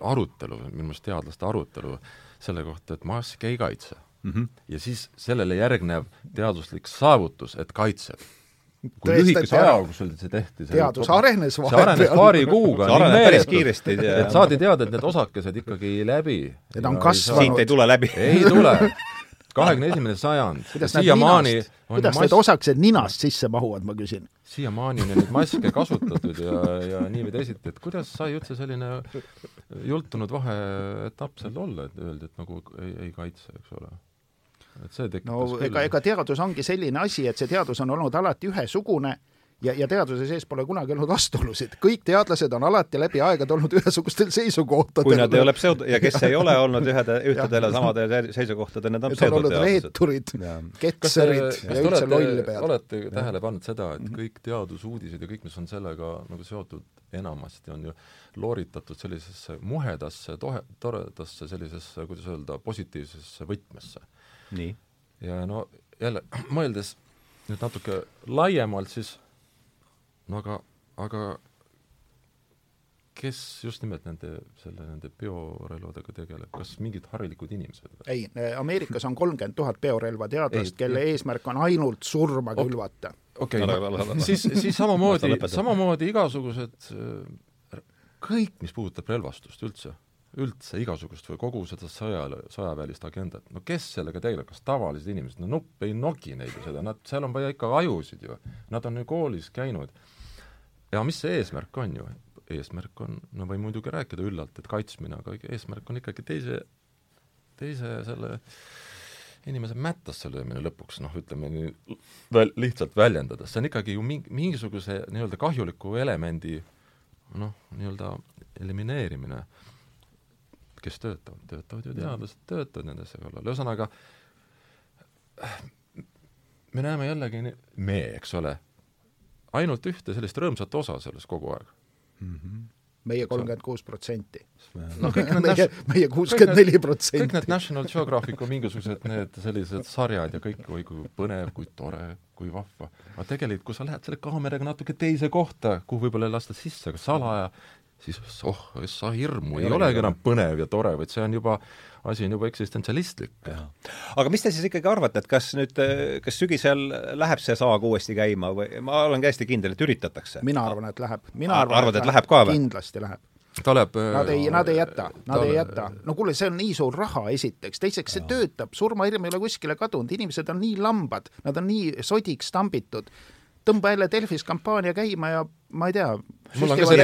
arutelu, minu meelest teadlaste arutelu selle kohta, et mask ei kaitse mm. -hmm. ja siis sellele järgnev teaduslik saavutus, et kaitseb kui lühikese ajaga, kus see tehti
see teadus arenes
vahepeal. see arenes paari kuuga
see arenes päris kiiresti.
et saadi teada, et need osakesed ikkagi ei läbi.
Need on kasvanud.
siit ei tule läbi.
ei tule kahekümne esimene sajand. siiamaani
kuidas need osakesed ninast sisse mahuvad, ma küsin?
siiamaani on neid maske kasutatud ja, ja nii või teisiti, et kuidas sai üldse selline jultunud vaheetapp seal olla, et öeldi, et nagu ei, ei kaitse, eks ole et see tekitas
no ega, ega teadus ongi selline asi, et see teadus on olnud alati ühesugune ja, ja teaduse sees pole kunagi olnud vastuolusid, kõik teadlased on alati läbi aegade olnud ühesugustel seisukohtadel.
kui nad ei ole pseudo- ja kes ei ole olnud ühede, ühtedel ja samadel seisukohtadel, need on
pseudoteadlased. reeturid, ketserid ja üldse lollpead.
olete tähele pannud seda, et mhm. kõik teadusuudised ja kõik, mis on sellega nagu seotud, enamasti on ju looritatud sellisesse muhedasse, tohe, toredasse sellisesse, kuidas öelda, positiivsesse võtmesse. ja no jälle, mõeldes nüüd natuke laiemalt, siis no aga, aga kes just nimelt nende, selle, nende biorelvadega tegeleb, kas mingid harilikud inimesed või?
ei, Ameerikas on kolmkümmend tuhat biorelvateadlast, kelle ei, eesmärk on ainult surma okay. külvata.
okei. Okay,, siis, siis samamoodi, samamoodi igasugused kõik, mis puudutab relvastust üldse, üldse igasugust või kogu seda sõja, sõjaväelist agendat, no kes sellega tegeleb, kas tavalised inimesed, no nupp ei nogi neid ju seda, nad, seal on vaja ikka ajusid ju, nad on ju koolis käinud. Ja mis see eesmärk on ju? eesmärk on, no võin muidugi rääkida üllalt, et kaitsmine, aga eesmärk on ikkagi teise, teise selle inimese mättasse löömine lõpuks, noh, ütleme nii väl-, lihtsalt väljendades, see on ikkagi ju mingi, mingisuguse nii-öelda kahjuliku elemendi noh, nii-öelda elimineerimine, kes töötavad, töötavad ju teadlased, töötavad nendesse kallal, ühesõnaga me näeme jällegi, me, eks ole, ainult ühte sellist rõõmsat osa sellest kogu aeg
mm. -hmm meie kolmkümmend kuus protsenti.
no kõik need
meie, meie kuuskümmend neli protsenti.
kõik need National Geographicu mingisugused need sellised sarjad ja kõik, oi kui põnev, kui tore, kui vahva. aga tegelikult, kui sa lähed selle kaameraga natuke teise kohta, kuhu võib-olla ei lasta sisse, aga salaja, siis oh, sa hirmu, ei olegi enam põnev ja tore, vaid see on juba asi on juba eksistentsialistlik.
aga mis te siis ikkagi arvate, et kas nüüd, kas sügisel läheb see saag uuesti käima või ma olen täiesti kindel, et üritatakse?
mina arvan, et läheb. mina arvan,
arvad, et, et läheb ka või?
kindlasti läheb
ta läheb
Nad ei, nad ei jäta, nad ei jäta. no kuule, see on nii suur raha esiteks, teiseks see töötab, surmahirm ei ole kuskile kadunud, inimesed on nii lambad, nad on nii sodiks tambitud tõmba jälle Delfis kampaania käima ja ma ei tea,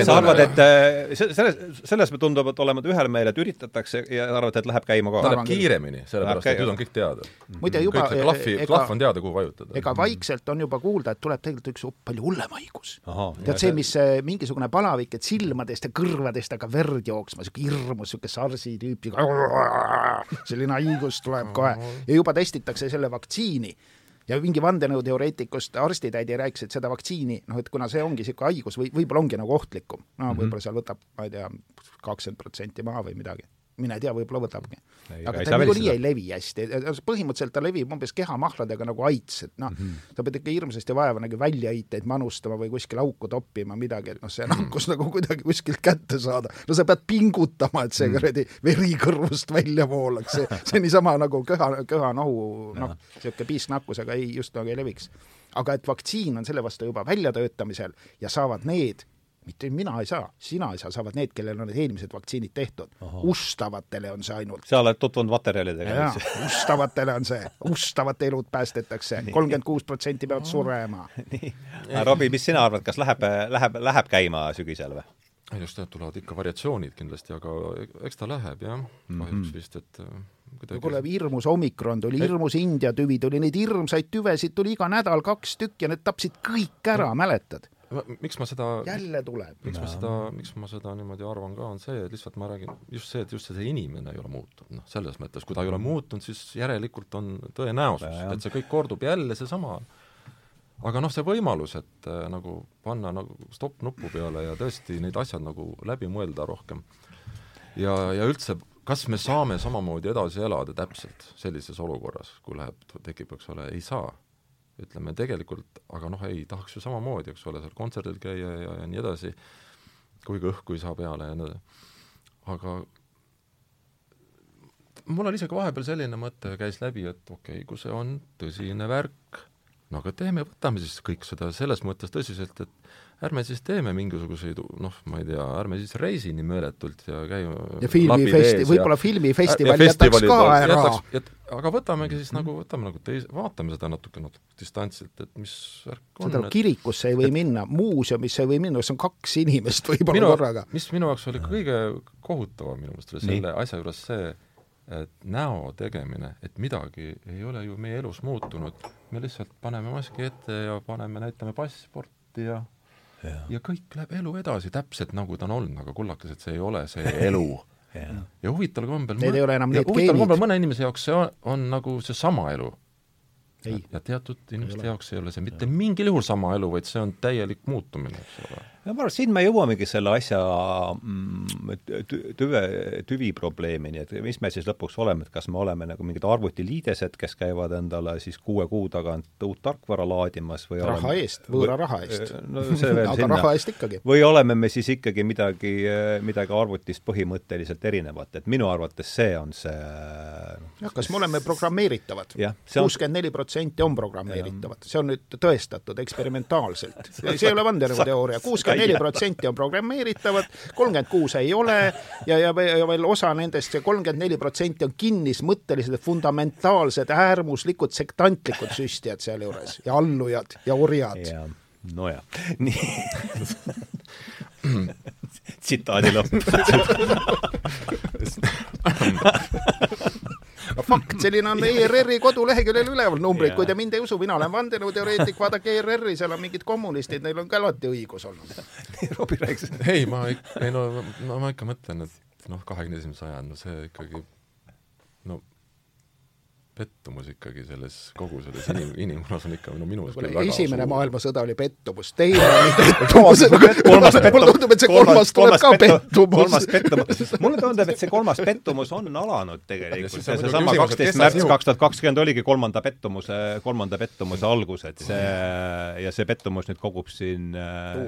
sa arvad, et äh, selles, selles me tunduvad olevat ühel meelel, et üritatakse ja arvad, et läheb käima ka?
ta läheb kiiremini, sellepärast et nüüd on kõik teada.
muide juba
kõik klahvi, klahv on teada, kuhu vajutada.
ega vaikselt on juba kuulda, et tuleb tegelikult üks palju hullem haigus. tead see, mis äh, mingisugune palavik, et silmadest ja kõrvadest hakkab verd jooksma, niisugune hirmus, niisugune sarsi tüüpi, selline haigus tuleb kohe. Ja juba testitakse selle vaktsiini ja mingi vandenõuteoreetikust arstitädi rääkis, et seda vaktsiini, noh, et kuna see ongi niisugune haigus või võib-olla ongi nagu ohtlikum, no mhm. võib-olla seal võtab, ma ei tea, kakskümmend protsenti maha või midagi mine tea, võib-olla võtabki. aga ta niikuinii ei levi hästi, põhimõtteliselt ta levib umbes kehamahladega nagu aits, et noh mm, -hmm. sa pead ikka hirmsasti vaeva nagu väljaheiteid manustama või kuskile auku toppima midagi, et noh, see nakkus nagu kuidagi kuskilt kätte saada. no sa pead pingutama, et see mhm. kuradi veri kõrvust välja voolaks, see, see niisama nagu köha, köhanohu, noh, niisugune piisknakkusega ei, just nagu ei leviks. aga et vaktsiin on selle vastu juba väljatöötamisel ja saavad need mitte mina ei saa, sina ei saa, saavad need, kellel on need eelmised vaktsiinid tehtud. ustavatele on see ainult.
sa oled tutvunud materjalidega?
ustavatele on see, ustavate elud päästetakse, kolmkümmend kuus protsenti peavad surema.
nii, Robbie, mis sina arvad, kas läheb, läheb, läheb käima sügisel või?
just, jah, tulevad ikka variatsioonid kindlasti, aga eks ta läheb jah, kahjuks mm -hmm. vist, et äh,
kuidagi kuule, hirmus omikron tuli, hirmus India tüvi tuli, neid hirmsaid tüvesid tuli iga nädal kaks tükki ja need tapsid kõik ära, mäletad?
Miks ma seda
jälle tuleb.
miks ma seda, miks ma seda niimoodi arvan ka, on see, et lihtsalt ma räägin just see, et just see inimene ei ole muutunud, noh, selles mõttes, kui ta ei ole muutunud, siis järelikult on tõenäosus, et see kõik kordub jälle seesama. aga noh, see võimalus, et äh, nagu panna nagu stopp-nupu peale ja tõesti neid asjad nagu läbi mõelda rohkem. Ja, ja üldse, kas me saame samamoodi edasi elada täpselt sellises olukorras, kui läheb, tekib, eks ole, ei saa ütleme tegelikult, aga noh, ei, tahaks ju samamoodi, eks ole, seal kontserdil käia ja, ja nii edasi, kuigi õhku ei saa peale ja nii edasi. aga mul oli isegi vahepeal selline mõte käis läbi, et okei okay,, kui see on tõsine värk, no aga teeme, võtame siis kõik seda selles mõttes tõsiselt, et ärme siis teeme mingisuguseid noh, ma ei tea, ärme siis reisi nii meeletult ja käi
ja filmifesti-, võib-olla filmifestival jätaks ka ära.
aga võtamegi siis nagu, võtame nagu teis-, vaatame seda natuke, natuke distantsilt, et mis värk on.
seda kirikusse ei või et... minna, muuseumisse ei või minna, kus on kaks inimest võib-olla korraga.
mis minu jaoks oli kõige kohutavam minu meelest oli selle asja juures see, et näo tegemine, et midagi ei ole ju meie elus muutunud, me lihtsalt paneme maski ette ja paneme, näitame passporti ja ja, ja kõik läheb elu edasi täpselt nagu ta on olnud, aga kullakesed, see ei ole see elu. Ja, ja huvitaval kombel
Need ei ole enam need
kombel mõne inimese jaoks see on, on nagu seesama elu. ja teatud inimeste jaoks ei ole see mitte ja. mingil juhul sama elu, vaid see on täielik muutumine, eks ole
no ma arvan, et siin me jõuamegi selle asja mm, tüve, tüvi probleemini, et mis me siis lõpuks oleme, et kas me oleme nagu mingid arvutiliidesed, kes käivad endale siis kuue kuu tagant uut tarkvara laadimas või
raha
oleme,
eest, võõra raha eest
no see veel
aga
sinna.
raha eest ikkagi.
või oleme me siis ikkagi midagi, midagi arvutist põhimõtteliselt erinevat, et minu arvates see on see
jah, kas me oleme programmeeritavad? kuuskümmend neli protsenti on programmeeritavad, see on nüüd tõestatud eksperimentaalselt see ei ole vandenõuteooria, kuuskümmend neli protsenti on programmeeritavad, kolmkümmend kuus ei ole ja, ja, ja veel osa nendest, see kolmkümmend neli protsenti on kinnismõttelised, fundamentaalsed, äärmuslikud, sektantlikud süstijad sealjuures ja allujad ja orjad.
nojah, nii. Tsitaadi lõpp
fakt, selline on ERR-i koduleheküljel üleval numbrid, kui te mind ei usu, mina olen vandenõuteoreetik, vaadake ERR-i, seal on mingid kommunistid, neil on ka alati õigus olnud.
Robbie rääkis.
ei, ma ikka, ei no, no ma ikka mõtlen, et noh, kahekümne esimene sajand, no see ikkagi no pettumus ikkagi selles, kogu selles inim, inimkonnas on ikka no minu meelest küll väga
esimene
suur.
maailmasõda oli pettumus, teine oli pettumus,
kolmas
mulle tundub, et see kolmas tuleb ka pettumus.
kolmas pettumus. mulle tundub, et see kolmas pettumus on alanud tegelikult. seesama kaksteist märts kaks tuhat kakskümmend oligi kolmanda pettumuse, kolmanda pettumuse algus, et see ja see pettumus nüüd kogub siin,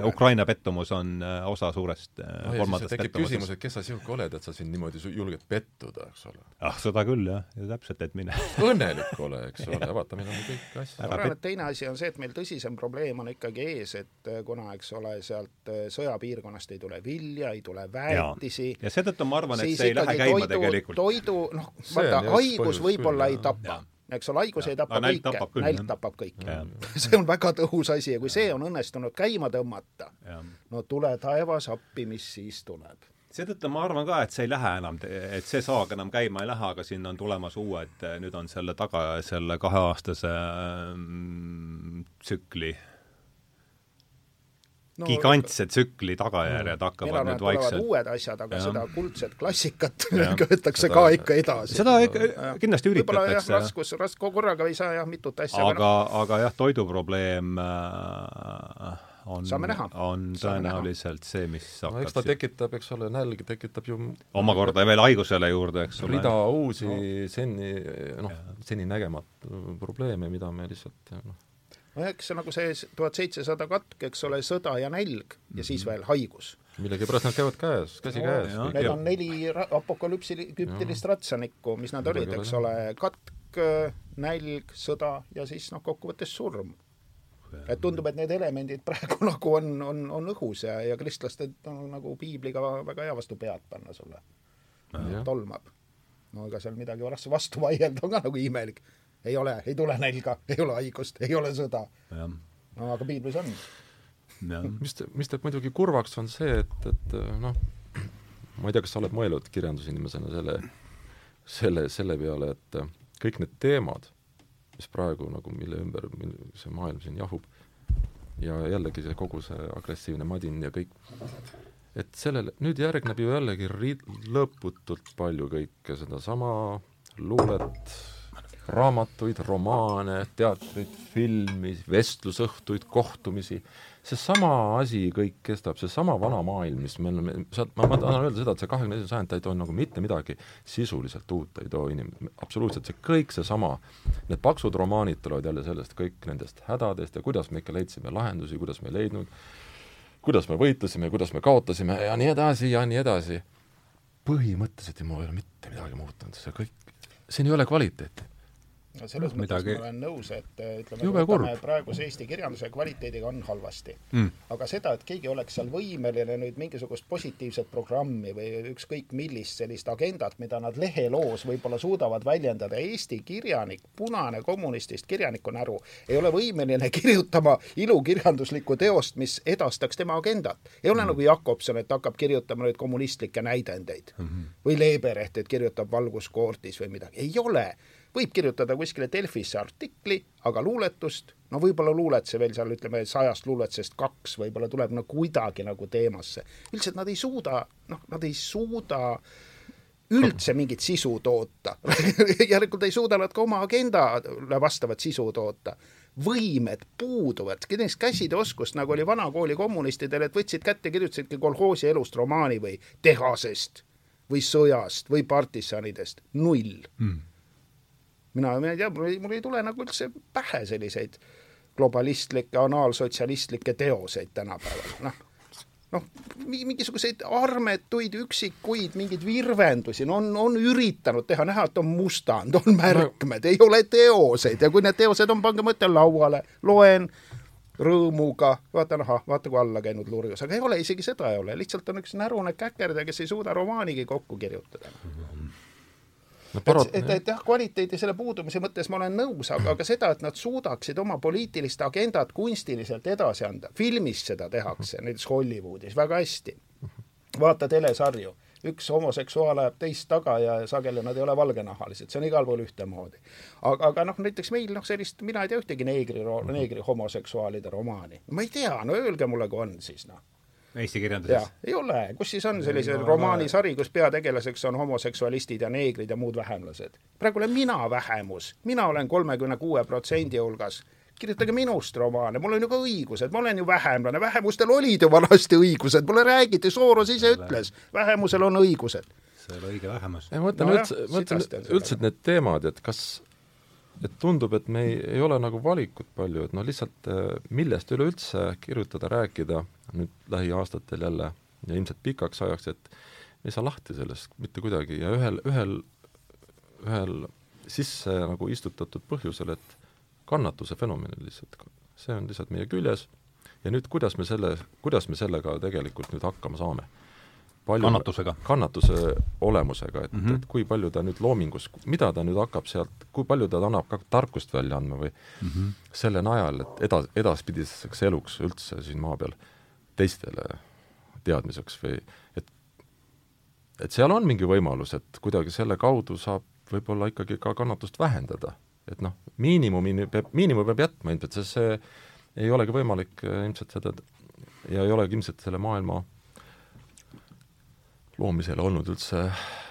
Ukraina pettumus on äh, osa suurest äh,
no,
kolmandast
tekib küsimus,
pettumusest.
et kes sa sihuke oled, et sa siin niimoodi julged pettuda, eks ole.
ah, seda küll jah, ja täpselt, et mine
õnnelik ole, eks ole, vaata, meil on kõik asjad.
ma arvan, et teine asi on see, et meil tõsisem probleem on ikkagi ees, et äh, kuna, eks ole, sealt äh, sõjapiirkonnast ei tule vilja, ei tule väetisi,
ja seetõttu ma arvan, et see ei lähe käima
toidu,
tegelikult.
toidu, noh, vaata, haigus võib-olla ei tapa eks ole, haigus ei tapa kõike. nälg tapab kõike. See on väga tõhus asi ja kui see on õnnestunud käima tõmmata, no tule taevas appi, mis siis tuleb.
Seetõttu ma arvan ka, et see ei lähe enam, et see saag enam käima ei lähe, aga siin on tulemas uued, nüüd on selle taga selle kaheaastase mm, tsükli. No, gigantse tsükli tagajärjed hakkavad
mina arvan,
nüüd vaikselt.
uued asjad, aga
Jah.
seda kuldset klassikat köetakse ka ikka edasi.
seda ikka kindlasti üritatakse,
raskus, ras-, korraga ei saa jah mitut asja, aga
aga, aga jah, toiduprobleem äh, on, on tõenäoliselt see, mis
no eks
hakkab
ta tekitab, eks ole, nälg tekitab ju
omakorda veel haigusele juurde, eks ole.
rida uusi seni, noh, seni nägematu probleeme, mida me lihtsalt noh,
noh, eks see nagu see tuhat seitsesada katk, eks ole, sõda ja nälg ja siis veel haigus.
millegipärast nad käivad käes, käsikäes
jah.
Need on neli apokalüpsilist ratsanikku, mis nad olid, eks ole, katk, nälg, sõda ja siis noh, kokkuvõttes surm. Et tundub, et need elemendid praegu nagu on, on, on õhus ja, ja kristlased on nagu piibliga väga hea vastu pead panna sulle.
Jah.
tolmab. no ega seal midagi vastu, vastu vaielda on ka nagu imelik. ei ole, ei tule nälga, ei ole haigust, ei ole sõda. no aga piiblis on.
mis, mis teeb muidugi kurvaks, on see, et, et noh, ma ei tea, kas sa oled mõelnud kirjandusinimesena selle, selle, selle peale, et kõik need teemad, mis praegu nagu, mille ümber see maailm siin jahub, ja jällegi see kogu see agressiivne madin ja kõik, et sellele, nüüd järgneb ju jällegi ri-, lõputult palju kõike sedasama luulet, raamatuid, romaane, teatrit, filmi, vestlusõhtuid, kohtumisi, seesama asi kõik kestab, seesama vana maailm, mis meil on, sealt, ma, ma tahan öelda seda, et see kahekümne esimene sajand, ta ei too nagu mitte midagi sisuliselt uut, ei too inim-, absoluutselt see kõik seesama, need paksud romaanid tulevad jälle sellest, kõik nendest hädadest ja kuidas me ikka leidsime lahendusi, kuidas me ei leidnud, kuidas me võitlesime, kuidas me kaotasime ja nii edasi ja nii edasi. põhimõtteliselt ei mul ei ole mitte midagi muutunud, see kõik, siin ei ole kvaliteeti
no selles mõttes
midagi-
ma olen nõus, et eh, ütleme, võtame praeguse Eesti kirjanduse kvaliteediga on halvasti
Mm.
aga seda, et keegi oleks seal võimeline nüüd mingisugust positiivset programmi või ükskõik millist sellist agendat, mida nad leheloos võib-olla suudavad väljendada, Eesti kirjanik, punane kommunistist kirjaniku näru, ei ole võimeline kirjutama ilukirjanduslikku teost, mis edastaks tema agendat. ei ole mm. nagu Jakobson, et hakkab kirjutama nüüd kommunistlikke näidendeid mm -hmm. või Lebereht, et kirjutab valguskoortis või midagi, ei ole võib kirjutada kuskile Delfisse artikli, aga luuletust, no võib-olla luuletuse veel seal ütleme sajast luuletusest kaks võib-olla tuleb no kuidagi nagu teemasse. üldiselt nad ei suuda, noh, nad ei suuda üldse mingit sisu toota järelikult ei suuda nad ka oma agendale vastavat sisu toota. võimed puuduvad, näiteks käside oskust, nagu oli vanakooli kommunistidel, et võtsid kätte, kirjutasidki kolhoosi elust romaani või tehasest või sõjast või partisanidest, null
Mm.
Mina, ma ei tea, mul ei, tule nagu üldse pähe selliseid globalistlikke, anaalsotsialistlikke teoseid tänapäeval, noh. noh, mingisuguseid armetuid üksikuid mingeid virvendusi, no on, on üritanud teha, näha, et on mustand, on märkmed ei ole teoseid. Ja kui need teosed on, pange mõte lauale, loen, rõõmuga, vaatan, ahah, vaata kui alla käinud lurjus, aga ei ole, isegi seda ei ole, lihtsalt on üks närune käkerdaja, kes ei suuda romaanigi kokku kirjutada no, parot, et, et, et jah, kvaliteedi selle puudumise mõttes ma olen nõus, aga, aga seda, et nad suudaksid oma poliitilist agendat kunstiliselt edasi anda, filmis seda tehakse, näiteks Hollywoodis väga hästi. vaata telesarju, üks homoseksuaal ajab teist taga ja sageli nad ei ole valgenahalised, see on igal pool ühtemoodi. aga, aga noh, näiteks meil noh, sellist, mina ei tea ühtegi neegri, neegri homoseksuaalide romaani. ma ei tea, no öelge mulle, kui on siis noh
Eesti kirjanduses?
ei ole, kus siis on sellise no, romaanisari, kus peategelaseks on homoseksualistid ja neegrid ja muud vähemused. praegu olen mina vähemus, mina olen kolmekümne kuue protsendi hulgas. Kirjutage minust romaane, mul on ju ka õigused, ma olen ju vähemlane, vähemustel olid ju vanasti õigused, mulle räägiti, Soros ise ütles, vähemusel on õigused.
see ei ole õige vähemus.
ma mõtlen no üldse, mõtlen üldse need teemad, et kas et tundub, et me ei, ei ole nagu valikut palju, et noh, lihtsalt äh, millest üleüldse kirjutada, rääkida nüüd lähiaastatel jälle ja ilmselt pikaks ajaks, et ei saa lahti sellest mitte kuidagi ja ühel, ühel, ühel sisse nagu istutatud põhjusel, et kannatuse fenomen lihtsalt, see on lihtsalt meie küljes ja nüüd kuidas me selle, kuidas me sellega tegelikult nüüd hakkama saame
palju kannatusega?
kannatuse olemusega, et mm, -hmm. et kui palju ta nüüd loomingus, mida ta nüüd hakkab sealt, kui palju ta annab ka tarkust välja andma või mm -hmm. selle najal, et eda-, edaspidiseks eluks üldse siin maa peal teistele teadmiseks või et et seal on mingi võimalus, et kuidagi selle kaudu saab võib-olla ikkagi ka kannatust vähendada. et noh, miinimumini peab, miinimum peab jätma ilmselt, sest see ei olegi võimalik äh, ilmselt seda ja ei olegi ilmselt selle maailma loomisel olnud üldse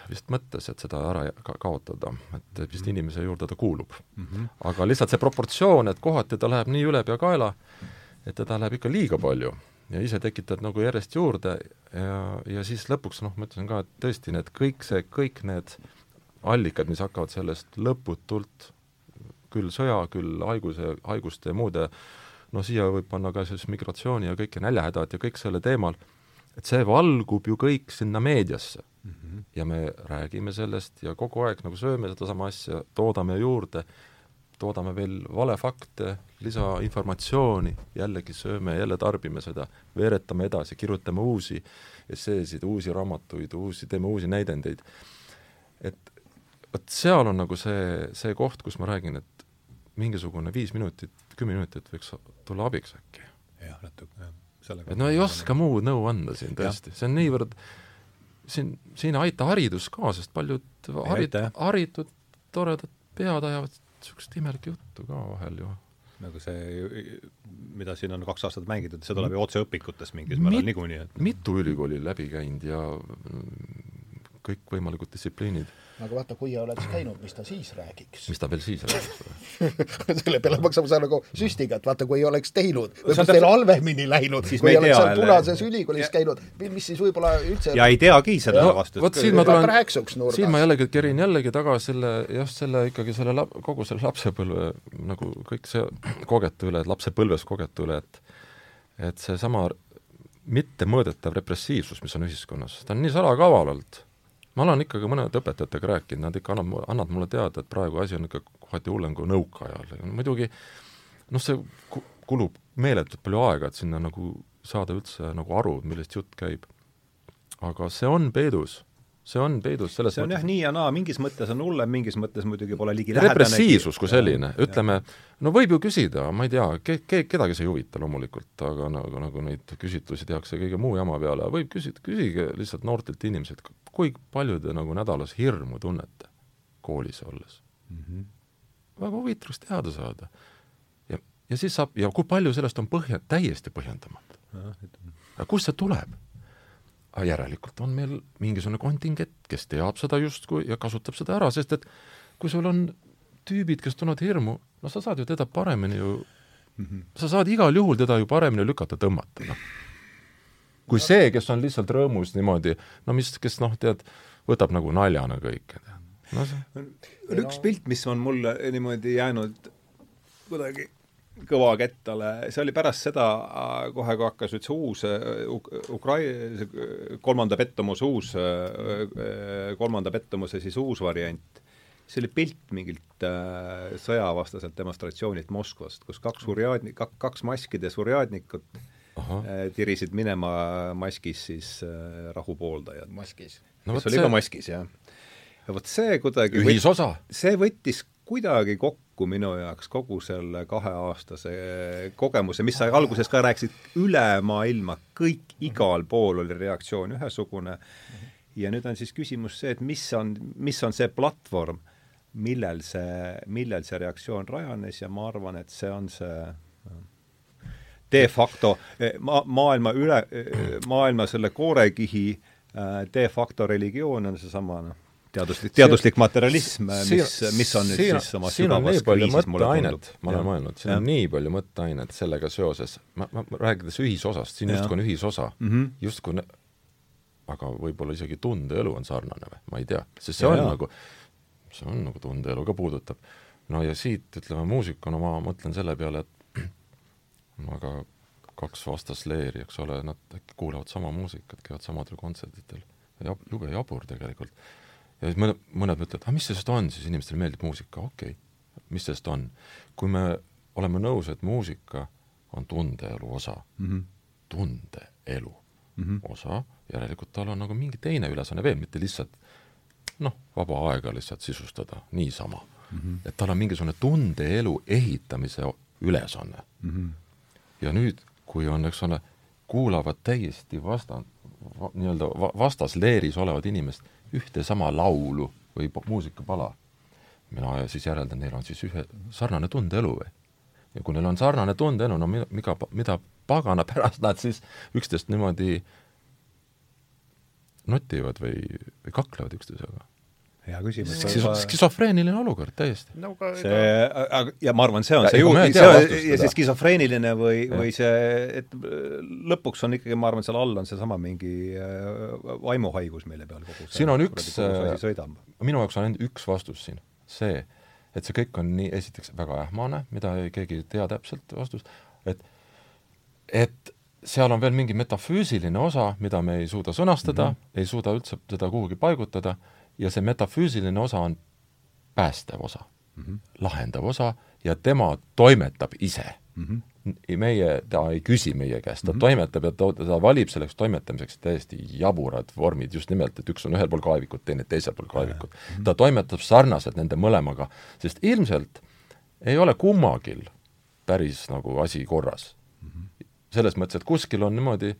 vist mõttes, et seda ära ka kaotada, et vist inimese juurde ta kuulub mm. -hmm. aga lihtsalt see proportsioon, et kohati ta läheb nii ülepeakaela, et teda läheb ikka liiga palju ja ise tekitad nagu järjest juurde ja, ja siis lõpuks noh, ma ütlesin ka, et tõesti need kõik see, kõik need allikad, mis hakkavad sellest lõputult küll sõja, küll haiguse, haiguste ja muude no siia võib panna ka siis migratsiooni ja kõike näljahädad ja kõik selle teemal et see valgub ju kõik sinna meediasse mm. -hmm. ja me räägime sellest ja kogu aeg nagu sööme sedasama asja, toodame juurde, toodame veel valefakte, lisainformatsiooni, jällegi sööme, jälle tarbime seda, veeretame edasi, kirjutame uusi esseesid, uusi raamatuid, uusi, teeme uusi näidendeid. et vot seal on nagu see, see koht, kus ma räägin, et mingisugune viis minutit, kümme minutit võiks tulla abiks äkki.
jah, natuke, jah
et no ei oska muud nõu anda siin tõesti, see on niivõrd, siin, siin ei aita haridus ka, sest paljud harit-, haritud toredad pead ajavad niisugust imelikku juttu ka vahel ju.
nagu see, mida siin on kaks aastat mängitud, see tuleb ju otseõpikutest mingis määral niikuinii, et
mitu ülikooli läbi käinud ja kõikvõimalikud distsipliinid
aga vaata, kui oleks käinud, mis ta siis räägiks?
mis ta veel siis räägiks?
Selle peale maksame sa nagu süstiga, et vaata, kui ei oleks teinud, võib-olla teil halvemini läinud, kui ei oleks seal punases ülikoolis käinud, mis siis võib-olla üldse
ja ei teagi seda no, vastust.
vot siin ma tulen, siin ma jällegi kerin jällegi tagasi selle, just selle ikkagi selle lap-, kogu selle lapsepõlve nagu kõik see kogetu üle, lapsepõlves kogetu üle, et et seesama mittemõõdetav repressiivsus, mis on ühiskonnas, ta on nii salakavalalt ma olen ikkagi mõnede õpetajatega rääkinud, nad ikka annab, annavad mulle teada, et praegu asi on ikka kohati hullem kui nõukaajal, muidugi noh, see kulub meeletult palju aega, et sinna nagu saada üldse nagu aru, millest jutt käib. aga see on peidus see on peidus selles
see on mõttes. jah nii ja naa, mingis mõttes on hullem, mingis mõttes muidugi pole ligi
repressiivsus kui selline, ütleme, no võib ju küsida, ma ei tea, ke-, ke-, kedagi see ei huvita loomulikult, aga nagu, nagu neid küsitlusi tehakse kõige muu jama peale, võib küsida, küsige lihtsalt noortelt inimeselt, kui palju te nagu nädalas hirmu tunnete koolis olles mm? -hmm. väga huvitav oleks teada saada. ja, ja siis saab, ja kui palju sellest on põhja, täiesti põhjendamatu. aga kust see tuleb? Järelikult on meil mingisugune kontingent, kes teab seda justkui ja kasutab seda ära, sest et kui sul on tüübid, kes tunnevad hirmu, no sa saad ju teda paremini ju mm, -hmm. sa saad igal juhul teda ju paremini lükata, tõmmata, noh. kui see, kes on lihtsalt rõõmus niimoodi, no mis, kes noh, tead, võtab nagu naljana kõike, no see
on üks pilt, mis on mulle niimoodi jäänud kuidagi kõva kettale, see oli pärast seda kohe, kui hakkas nüüd see uus Ukrai-, kolmanda pettumuse uus, kolmanda pettumuse siis uus variant, see oli pilt mingilt äh, sõjavastaselt demonstratsioonilt Moskvast, kus kaks urjadni-, kaks maskides urjadnikut äh, tirisid minema maskis siis äh, rahu pooldajad.
maskis.
no kes oli see... ka maskis, jah. ja vot see kuidagi
ühisosa?
see võttis kuidagi kokku minu jaoks kogu selle kaheaastase kogemuse, mis sa alguses ka rääkisid, üle maailma, kõik igal pool oli reaktsioon ühesugune. Ja nüüd on siis küsimus see, et mis on, mis on see platvorm, millel see, millel see reaktsioon rajanes ja ma arvan, et see on see de facto ma-, maailma üle, maailma selle koorekihi de facto religioon on seesama noh, teaduslik, teaduslik materialism, mis, mis on nüüd siin, siis oma sügavas kriisis, mulle tundub.
ma olen mõelnud, siin ja. on nii palju mõtteainet sellega seoses, ma, ma, rääkides ühisosast, siin justkui on ühisosa mm -hmm., justkui aga võib-olla isegi tundeelu on sarnane või, ma ei tea, sest see ja, on ja. nagu, see on nagu tundeelu ka puudutab. no ja siit, ütleme, muusikuna ma mõtlen selle peale, et aga kaks vastasleeri, eks ole, nad äkki kuulavad sama muusikat, käivad samadel kontsertidel. jab-, jube jabur tegelikult ja siis mõned, mõned mõtlevad, ah mis sellest on siis, inimestele meeldib muusika, okei okay., mis sellest on. kui me oleme nõus, et muusika on tundeelu osa mm, -hmm. tundeelu mm -hmm. osa, järelikult tal on nagu mingi teine ülesanne veel, mitte lihtsalt noh, vaba aega lihtsalt sisustada niisama mm. -hmm. et tal on mingisugune tundeelu ehitamise ülesanne mm. -hmm. ja nüüd, kui on, eks ole, kuulavad täiesti vasta-, nii-öelda vastasleeris olevad inimesed ühte sama laulu või muusikapala, mina siis järeldan, neil on siis ühe sarnane tundeelu või? ja kui neil on sarnane tundeelu, no mida, mida, pagana pärast nad siis üksteist niimoodi notivad või, või kaklevad üksteisega
hea küsimus.
skisofreeniline olukord täiesti
no,. see, ja ma arvan, see on ja, see ju, see on, ja see skisofreeniline või, või see, et lõpuks on ikkagi, ma arvan, seal all on seesama mingi äh, vaimuhaigus, mille peal kogu
see siin on üks, äh, minu jaoks on ainult üks vastus siin, see, et see kõik on nii, esiteks väga ähmane, mida keegi ei tea täpselt vastust, et et seal on veel mingi metafüüsiline osa, mida me ei suuda sõnastada mm, -hmm. ei suuda üldse seda kuhugi paigutada ja see metafüüsiline osa on päästev osa mm, -hmm. lahendav osa ja tema toimetab ise mm. -hmm. meie, ta ei küsi meie käest, ta mm -hmm. toimetab ja ta, ta valib selleks toimetamiseks täiesti jaburad vormid, just nimelt, et üks on ühel pool kaevikut, teine teisel pool kaevikut mm. -hmm. ta toimetab sarnaselt nende mõlemaga, sest ilmselt ei ole kummagil päris nagu asi korras mm. -hmm. selles mõttes, et kuskil on niimoodi,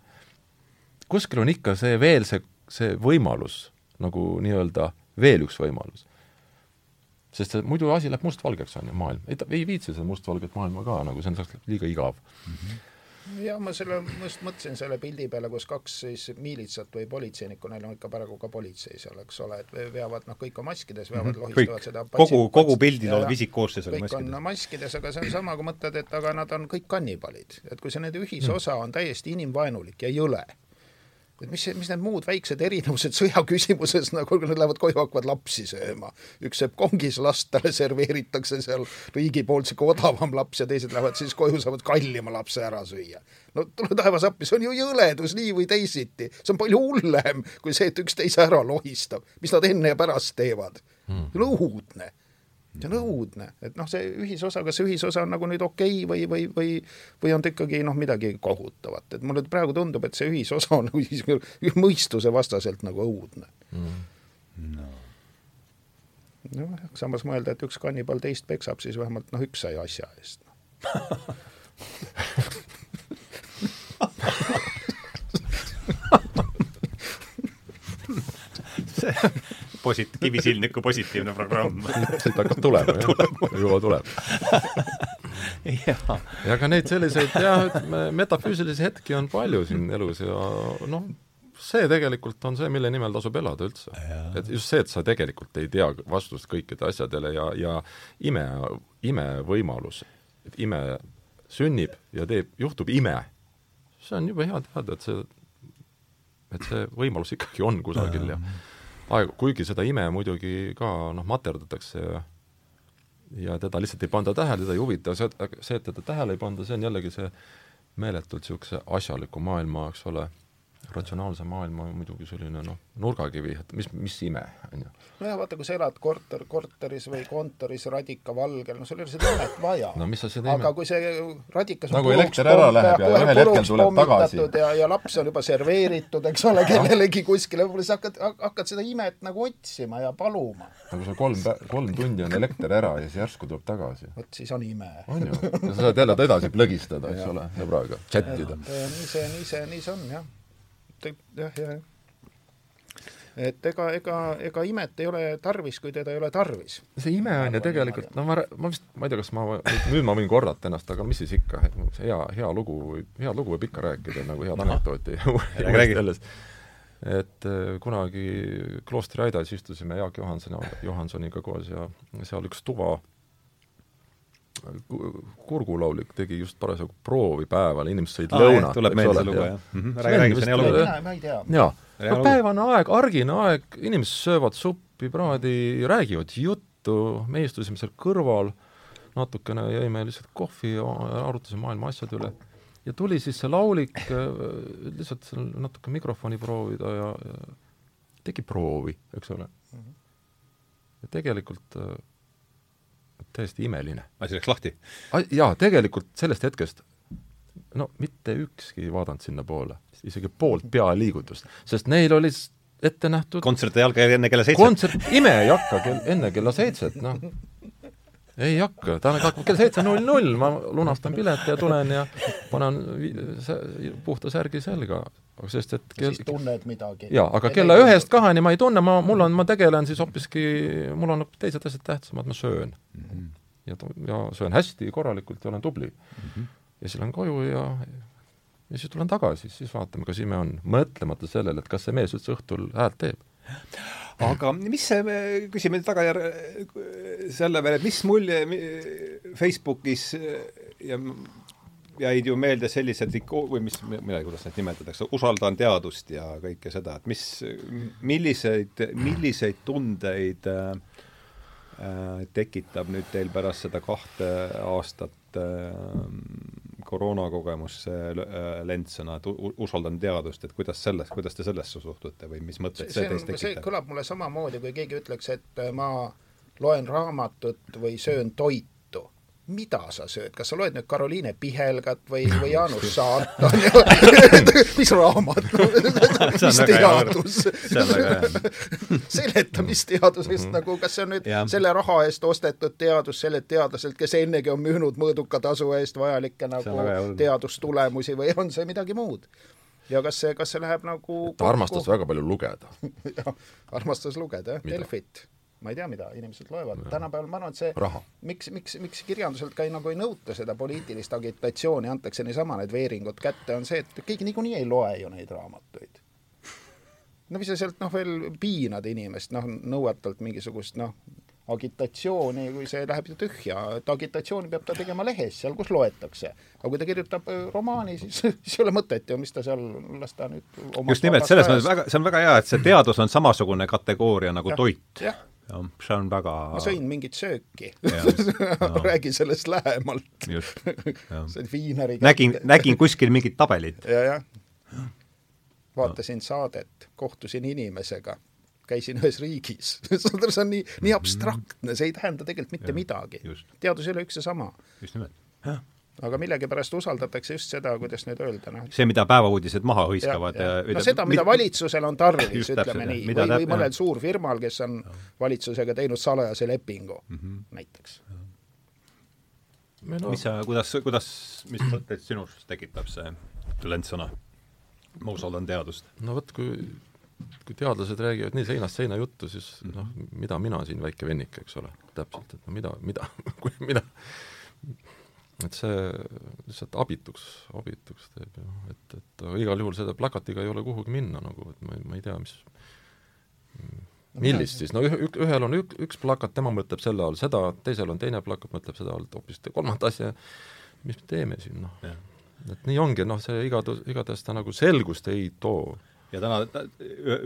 kuskil on ikka see veel see, see võimalus nagu nii-öelda veel üks võimalus. sest see, muidu asi läheb mustvalgeks, on ju, maailm. ei ei viitsi seda mustvalget maailma ka, nagu see on liiga igav mm. -hmm
ja ma selle, ma just mõtlesin selle pildi peale, kus kaks siis miilitsat või politseinikku, neil on ikka praegu ka politsei seal, eks ole, et veavad noh, kõik on maskides, veavad mm, -hmm. lohistavad
kõik.
seda
kogu, kogu pildil olev isikkoosseis
on maskides. on maskides, aga see on sama, kui mõtled, et aga nad on kõik kannibalid. et kui see nende ühisosa on täiesti inimvaenulik ja jõle et mis, mis need muud väiksed erinevused sõjaküsimuses, nagu nad lähevad koju, hakkavad lapsi sööma. üks sööb kongis last, talle serveeritakse seal riigi poolt sihuke odavam laps ja teised lähevad siis koju, saavad kallima lapse ära süüa. no tule taevas appi, see on ju jõledus nii või teisiti. see on palju hullem kui see, et üks teise ära lohistab. mis nad enne ja pärast teevad hmm.. see on õudne see on õudne, et noh, see ühisosa, kas see ühisosa on nagu nüüd okei okay või, või, või või on ta ikkagi noh, midagi kohutavat, et mulle praegu tundub, et see ühisosa on nagu mõistuse vastaselt nagu õudne. Mm.. no noh, samas mõelda, et üks kannibal teist peksab, siis vähemalt noh, üks sai asja eest no.
see posit-, kivisilniku positiivne programm.
Siit hakkab tulema, jah, juba tuleb. ja aga neid selliseid jah, metafüüsilisi hetki on palju siin elus ja noh, see tegelikult on see, mille nimel tasub elada üldse. et just see, et sa tegelikult ei tea vastust kõikide asjadele ja, ja ime, imevõimalus, et ime sünnib ja teeb, juhtub ime, see on jube hea teada, et see, et see võimalus ikkagi on kusagil ja, ja aeg, kuigi seda ime muidugi ka noh, materdatakse ja ja teda lihtsalt ei panda tähele, teda ei huvita see, see, et teda tähele ei panda, see on jällegi see meeletult niisuguse asjaliku maailma, eks ole, ratsionaalse maailma muidugi selline noh, nurgakivi, et mis, mis ime, on ju.
nojah, vaata, kui sa elad korter, korteris või kontoris radikavalgel, no sul ei ole seda imet vaja.
no
aga kui see radikas
nagu elekter ära läheb ja ühel hetkel tuleb tagasi.
ja, ja laps on juba serveeritud, eks ole, kellelegi kuskile, võib-olla sa hakkad, hakkad seda imet nagu otsima ja paluma.
nagu sul kolm, kolm tundi on elekter ära ja siis järsku tuleb tagasi.
vot siis on ime.
on ju, ja sa saad jälle edasi plõgistada, eks ole, sõbraga, chat ida.
nii see, nii see, nii see on, jah jah, jah. et ega, ega, ega imet ei ole tarvis, kui teda ei ole tarvis.
see ime on ju tegelikult, no ma, ma vist, ma ei tea, kas ma, nüüd ma võin korrata ennast, aga mis siis ikka, hea, hea lugu, head lugu võib ikka rääkida, nagu head anekdooti sellest et äh, kunagi kloostri aidas istusime Jaak Johansoni, Johansoniga koos ja seal üks tuva kurgulaulik tegi just parasjagu proovi päeval, inimesed sõid lõunat.
tuleb meelde see lugu, jah -hmm.? räägi, räägi, see on hea lugu.
ma ei tea.
jaa, no päevane aeg, argine aeg, inimesed söövad suppi, praadi, räägivad juttu, meie istusime seal kõrval, natukene jõime lihtsalt kohvi ja arutasime maailma asjade üle. ja tuli siis see laulik äh, lihtsalt seal natuke mikrofoni proovida ja, ja tegi proovi, eks ole. -hmm. ja tegelikult äh, täiesti imeline.
asi läks lahti?
jaa, tegelikult sellest hetkest no mitte ükski ei vaadanud sinnapoole, isegi poolt pealiigutust, sest neil oli ette nähtud
kontsert ei alga enne kella seitset?
kontsert, ime ei hakka kell, enne kella seitset, noh. Ei hakka, ta hakkab kell seitse null null, ma lunastan pileti ja tulen ja panen puhta särgi selga, sest et
kell... siis tunned midagi.
jaa, aga kella ühest kaheni ma ei tunne, ma, mul on, ma tegelen siis hoopiski, mul on teised asjad tähtsamad, ma söön mm. -hmm. ja, ja söön hästi, korralikult ja olen tubli mm. -hmm. ja siis lähen koju ja ja siis tulen tagasi, siis vaatame, kas ime on, mõtlemata sellele, et kas see mees üldse õhtul häält teeb.
aga mis see, küsime tagajärg selle veel, et mis mulje Facebookis ja jäid ju meelde sellised iko-, või mis, midagi, kuidas neid nimetatakse, usaldan teadust ja kõike seda, et mis, milliseid, milliseid tundeid äh, tekitab nüüd teil pärast seda kahte aastat äh, koroonakogemus äh, lentsõna, et usaldan teadust, et kuidas selles, kuidas te sellesse suhtute või mis mõtteid see, see teis tekitab?
see kõlab mulle samamoodi, kui keegi ütleks, et ma loen raamatut või söön toitu mida sa sööd, kas sa loed nüüd Karoliine Pihelgat või, või Jaanus Saart on ju mis raamat mis teadus? Seletamisteadusest mhm. nagu, kas see on nüüd ja. selle raha eest ostetud teadus sellelt teadlaselt, kes ennegi on müünud mõõduka tasu eest vajalikke nagu teadustulemusi või on see midagi muud? ja kas see, kas see läheb nagu
ta armastas väga palju lugeda.
Armastas lugeda, jah, Delfit ma ei tea, mida inimesed loevad, tänapäeval ma arvan, et see
Raha.
miks, miks, miks kirjanduselt ka ei, nagu ei nõuta seda poliitilist agitatsiooni, antakse niisama need veeringud kätte, on see, et keegi niikuinii ei loe ju neid raamatuid. no mis sa sealt noh, veel piinad inimest, noh, nõuad talt mingisugust noh, agitatsiooni, kui see läheb ju tühja, et agitatsiooni peab ta tegema lehes, seal, kus loetakse. aga kui ta kirjutab äh, romaani, siis, siis ei ole mõtet ju, mis ta seal, las ta nüüd
just nimelt, selles mõttes väga, see on väga hea, et see teadus on samasugune kategooria nagu ja, toit jah, see on väga
ma sõin mingit sööki. Räägi sellest lähemalt. see viinari
nägin, nägin kuskil mingit tabelit.
Ja,. jah-jah. vaatasin saadet, kohtusin inimesega, käisin ühes riigis. See on nii, nii abstraktne, see ei tähenda tegelikult mitte ja, midagi. teadus ei ole üks ja sama.
just nimelt, jah
aga millegipärast usaldatakse just seda, kuidas nüüd öelda, noh.
see, mida päevauudised maha hõiskavad ja,
ja, ja no seda, mida valitsusel on tarvis, ütleme nii, või, või mõnel suurfirmal, kes on valitsusega teinud salajase lepingu mm, -hmm. näiteks.
No. mis sa, kuidas, kuidas, mis mõtteid sinus tekitab see lentsõna? ma usaldan teadust.
no vot, kui kui teadlased räägivad nii seinast seina juttu, siis noh, mida mina siin, väike vennik, eks ole, täpselt, et no mida, mida, kui mida et see lihtsalt abituks, abituks teeb ju, et, et igal juhul selle plakatiga ei ole kuhugi minna nagu, et ma ei, ma ei tea, mis millist siis, no üh, ühel on ük, üks plakat, tema mõtleb selle all seda, teisel on teine plakat, mõtleb seda all hoopis kolmandat asja, mis me teeme siin, noh. et nii ongi, noh, see igadus, igatahes ta nagu selgust ei too
ja täna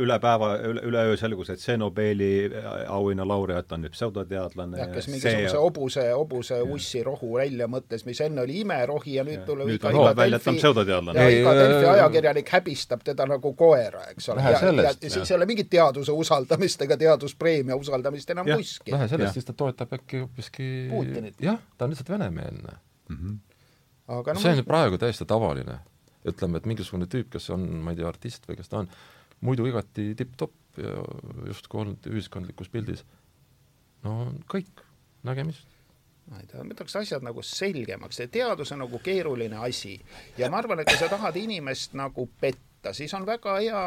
üle päeva, üle, üleöö selgus, et see Nobeli auhinna laureaat on nüüd pseudoteadlane
jah, kes
see
mingisuguse hobuse, hobuse ussi rohu välja mõtles, mis enne oli imerohi ja nüüd tuleb
nüüd
iga,
on
iga
hoo välja, et ta on
Delfi ja iga Delfi ajakirjanik häbistab teda nagu koera, eks ole. Ja, ja
sellest,
siis ei ole mingit teaduse usaldamist ega teaduspreemia usaldamist enam kuskil.
vähe sellest, siis ta toetab äkki hoopiski jah, ta on lihtsalt venemeelne
mm. -hmm.
aga
no, see on praegu täiesti tavaline. ütleme, et mingisugune tüüp, kes on, ma ei tea, artist või kes ta on, muidu igati tipp-topp ja justkui olnud ühiskondlikus pildis, no kõik, nägemist.
ma ei tea, ma ütleks asjad nagu selgemaks, see teadus on nagu keeruline asi. Ja ma arvan, et kui sa tahad inimest nagu petta, siis on väga hea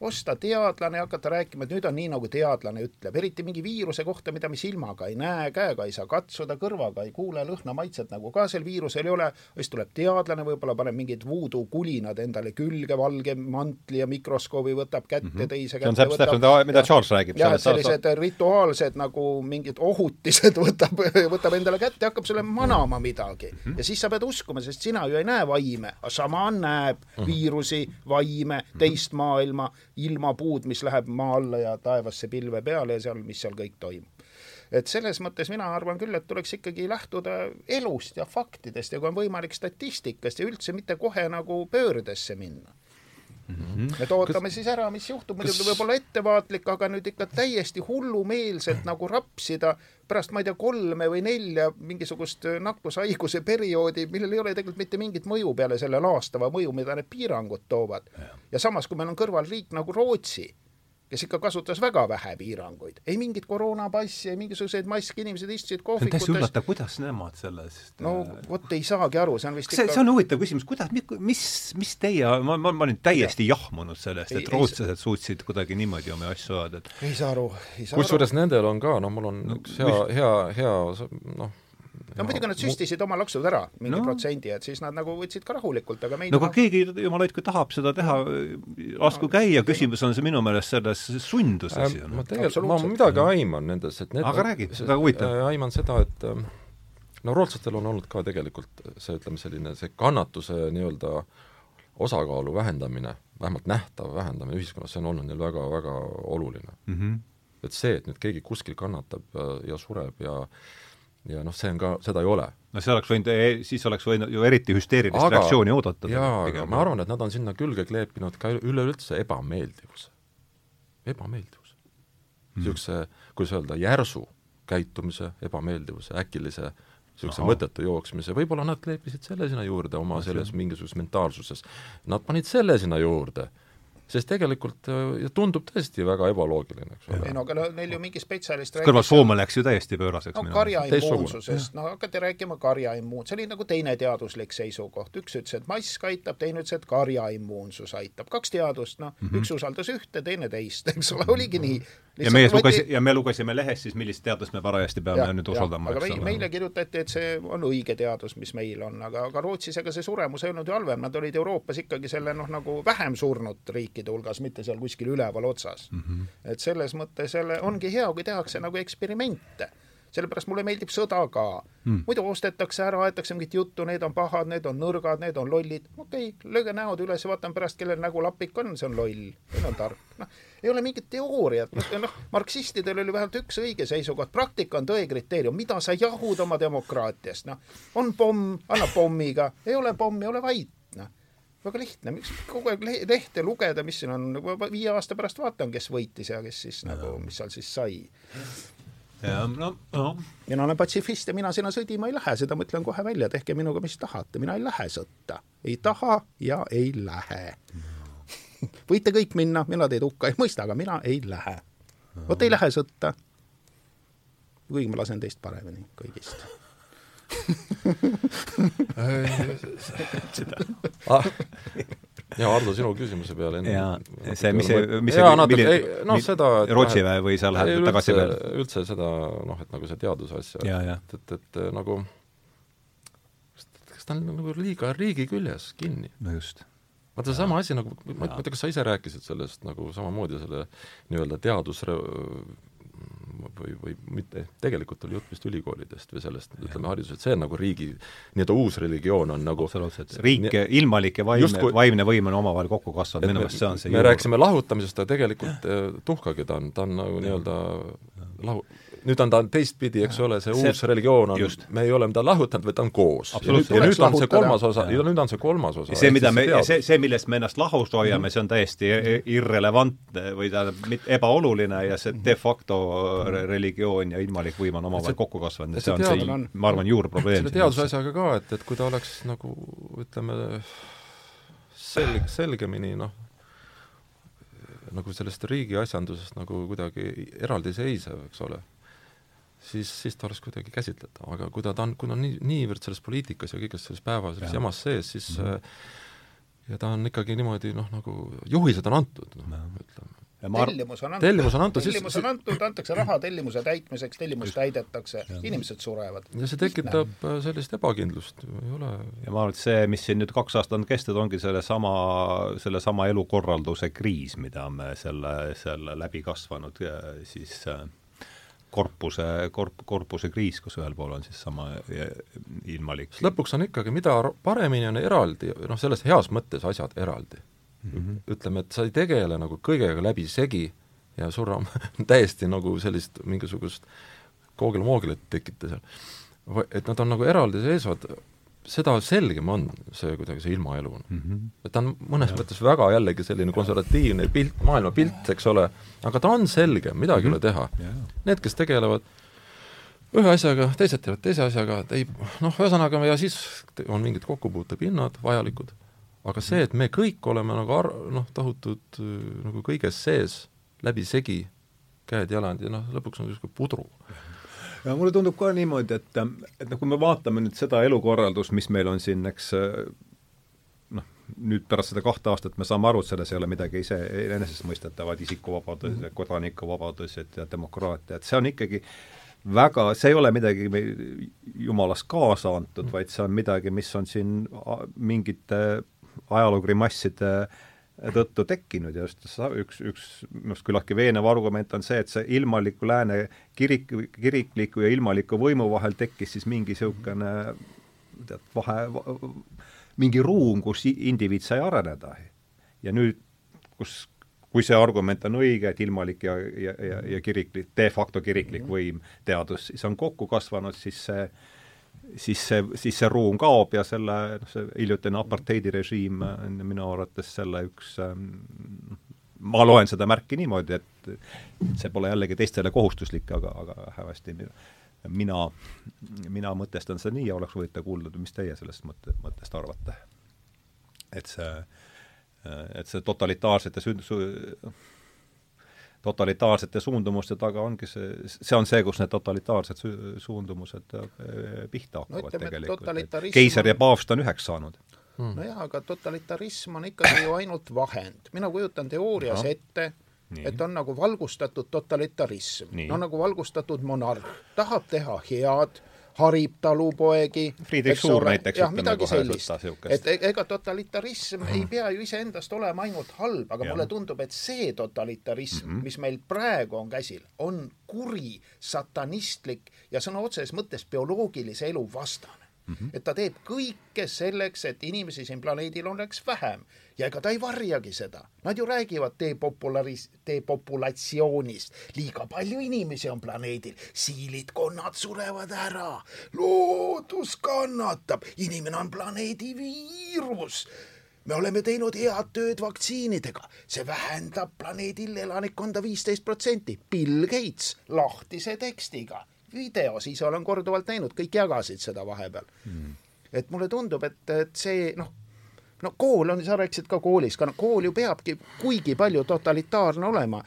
osta teadlane ja hakata rääkima, et nüüd on nii, nagu teadlane ütleb, eriti mingi viiruse kohta, mida me silmaga ei näe, käega ei saa katsuda, kõrvaga ei kuule, lõhna, maitset nagu ka sel viirusel ei ole, siis tuleb teadlane, võib-olla paneb mingid voodoo kulinad endale külge, valge mantli ja mikroskoobi võtab kätte mm, -hmm. teise
see on
kätte
täpselt, täpselt, mida, Charles räägib.
jah, et sellised rituaalsed nagu mingid ohutised võtab, võtab endale kätte hakkab sulle manama midagi mm. -hmm. ja siis sa pead uskuma, sest sina ju ei näe vaime, aga šamaan näeb mm -hmm. viirusi, vaime, teist maailma, ilmapuud, mis läheb maa alla ja taevasse pilve peale ja seal, mis seal kõik toimub. Et selles mõttes mina arvan küll, et tuleks ikkagi lähtuda elust ja faktidest ja kui on võimalik statistikast ja üldse mitte kohe nagu pöördesse minna et ootame kas, siis ära, mis juhtub, muidugi kas... võib olla ettevaatlik, aga nüüd ikka täiesti hullumeelselt nagu rapsida pärast, ma ei tea, kolme või nelja mingisugust nakkushaiguse perioodi, millel ei ole tegelikult mitte mingit mõju peale selle laastava mõju, mida need piirangud toovad. ja samas, kui meil on kõrval riik nagu Rootsi, kes ikka kasutas väga vähe piiranguid, ei mingit koroonapassi, ei mingisuguseid maske, inimesed istusid kohvikutes
täiesti. üllatav, kuidas nemad sellest
no vot ei saagi aru, see on vist
see ikka..., see on huvitav küsimus, kuidas, mis, mis teie, ma, ma, ma olin täiesti ja. jahmunud sellest, et rootslased suutsid kuidagi niimoodi oma asju ajada, et
ei saa aru, ei saa aru.
kusjuures nendel on ka, no mul on no, üks hea mis..., hea, hea noh,
no muidugi nad süstisid oma laksud ära mingi no. protsendi, et siis nad nagu võtsid ka rahulikult, aga meil
no aga keegi jumal hoidku tahab seda teha, lasku käia, küsimus on see minu meelest selles sunduses
äh,
ju.
ma tegelikult, ma midagi aiman nendes, et need
aga räägi, väga huvitav.
aiman seda, et ähm, no rootslastel on olnud ka tegelikult see, ütleme selline see kannatuse nii-öelda osakaalu vähendamine, vähemalt nähtav vähendamine ühiskonnas, see on olnud neil väga-väga oluline
mm. -hmm.
et see, et nüüd keegi kuskil kannatab ja, ja sureb ja ja noh, see on ka, seda ei ole.
no see oleks võinud, siis oleks võinud ju eriti hüsteerilist
aga,
reaktsiooni oodata.
jaa, aga ma arvan, et nad on sinna külge kleepinud ka üleüldse ebameeldivuse, ebameeldivuse. Mm.. niisuguse, kuidas öelda, järsu käitumise ebameeldivuse, äkilise niisuguse mõttetu jooksmise, võib-olla nad kleepisid selle sinna juurde oma selles mingisuguses mentaalsuses. Nad panid selle sinna juurde sest tegelikult ja tundub tõesti väga ebaloogiline, eks ole.
ei no aga no neil ju mingi spetsialist
kõrval Soome läks ju täiesti pööraseks.
no karjaimmuunsusest, no hakati rääkima karjaimmuun-, see oli nagu teine teaduslik seisukoht, üks ütles, et mask aitab, teine ütles, et karjaimmuunsus aitab, kaks teadust, noh mm -hmm., üks usaldas ühte, teine teist, eks ole, oligi nii.
Ja meie lugesi- võti... ja me lugesime lehest siis, millist teadust me parajasti peame ja, nüüd usaldama,
eks ole. meile kirjutati, et see on õige teadus, mis meil on, aga, aga Rootsis ega see suremus ei olnud ju halvem, nad olid Euroopas ikkagi selle noh, nagu vähem surnud riik riikide hulgas, mitte seal kuskil üleval otsas mm. -hmm. et selles mõttes jälle ongi hea, kui tehakse nagu eksperimente. Sellepärast mulle meeldib sõda ka. Mm.. muidu ostetakse ära, aetakse mingit juttu, need on pahad, need on nõrgad, need on lollid. okei okay,, lööge näod üles ja vaatame pärast, kellel nägu lapik on, see on loll, see on tark. noh, ei ole mingit teooriat, noh, marksistidel oli vähemalt üks õige seisukoht, praktika on tõe kriteerium, mida sa jahud oma demokraatiast, noh. on pomm, anna pommiga, ei ole pommi, ole vait. Väga lihtne, miks kogu aeg lehte lugeda, mis siin on, viie aasta pärast vaatan, kes võitis ja kes siis nagu, mis seal siis sai.
Ja no, no.
mina olen patsifist ja mina sinna sõdima ei lähe, seda ma ütlen kohe välja, tehke minuga, mis tahate, mina ei lähe sõtta. ei taha ja ei lähe. võite kõik minna, mina teid hukka ei mõista, aga mina ei lähe. vot ei lähe sõtta. kuigi ma lasen teist paremini kõigist
ah, ja Ardo, sinu küsimuse peale enne.
jaa, see, mis see, mis see,
milline, noh seda
Rootsi väe või sa lähed tagasi veel?
üldse seda, noh, et nagu see teaduse asja,
et,
et, et nagu kas ta on nagu liiga riigi küljes kinni?
no just
vaata seesama asi nagu, ma ei tea, kas sa ise rääkisid sellest nagu samamoodi selle nii-öelda teadus või, või mitte, tegelikult oli jutt vist ülikoolidest või sellest, ütleme, haridusest, see on nagu riigi nii-öelda uus religioon on nagu
absoluutselt, riik, ilmalik ja vaimne vaimne võim on omavahel kokku kasvanud, minu meelest see on see
me rääkisime lahutamisest, aga tegelikult eh, tuhkagi ta on, ta on nagu nii-öelda lahu-, nüüd on ta teistpidi, eks ole, see
See-
uus religioon on me ei ole teda lahutanud, vaid ta on koos. ja nüüd, ja nüüd on see kolmas osa,
Jaa.
nüüd on see kolmas osa.
ja see, mida me, see, see, millest me ennast lahus hoiame, see on täiesti irrelevantne või tähendab, ebaoluline ja see de facto re- religioon ja ilmalik võim on omavahel
See-
kokku kasvanud ja
see
see on see, ma arvan, juurprobleem.
selle teaduse asjaga ka, et, et kui ta oleks nagu ütleme, selg-, selgemini noh, nagu sellest riigi asjandusest nagu kuidagi eraldiseisev, eks ole, siis, siis ta oleks kuidagi käsitletav, aga kui ta, ta on, kui ta on nii, niivõrd selles poliitikas ja kõiges selles päeva selles jamas sees, siis mm -hmm. ja ta on ikkagi niimoodi noh, nagu juhised on antud, noh, ütleme.
ja ma arvan,
tellimus on antud.
tellimus on antud,
tellimus on antud, antakse raha tellimuse täitmiseks, tellimus täidetakse, inimesed surevad.
ja see tekitab äh, sellist ebakindlust, ei ole
ja ma arvan, et see, mis siin nüüd kaks aastat on kestnud, ongi sellesama, sellesama elukorralduse kriis, mida me selle, selle läbi kasvanud ja siis äh, korpuse, korp-, korpuse kriis, kus ühel pool on siis sama ilmalik
lõpuks on ikkagi, mida paremini on eraldi, noh, selles heas mõttes asjad eraldi mm. -hmm. ütleme, et sa ei tegele nagu kõigega läbisegi ja surra täiesti nagu sellist mingisugust koogel-moogelit tekita seal. et nad on nagu eraldiseisvad, seda selgem on see kuidagi, see ilmaelu
mm. -hmm.
et ta on mõnes ja. mõttes väga jällegi selline konservatiivne pilt, maailmapilt, eks ole, aga ta on selge, midagi ei mm -hmm. ole teha. Need, kes tegelevad ühe asjaga, teised teevad teise asjaga, et ei noh, ühesõnaga ja siis on mingid kokkupuutepinnad vajalikud, aga see, et me kõik oleme nagu ar-, noh, tohutud äh, nagu kõiges sees, läbisegi, käed-jalad ja noh, lõpuks on niisugune pudru.
ja mulle tundub ka niimoodi, et, et noh, kui me vaatame nüüd seda elukorraldust, mis meil on siin, eks noh, nüüd pärast seda kahte aastat me saame aru, et selles ei ole midagi ise enesestmõistetavat, isikuvabadused mm -hmm., kodanikuvabadused ja demokraatia, et see on ikkagi väga, see ei ole midagi jumalast kaasa antud, vaid see on midagi, mis on siin mingite ajaloogrimasside tõttu tekkinud ja just üks, üks minu arust küllaltki veenev argument on see, et see ilmaliku lääne kirik, kirikliku ja ilmaliku võimu vahel tekkis siis mingi niisugune tead, vahe, mingi ruum, kus indiviid sai areneda. ja nüüd, kus kui see argument on õige, et ilmalik ja, ja, ja, ja kiriklik, de facto kiriklik võim, teadus, siis on kokku kasvanud, siis see siis see, siis see ruum kaob ja selle, noh, see hiljutine apartheidirežiim on minu arvates selle üks ähm, ma loen seda märki niimoodi, et see pole jällegi teistele kohustuslik, aga, aga hävasti mina, mina mõtestan seda nii ja oleks huvitav kuulda, mis teie sellest mõtte, mõttest arvate. et see, et see totalitaarsete sünd-, totalitaarsete suundumuste taga ongi see, see on see, kus need totalitaarsed su-, suundumused äh, pihta
No
hakkavad
ütleme, et
tegelikult, keiser ja paavst on üheks saanud.
nojah, aga totalitarism on ikkagi ju ainult vahend. mina kujutan teoorias
Noh.
ette, et on nagu valgustatud totalitarism. No nagu valgustatud monarh, tahab teha head, harib talupoegi.
Friedrich Suur
ole,
näiteks, ütleme kohe võtta siukest.
et e- ega totalitarism ei pea ju iseendast olema ainult halb, aga
Jah.
mulle tundub, et see totalitarism mm, -hmm. mis meil praegu on käsil, on kuri, satanistlik ja sõna otseses mõttes bioloogilise elu vastane mm. -hmm. et ta teeb kõike selleks, et inimesi siin planeedil oleks vähem ja ega ta ei varjagi seda. Nad ju räägivad depopularis-, depopulatsioonist. liiga palju inimesi on planeedil, siilid, konnad surevad ära, loodus kannatab, inimene on planeedi viirus. Me oleme teinud head tööd vaktsiinidega, see vähendab planeedil elanikkonda viisteist protsenti. Bill Gates lahtise tekstiga, videos ise olen korduvalt näinud, kõik jagasid seda vahepeal. Mm.. et mulle tundub, et, et see noh, no kool on, sa rääkisid ka koolis, ka no kool ju peabki kuigi palju totalitaarne olema.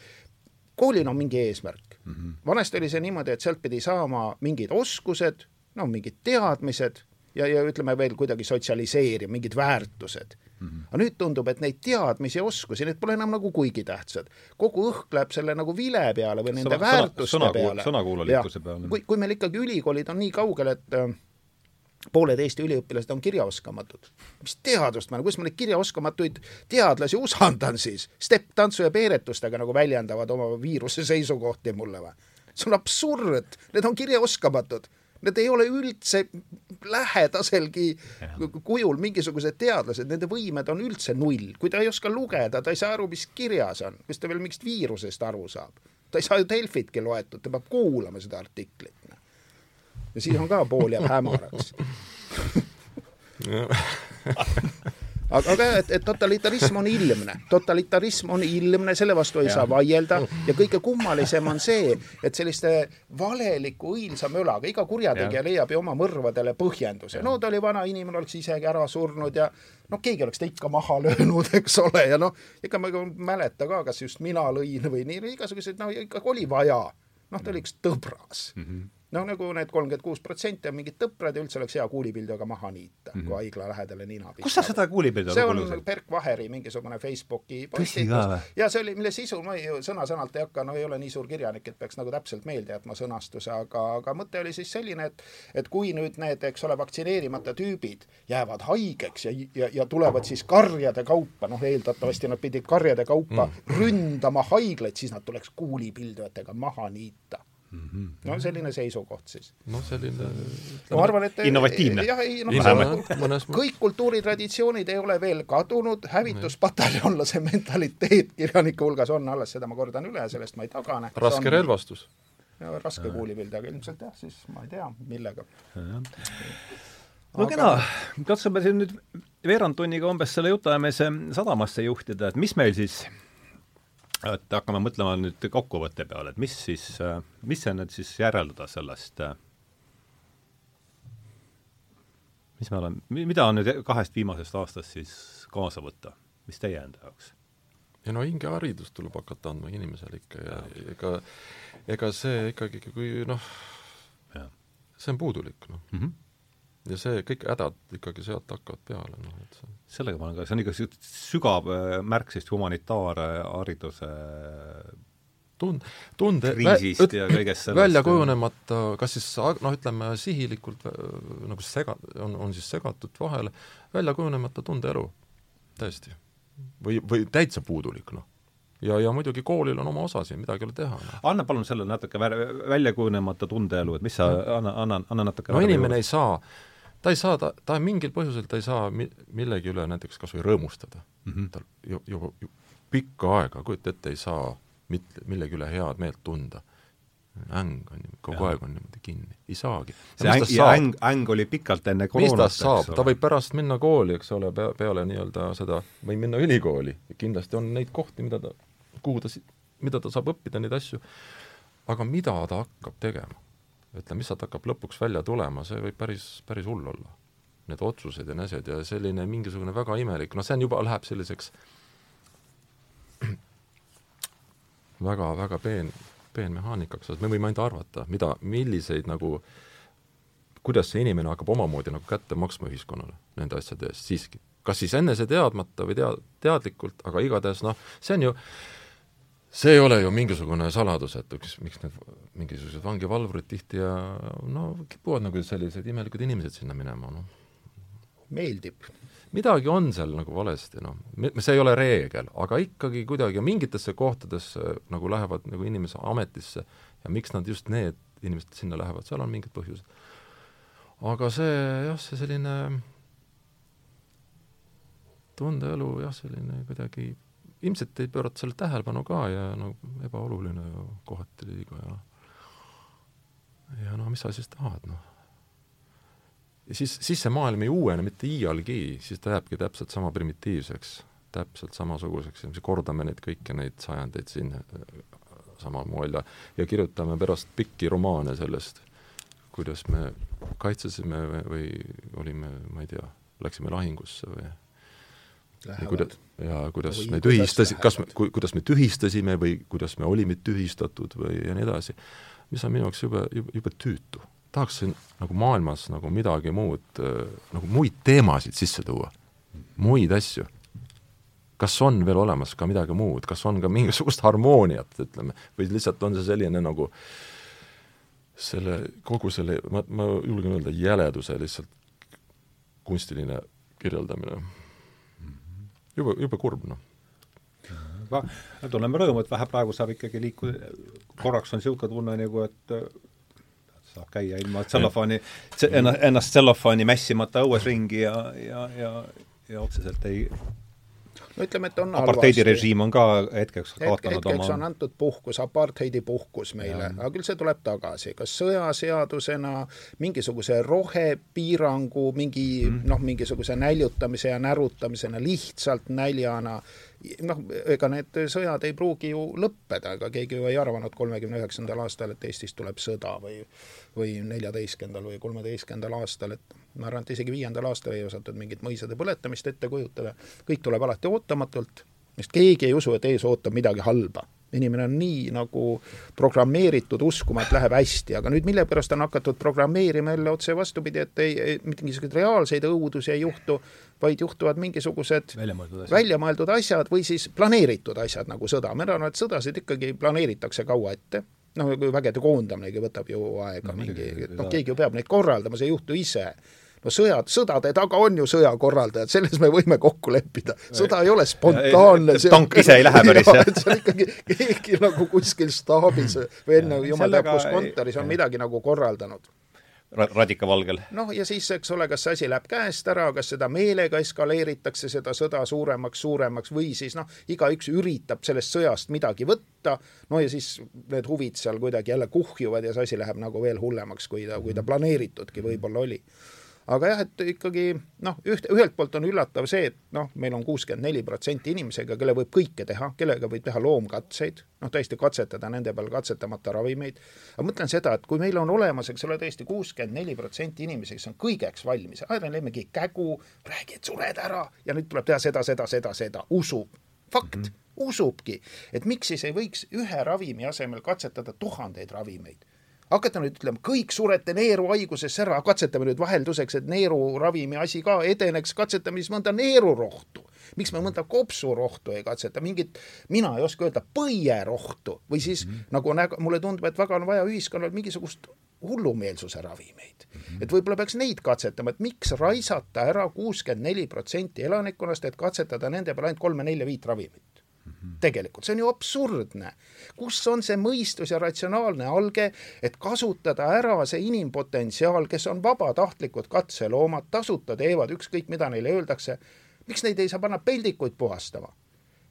koolil on mingi eesmärk mm. -hmm. vanasti oli see niimoodi, et sealt pidi saama mingid oskused, no mingid teadmised ja, ja ütleme veel kuidagi sotsialiseerima, mingid väärtused mm. -hmm. aga nüüd tundub, et neid teadmisi ja oskusi, need pole enam nagu kuigi tähtsad. kogu õhk läheb selle nagu vile peale või nende
Sõna- sõna-
väärtuste
sõnakuul-
peale.
sõnakuulelikkuse peale.
kui, kui meil ikkagi ülikoolid on nii kaugel, et äh, pooled Eesti üliõpilased on kirjaoskamatud. mis teadust ma, kus ma neid kirjaoskamatuid teadlasi usaldan siis? stepp-tantsu ja peeretustega nagu väljendavad oma viiruse seisukohti mulle või? see on absurd, need on kirjaoskamatud Need ei ole üldse lähedaselgi kujul mingisugused teadlased, nende võimed on üldse null. kui ta ei oska lugeda, ta ei saa aru, mis kirjas on, kus ta veel mingist viirusest aru saab. ta ei saa ju Delfitki loetud, ta peab kuulama seda artiklit. Ja siis on ka pool jääb hämaraks aga, aga et, et totalitarism on ilmne, totalitarism on ilmne, selle vastu ei ja. saa vaielda ja kõige kummalisem on see, et selliste valeliku õilsa mölaga iga kurjategija leiab ju oma mõrvadele põhjenduse. no ta oli vana inimene, oleks isegi ära surnud ja noh, keegi oleks ta ikka maha löönud, eks ole, ja noh, ega ma ei mäleta ka, kas just mina lõin või nii, igasuguseid, no ikkagi oli vaja. noh, ta oli üks tõbras mm. -hmm noh, nagu need kolmkümmend kuus protsenti on mingid tõprad ja üldse oleks hea kuulipilduga maha niita mm, -hmm. kui haigla lähedale nina
pista. kus sa seda kuulipildu
see on Berk Vaheri mingisugune Facebooki postitus ja see oli, mille sisu ma ju sõna-sõnalt ei hakka, no ei ole nii suur kirjanik, et peaks nagu täpselt meelde jätma sõnastuse, aga, aga mõte oli siis selline, et et kui nüüd need, eks ole, vaktsineerimata tüübid jäävad haigeks ja, ja, ja tulevad siis karjade kaupa, noh, eeldatavasti nad pidid karjade kaupa mm. ründama haiglaid, siis nad tuleks kuulipildujatega maha niita Mm -hmm. no selline seisukoht siis.
noh, selline
ma arvan, et
innovatiivne.
jah, ei noh, kõik kultuuritraditsioonid ei ole veel kadunud, hävituspataljonlase mentaliteet kirjanike hulgas on alles, seda ma kordan üle, sellest ma ei tagane.
raske on... relvastus.
raske kuulipildi, aga ilmselt jah, siis ma ei tea, millega.
no kena, katsume siin nüüd veerand tunniga umbes selle jutuajamise sadamasse juhtida, et mis meil siis et hakkame mõtlema nüüd kokkuvõtte peale, et mis siis, mis see nüüd siis järeldada sellest, mis me oleme, mida on nüüd kahest viimasest aastast siis kaasa võtta, mis teie enda jaoks?
ja no hingeharidust tuleb hakata andma inimesele ikka ja, ja ega, ega see ikkagi, kui noh, see on puudulik, noh mm. -hmm ja see, kõik hädad ikkagi sealt hakkavad peale, noh et see
sellega ma olen ka, see on ikka sügav äh, märk sellist humanitaarhariduse
tund-, tunde
kriisist vä- ja kõigest sellest
välja kujunemata, kas siis noh, ütleme sihilikult äh, nagu sega-, on, on siis segatud vahele, välja kujunemata tundeelu, tõesti. või, või täitsa puudulik, noh. Ja, ja muidugi koolil on oma osa siin, midagi ei ole teha no..
anna palun selle natuke välja kujunemata tundeelu, et mis sa, anna, anna, anna natuke
no inimene ei saa ta ei saa, ta, ta mingil põhjusel ta ei saa mi-, millegi üle näiteks kas või rõõmustada mm. -hmm. tal ju, juba ju, pikka aega, kujuta ette, ei saa mit-, millegi üle head meelt tunda. äng on ju, kogu ja. aeg on niimoodi kinni, ei saagi.
see äng, ja äng, äng oli pikalt enne koroonat,
tast saab, ta võib pärast minna kooli, eks ole, pea, peale nii-öelda seda, või minna ülikooli, kindlasti on neid kohti, mida ta, kuhu ta, mida ta saab õppida, neid asju, aga mida ta hakkab tegema ütleme, mis sealt hakkab lõpuks välja tulema, see võib päris, päris hull olla. Need otsused ja need asjad ja selline mingisugune väga imelik, noh see on juba, läheb selliseks väga, väga peen, peenmehaanikaks, me võime ainult arvata, mida, milliseid nagu kuidas see inimene hakkab omamoodi nagu kätte maksma ühiskonnale nende asjade eest siiski. kas siis enese teadmata või tea-, teadlikult, aga igatahes noh, see on ju see ei ole ju mingisugune saladus, et üks, miks need mingisugused vangivalvurid tihti ja no kipuvad nagu sellised imelikud inimesed sinna minema, noh.
meeldib.
midagi on seal nagu valesti, noh. see ei ole reegel, aga ikkagi kuidagi mingitesse kohtadesse nagu lähevad nagu inimese ametisse ja miks nad just need inimesed sinna lähevad, seal on mingid põhjused. aga see jah, see selline tundeelu jah, selline kuidagi ilmselt ei pöörata sellele tähelepanu ka ja no ebaoluline ju kohati liiga ja ja no mis sa siis tahad, noh. ja siis, siis see maailm ei uuene mitte iialgi, siis ta jääbki täpselt sama primitiivseks, täpselt samasuguseks me kordame neid kõiki neid sajandeid siin samal moel ja, ja kirjutame pärast pikki romaane sellest, kuidas me kaitsesime või olime, ma ei tea, läksime lahingusse või ja kuida-, ja kuidas või me tühistasime, kas me, ku-, kuidas me tühistasime või kuidas me olime tühistatud või ja nii edasi, mis on minu jaoks jube, jube, jube tüütu. tahaksin nagu maailmas nagu midagi muud, nagu muid teemasid sisse tuua, muid asju. kas on veel olemas ka midagi muud, kas on ka mingisugust harmooniat, ütleme, või lihtsalt on see selline nagu selle, kogu selle, ma, ma julgen öelda, jäleduse lihtsalt kunstiline kirjeldamine jube, jube kurb, noh.
tunneme rõõmu, et vähe praegu saab ikkagi liikuda, korraks on niisugune tunne nagu, et saab käia ilma tsellofaani, ennast tsellofaani mässimata õues ringi ja, ja, ja, ja otseselt ei
no ütleme, et on
apartheidirežiim on ka hetkeks kaotanud
Hetk, hetkeks oma on antud puhkus, apartheidi puhkus meile, aga küll see tuleb tagasi, kas sõjaseadusena, mingisuguse rohepiirangu, mingi mm. noh, mingisuguse näljutamise ja närutamisena, lihtsalt näljana, noh, ega need sõjad ei pruugi ju lõppeda, ega keegi ju ei arvanud kolmekümne üheksandal aastal, et Eestis tuleb sõda või või neljateistkümnendal või kolmeteistkümnendal aastal, et ma arvan, et isegi viiendal aastal ei osatud mingit mõisade põletamist ette kujutada, kõik tuleb alati ootamatult, sest keegi ei usu, et ees ootab midagi halba inimene on nii nagu programmeeritud uskuma, et läheb hästi, aga nüüd mille pärast on hakatud programmeerima jälle otse vastupidi, et ei, ei, mingisuguseid reaalseid õudusi ei juhtu, vaid juhtuvad mingisugused
väljamõeldud asjad,
asjad või siis planeeritud asjad nagu sõda, ma arvan, et sõdasid ikkagi planeeritakse kaua ette, noh, vägede koondaminegi võtab ju aega no, mingi, noh, keegi ju peab neid korraldama, see ei juhtu ise no sõjad, sõdade taga on ju sõjakorraldajad, selles me võime kokku leppida. sõda ei ole spontaanne.
tank ise ei lähe päris,
jah? see on ikkagi keegi nagu kuskil staabis või enne jumal teab kus kontoris on midagi nagu korraldanud
radikavalgel.
noh, ja siis, eks ole, kas see asi läheb käest ära, kas seda meelega eskaleeritakse, seda sõda suuremaks, suuremaks või siis noh, igaüks üritab sellest sõjast midagi võtta, no ja siis need huvid seal kuidagi jälle kuhjuvad ja see asi läheb nagu veel hullemaks, kui ta, kui ta planeeritudki võib-olla oli aga jah, et ikkagi noh, üht, ühelt poolt on üllatav see, et noh, meil on kuuskümmend neli protsenti inimesega, kelle võib kõike teha, kellega võib teha loomkatseid, noh tõesti katsetada nende peal katsetamata ravimeid, aga mõtlen seda, et kui meil on olemas, eks ole, tõesti kuuskümmend neli protsenti inimesi, kes on kõigeks valmis, aina lemmegi kägu, räägi, et sured ära ja nüüd tuleb teha seda, seda, seda, seda, usub, fakt. Mm, -hmm. usubki, et miks siis ei võiks ühe ravimi asemel katsetada tuhandeid ravimeid hakata nüüd ütlema, kõik surete neeruhaigusesse ära, katsetame nüüd vahelduseks, et neeruravimi asi ka edeneks, katsetame siis mõnda neerurohtu. miks me mõnda kopsurohtu ei katseta, mingit, mina ei oska öelda, põierohtu või siis mm -hmm. nagu näg-, mulle tundub, et väga on vaja ühiskonnal mingisugust hullumeelsuse ravimeid mm. -hmm. et võib-olla peaks neid katsetama, et miks raisata ära kuuskümmend neli protsenti elanikkonnast, et katsetada nende peal ainult kolme-nelja-viit ravimit tegelikult, see on ju absurdne. kus on see mõistus ja ratsionaalne alge, et kasutada ära see inimpotentsiaal, kes on vabatahtlikud katseloomad, tasuta teevad ükskõik, mida neile öeldakse, miks neid ei saa panna peldikuid puhastama?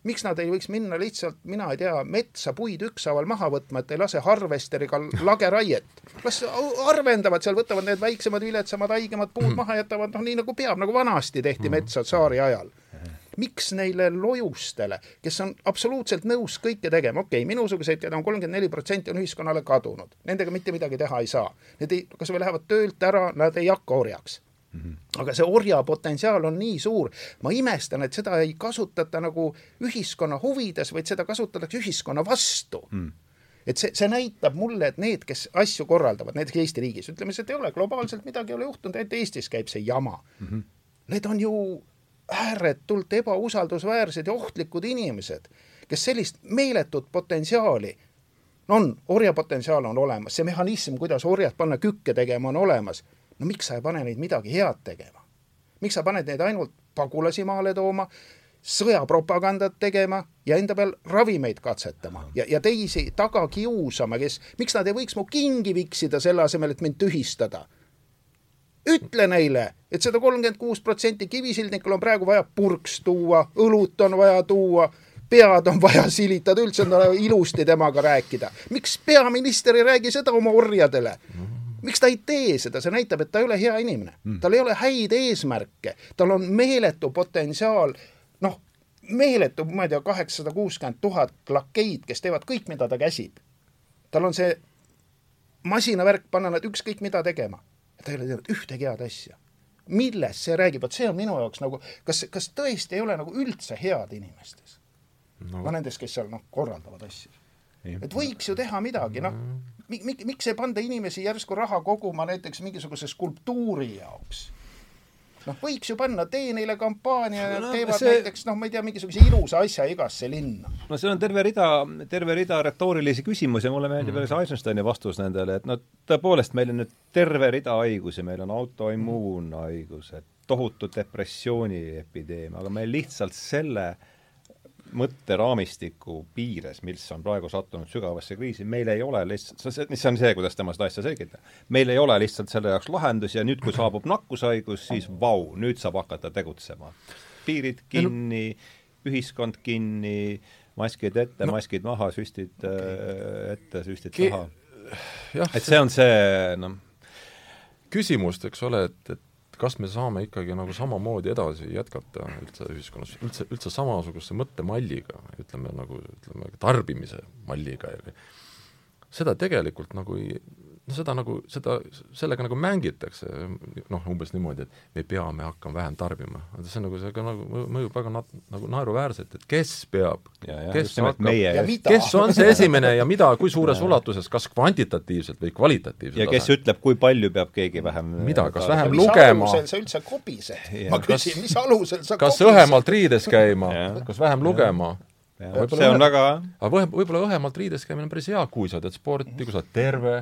miks nad ei võiks minna lihtsalt, mina ei tea, metsa puid ükshaaval maha võtma, et ei lase harvesteriga lageraiet. las harvendavad seal, võtavad need väiksemad, viletsamad, haigemad puud maha, jätavad noh, nii nagu peab, nagu vanasti tehti metsa tsaari ajal miks neile lojustele, kes on absoluutselt nõus kõike tegema, okei okay,, minusuguseid, keda on kolmkümmend neli protsenti, on ühiskonnale kadunud, nendega mitte midagi teha ei saa. Need ei, kas või lähevad töölt ära, nad ei hakka orjaks Mm -hmm. aga see orja potentsiaal on nii suur, ma imestan, et seda ei kasutata nagu ühiskonna huvides, vaid seda kasutatakse ühiskonna vastu mm et see, see näitab mulle, et need, kes asju korraldavad, näiteks Eesti riigis, ütleme, see ei ole globaalselt midagi ei ole juhtunud, ainult Eestis käib see jama mm. -hmm. Need on ju ääretult ebausaldusväärsed ja ohtlikud inimesed, kes sellist meeletut potentsiaali on, orjapotentsiaal on olemas, see mehhanism, kuidas orjad panna kükke tegema, on olemas. no miks sa ei pane neid midagi head tegema? miks sa paned neid ainult pagulasi maale tooma, sõjapropagandat tegema ja enda peal ravimeid katsetama ja, ja teisi taga kiusama, kes, miks nad ei võiks mu kingi viksida selle asemel, et mind tühistada ütle neile, et seda kolmkümmend kuus protsenti kivisildnikul on praegu vaja purks tuua, õlut on vaja tuua, pead on vaja silitada, üldse on vaja ilusti temaga rääkida. miks peaminister ei räägi seda oma orjadele? miks ta ei tee seda, see näitab, et ta ei ole hea inimene, mm. tal ei ole häid eesmärke, tal on meeletu potentsiaal, noh, meeletu, ma ei tea, kaheksasada kuuskümmend tuhat lakeid, kes teevad kõik, mida ta käsib. tal on see masinavärk panna nad ükskõik mida tegema ta ei ole teinud ühtegi head asja. millest see räägib, vot see on minu jaoks nagu, kas, kas tõesti ei ole nagu üldse head inimestes no.? ka nendes, kes seal noh, korraldavad asju. et võiks ju teha midagi, noh, mik-, miks ei panda inimesi järsku raha koguma näiteks mingisuguse skulptuuri jaoks noh, võiks ju panna, tee neile kampaania ja no, teevad see... näiteks noh, ma ei tea, mingisuguse ilusa asja igasse linna.
no seal on terve rida, terve rida retoorilisi küsimusi, mulle meeldib mm. see Eisensteini vastus nendele, et no tõepoolest, meil on nüüd terve rida haigusi, meil on autoimmuunhaigused, tohutu depressiooni epideemia, aga meil lihtsalt selle mõtteraamistiku piires, mis on praegu sattunud sügavasse kriisi, meil ei ole lihtsalt, see on see, kuidas tema seda asja selgitab, meil ei ole lihtsalt selle jaoks lahendusi ja nüüd, kui saabub nakkushaigus, siis vau, nüüd saab hakata tegutsema. piirid kinni, ühiskond kinni, maskid ette no., maskid maha, süstid äh, ette, süstid taha. et see on see, noh
küsimust, eks ole, et, et kas me saame ikkagi nagu samamoodi edasi jätkata üldse ühiskonnas, üldse, üldse samasuguse mõttemalliga, ütleme nagu, ütleme tarbimise malliga? Seda tegelikult nagu ei, no seda nagu, seda, sellega nagu mängitakse, noh, umbes niimoodi, et me peame hakkama vähem tarbima. see on nagu, see ka nagu mõjub väga nat-, nagu naeruväärselt, et kes peab, kes hakkab, kes on see esimene ja mida, kui suures ulatuses, kas kvantitatiivselt või kvalitatiivselt.
ja kes tasand. ütleb, kui palju peab keegi vähem
mida, kas vähem lugema?
mis alusel sa üldse kobised? ma küsin, mis alusel sa
kas kobised? õhemalt riides käima, kas vähem lugema?
see on väga
aga võib-olla õhemalt riides käimine on päris hea, kui sa teed sporti, kui sa oled terve,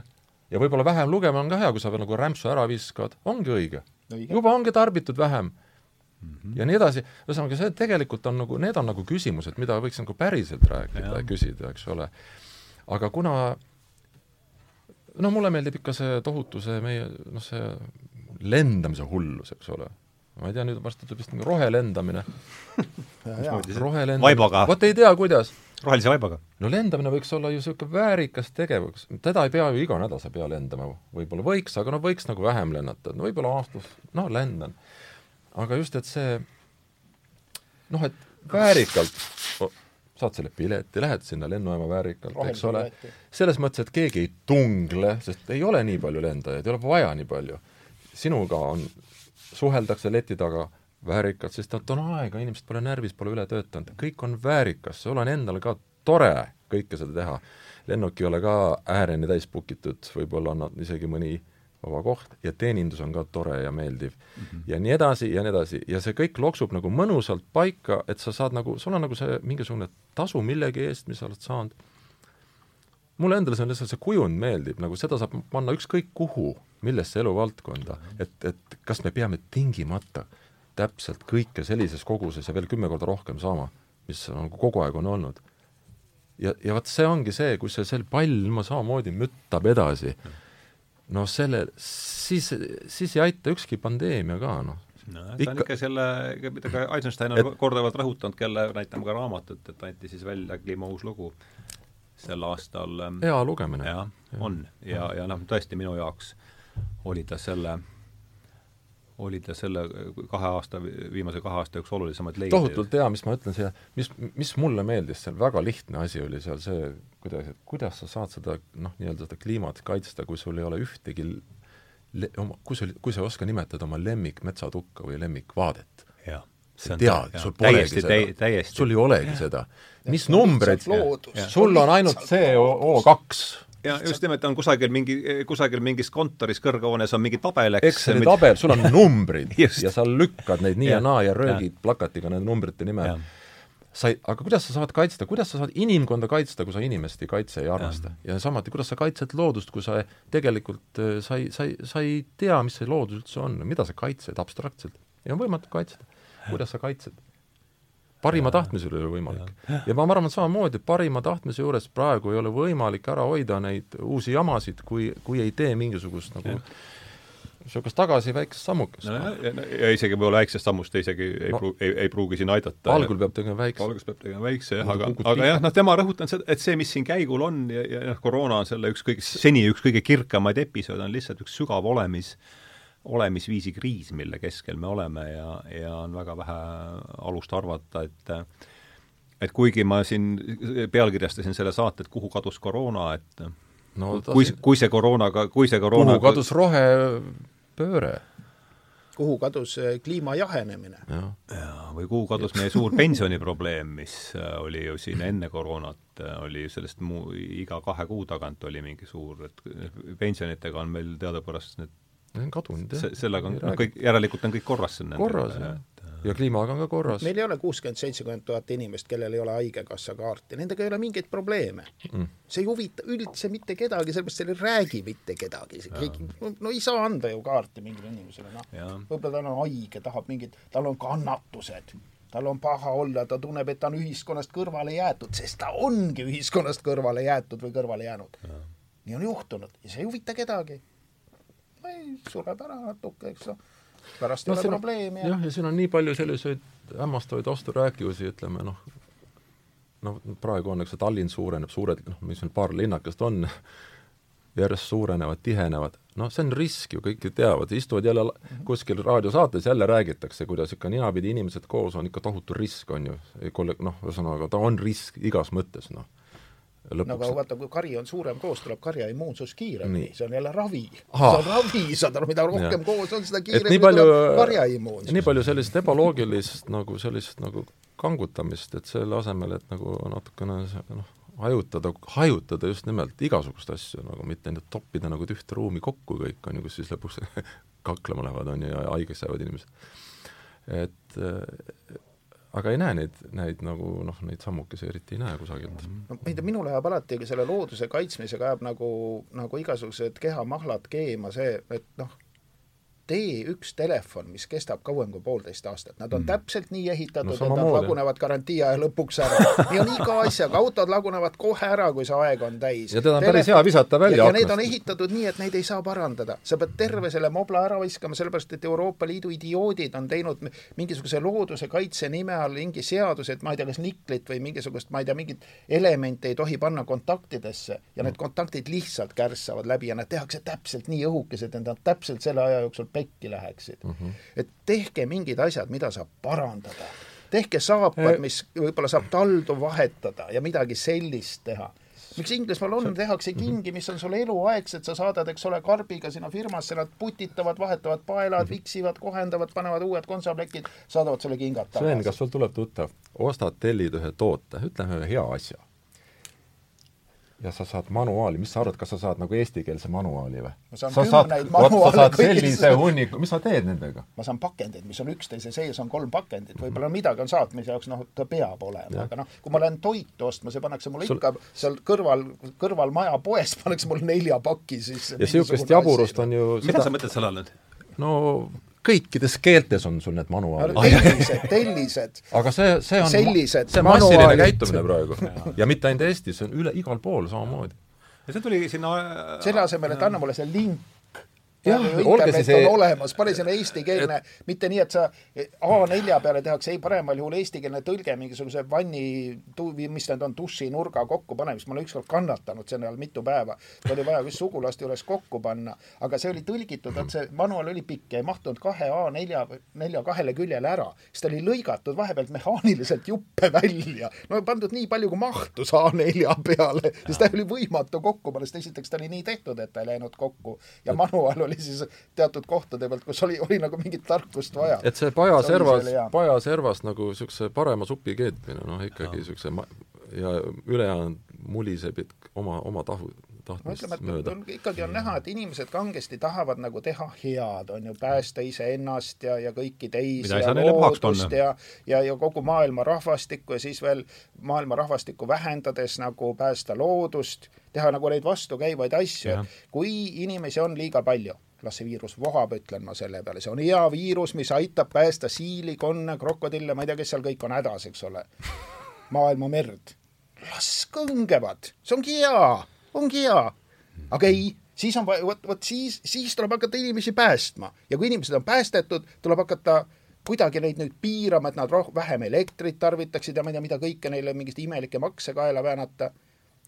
ja võib-olla vähem lugema on ka hea, kui sa veel nagu rämpsu ära viskad, ongi õige. juba ongi tarbitud vähem mm. -hmm. ja nii edasi, ühesõnaga see tegelikult on nagu, need on nagu küsimused, mida võiks nagu päriselt rääkida ja küsida, eks ole. aga kuna no mulle meeldib ikka see tohutu see meie noh, see lendamise hullus, eks ole. ma ei tea, nüüd varsti tuleb vist mingi rohelendamine rohelendamine, vot ei tea, kuidas
rohelise vaibaga?
no lendamine võiks olla ju niisugune väärikas tegevus, teda ei pea ju iga nädal sa pea lendama, võib-olla võiks, aga no võiks nagu vähem lennata, no võib-olla aastas, noh, lendan. aga just, et see noh, et väärikalt oh, saad selle pileti, lähed sinna lennujaama väärikalt, eks ole, selles mõttes, et keegi ei tungle, sest ei ole nii palju lendajaid, ei ole vaja nii palju. sinuga on, suheldakse leti taga väärikalt, sest et on aega, inimesed pole närvis, pole üle töötanud, kõik on väärikas, sul on endal ka tore kõike seda teha. lennuk ei ole ka ääreni täis book itud, võib-olla on isegi mõni vaba koht ja teenindus on ka tore ja meeldiv mm. -hmm. ja nii edasi ja nii edasi ja see kõik loksub nagu mõnusalt paika, et sa saad nagu, sul on nagu see mingisugune tasu millegi eest, mis sa oled saanud. mulle endale see on lihtsalt, see kujund meeldib, nagu seda saab panna ükskõik kuhu, millesse eluvaldkonda, et, et kas me peame tingimata täpselt kõike sellises koguses ja veel kümme korda rohkem saama, mis nagu kogu aeg on olnud. ja, ja vot see ongi see, kus see, see pall ilma samamoodi müttab edasi, no selle, siis, siis ei aita ükski pandeemia ka, noh.
no see ikka. on ikka selle, mida ka Eisenstein on et, korduvalt rõhutanud, kelle, näitame ka raamatut, et anti siis välja Kliima uus lugu sel aastal.
Ähm, hea lugemine.
jah, on ja, ja noh, tõesti minu jaoks oli ta selle oli ta selle kahe aasta, viimase kahe aasta üks olulisemaid leide.
tohutult hea, mis ma ütlen siia, mis, mis mulle meeldis seal, väga lihtne asi oli seal see, kuidas, et kuidas sa saad seda noh, nii-öelda seda kliimat kaitsta, kui sul ei ole ühtegi le-, oma, kui sul, kui sa ei oska nimetada oma lemmikmetsatukka või lemmikvaadet. sa tead, sul polegi seda, sul ei olegi seda. mis numbreid, sul on ainult CO kaks
ja just nimelt on kusagil mingi, kusagil mingis kontoris kõrghoones on mingi tabel,
eks. Exceli tabel, sul on numbrid ja sa lükkad neid nii ja, ja naa ja röögid ja. plakatiga nende numbrite nimel. sa ei, aga kuidas sa saad kaitsta, kuidas sa saad inimkonda kaitsta, kui sa inimest ei kaitse, ei armasta? ja samuti, kuidas sa kaitsed loodust, kui sa tegelikult, äh, sa ei, sa ei, sa ei tea, mis see loodus üldse on, mida sa kaitsed abstraktselt. ja on võimatu kaitsta. kuidas sa kaitsed? Parima tahtmise üle ei ole võimalik. ja ma arvan samamoodi, parima tahtmise juures praegu ei ole võimalik ära hoida neid uusi jamasid, kui, kui ei tee mingisugust nagu niisugust tagasi väiksest sammukest
no,. Ja, ja isegi võib-olla väiksest sammust isegi ei no, pruugi, ei, ei pruugi siin aidata.
algul peab tegema väikse.
alguses peab tegema väikse jah, aga, aga jah, noh, tema rõhutanud seda, et see, mis siin käigul on ja, ja noh, koroona on selle üks kõige, seni üks kõige kirkamaid episoode, on lihtsalt üks sügav olemis äh, olemisviisi kriis, mille keskel me oleme ja, ja on väga vähe alust arvata, et et kuigi ma siin pealkirjastasin selle saate, et kuhu kadus koroona, et no, kui, kui see koroonaga, kui see koroona
kuhu kadus rohepööre?
kuhu kadus äh, kliima jahenemine?
jaa, või kuhu kadus meie suur pensioniprobleem, mis äh, oli ju siin enne koroonat, äh, oli sellest muu, iga kahe kuu tagant oli mingi suur, et pensionitega on meil teadupärast need
on kadunud, jah.
sellega on, noh, kõik, järelikult on kõik korras siin
korras, jah. ja kliimaga on ka korras.
meil ei ole kuuskümmend, seitsekümmend tuhat inimest, kellel ei ole Haigekassa kaarti, nendega ei ole mingeid probleeme mm.. see ei huvita üldse mitte kedagi, sellepärast seal ei räägi mitte kedagi, keegi, no ei saa anda ju kaarti mingile inimesele, noh. võib-olla ta on haige, tahab mingit, tal on kannatused tal on paha olla, ta tunneb, et ta on ühiskonnast kõrvale jäetud, sest ta ongi ühiskonnast kõrvale jäetud või kõrvale jäänud. nii on juhtunud ja see ei huvita kedagi. Sureb ära natuke, eks noh, pärast no, ei ole probleemi.
jah, ja siin on nii palju selliseid hämmastavaid vasturääkivusi, ütleme noh, noh, praegu on, eks see Tallinn suureneb, suured, noh, mis need paar linnakest on, järjest suurenevad, tihenevad, noh, see on risk ju, kõik ju teavad, istuvad jälle kuskil raadiosaates, jälle räägitakse, kuidas ikka ninapidi inimesed koos on ikka tohutu risk, on ju, noh, ühesõnaga ta on risk igas mõttes, noh
Lõpuks... no aga vaata, kui kari on suurem koos, tuleb karja immuunsus kiiremini, see on jälle ravi. see on ravi, saad aru, mida rohkem ja. koos on, seda kiiremini
palju,
tuleb karja immuunsus.
nii palju sellist ebaloogilist nagu sellist nagu kangutamist, et selle asemel, et nagu natukene noh, hajutada, hajutada just nimelt igasuguseid asju, nagu mitte nüüd toppida nagu ühte ruumi kokku kõik, on ju, kus siis lõpuks kaklema lähevad, on ju, ja haigeks jäävad inimesed. et äh, aga ei näe neid, neid nagu noh, neid sammukesi eriti ei näe kusagilt.
no ma ei tea, minul läheb alati selle looduse kaitsmisega ajab nagu, nagu igasugused kehamahlad keema see, et noh, T1 telefon, mis kestab kauem kui poolteist aastat, nad on mm. täpselt nii ehitatud no,, et nad lagunevad garantii aja lõpuks ära. nii on iga asjaga, autod lagunevad kohe ära, kui see aeg on täis.
ja teda on päris hea visata välja
aknast. ja need on ehitatud nii, et neid ei saa parandada. sa pead terve selle mobla ära viskama, sellepärast et Euroopa Liidu idioodid on teinud mingisuguse looduse kaitse nime all mingi seaduse, et ma ei tea, kas niklit või mingisugust, ma ei tea, mingit elemente ei tohi panna kontaktidesse ja need kontaktid lihtsalt kärssavad läbi ja nad tehakse täpselt nii õhukesed, et nad täpselt selle aja jooksul pekki läheksid mm. -hmm. et tehke mingid asjad, mida saab parandada. tehke saapad, eh. mis võib-olla saab taldu vahetada ja midagi sellist teha miks Inglismaal on, tehakse mhm. kingi, mis on sulle eluaegsed, sa saadad, eks ole, karbiga sinna firmasse, nad putitavad, vahetavad paelad, mhm. viksivad, kohendavad, panevad uued konsaplekid, saadavad sulle kingad
tagasi. Sven, kas sul tuleb tuttav, ostad, tellid ühe toote, ütleme ühe hea asja ja sa saad manuaali, mis sa arvad, kas sa saad nagu eestikeelse manuaali või?
sa saad, vot
sa saad sellise hunniku, mis sa teed nendega?
ma saan pakendid, mis on üksteise sees, on kolm pakendit, võib-olla midagi on saatmise jaoks, noh, ta peab olema, aga noh, kui ma lähen toitu ostma, see pannakse mulle Sul... ikka seal kõrval, kõrval maja poes pannakse mulle nelja paki sisse.
ja niisugust jaburust on ju
mida sa mõtled selle all nüüd?
no kõikides keeltes on sul need manuaalid.
tellised, tellised.
aga see, see on,
see
on massiline käitumine praegu. ja mitte ainult Eestis, see on üle, igal pool samamoodi.
ja see tuli sinna
selle asemel, et anna mulle see link jah, internet see... on olemas, pane sinna eestikeelne et..., mitte nii, et sa A4 peale tehakse, ei, paremal juhul eestikeelne tõlge mingisuguse vanni, mis need on, dušinurga kokkupanemist, ma olen ükskord kannatanud selle all mitu päeva. oli vaja vist sugulaste juures kokku panna, aga see oli tõlgitud, et see manual oli pikk ja ei mahtunud kahe A4, nelja kahele küljele ära. siis ta oli lõigatud vahepealt mehaaniliselt juppe välja. no pandud nii palju, kui mahtus A4 peale, siis ta oli võimatu kokku panna, sest esiteks ta oli nii tehtud, et ta ei läinud kokku ja manual oli siis teatud kohtade pealt, kus oli, oli nagu mingit tarkust vaja.
et see pajaservas, pajaservas nagu niisuguse parema supi keetmine, noh ikkagi niisuguse ja ülejäänud muliseb oma, oma tahu, tahtmist mööda.
ikkagi on näha, et inimesed kangesti tahavad nagu teha head, on ju, päästa iseennast ja, ja kõiki teisi Mida ja loodust ja, ja, ja kogu maailma rahvastikku ja siis veel maailma rahvastikku vähendades nagu päästa loodust, teha nagu neid vastukäivaid asju, et kui inimesi on liiga palju las see viirus vohab, ütlen ma selle peale, see on hea viirus, mis aitab päästa siili, konne, krokodille, ma ei tea, kes seal kõik on hädas, eks ole, maailma merd. las kõngevad, see ongi hea ongi hea. aga ei, siis on vaja, vot, vot siis, siis tuleb hakata inimesi päästma ja kui inimesed on päästetud, tuleb hakata kuidagi neid nüüd piirama, et nad roh-, vähem elektrit tarvitaksid ja ma ei tea, mida kõike neile mingeid imelikke makse kaela väänata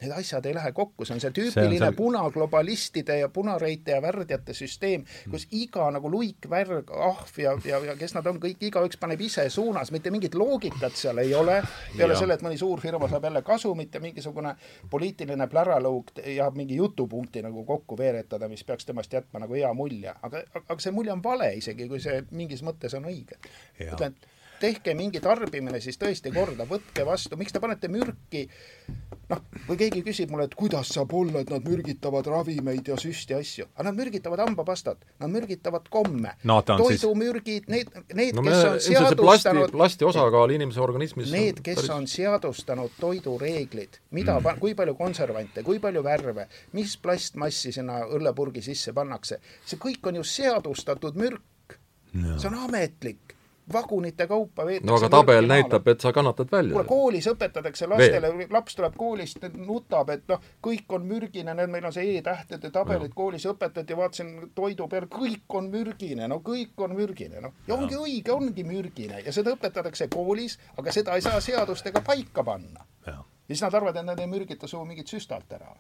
need asjad ei lähe kokku, see on see tüüpiline see on see... punaglobalistide ja punareite ja värdjate süsteem, kus iga nagu luik, värg, ahv ja, ja, ja kes nad on, kõik, igaüks paneb ise suunas, mitte mingit loogikat seal ei ole, peale selle, et mõni suur firma saab jälle kasumit ja mingisugune poliitiline pläralõug ja mingi jutupunkti nagu kokku veeretada, mis peaks temast jätma nagu hea mulje, aga, aga see mulje on vale isegi, kui see mingis mõttes on õige. ütlen, et tehke mingi tarbimine siis tõesti korda, võtke vastu, miks te panete mürki? Noh, kui keegi küsib mulle, et kuidas saab olla, et nad mürgitavad ravimeid ja süsti asju, aga nad mürgitavad hambapastat, nad mürgitavad komme.
No,,
toidumürgid, need, need no,, kes on seadustanud
plasti osakaal inimese organismis
need, kes päris... on seadustanud toidureeglid, mida mm., kui palju konservante, kui palju värve, mis plastmassi sinna õllepurgi sisse pannakse, see kõik on ju seadustatud mürk. No.. see on ametlik vagunite kaupa veetakse
no aga tabel näitab, et sa kannatad välja.
kuule, koolis õpetatakse lastele, laps tuleb koolist, nutab, et noh, kõik on mürgine, need meil on see E-tähtede tabelid no. koolis õpetati, vaatasin toidu peal, kõik on mürgine, no kõik on mürgine, noh. ja ongi no. õige, ongi mürgine ja seda õpetatakse koolis, aga seda ei saa seadustega paika panna. ja siis nad arvavad, et nad ei mürgita suu mingit süstalt ära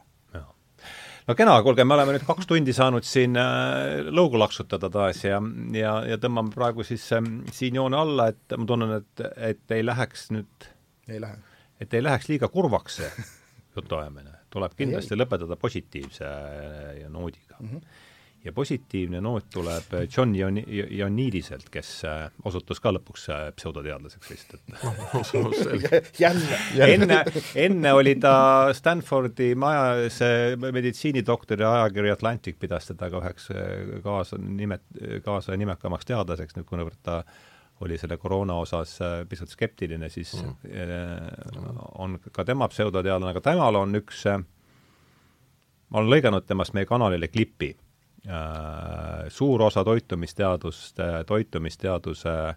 no kena, kuulge, me oleme nüüd kaks tundi saanud siin äh, lõugu laksutada taas ja, ja, ja tõmbame praegu siis äh, siin joone alla, et ma tunnen, et, et ei läheks nüüd
ei lähe.
et ei läheks liiga kurvaks see jutuajamine. tuleb kindlasti ei, ei. lõpetada positiivse äh, noodiga mm. -hmm ja positiivne noot tuleb John Ioannidiselt, kes äh, osutus ka lõpuks äh, pseudoteadlaseks vist,
et jälle,
enne, enne oli ta Stanfordi majas meditsiinidoktor ja ajakiri Atlantic pidas teda ka üheks äh, kaasa nimet-, kaasa nimekamaks teadlaseks, nüüd kuivõrd ta oli selle koroona osas pisut skeptiline, siis mm. on ka tema pseudoteadlane, aga temal on üks, ma olen lõiganud temast meie kanalile klipi. Äh, suur osa toitumisteaduste, toitumisteaduse äh,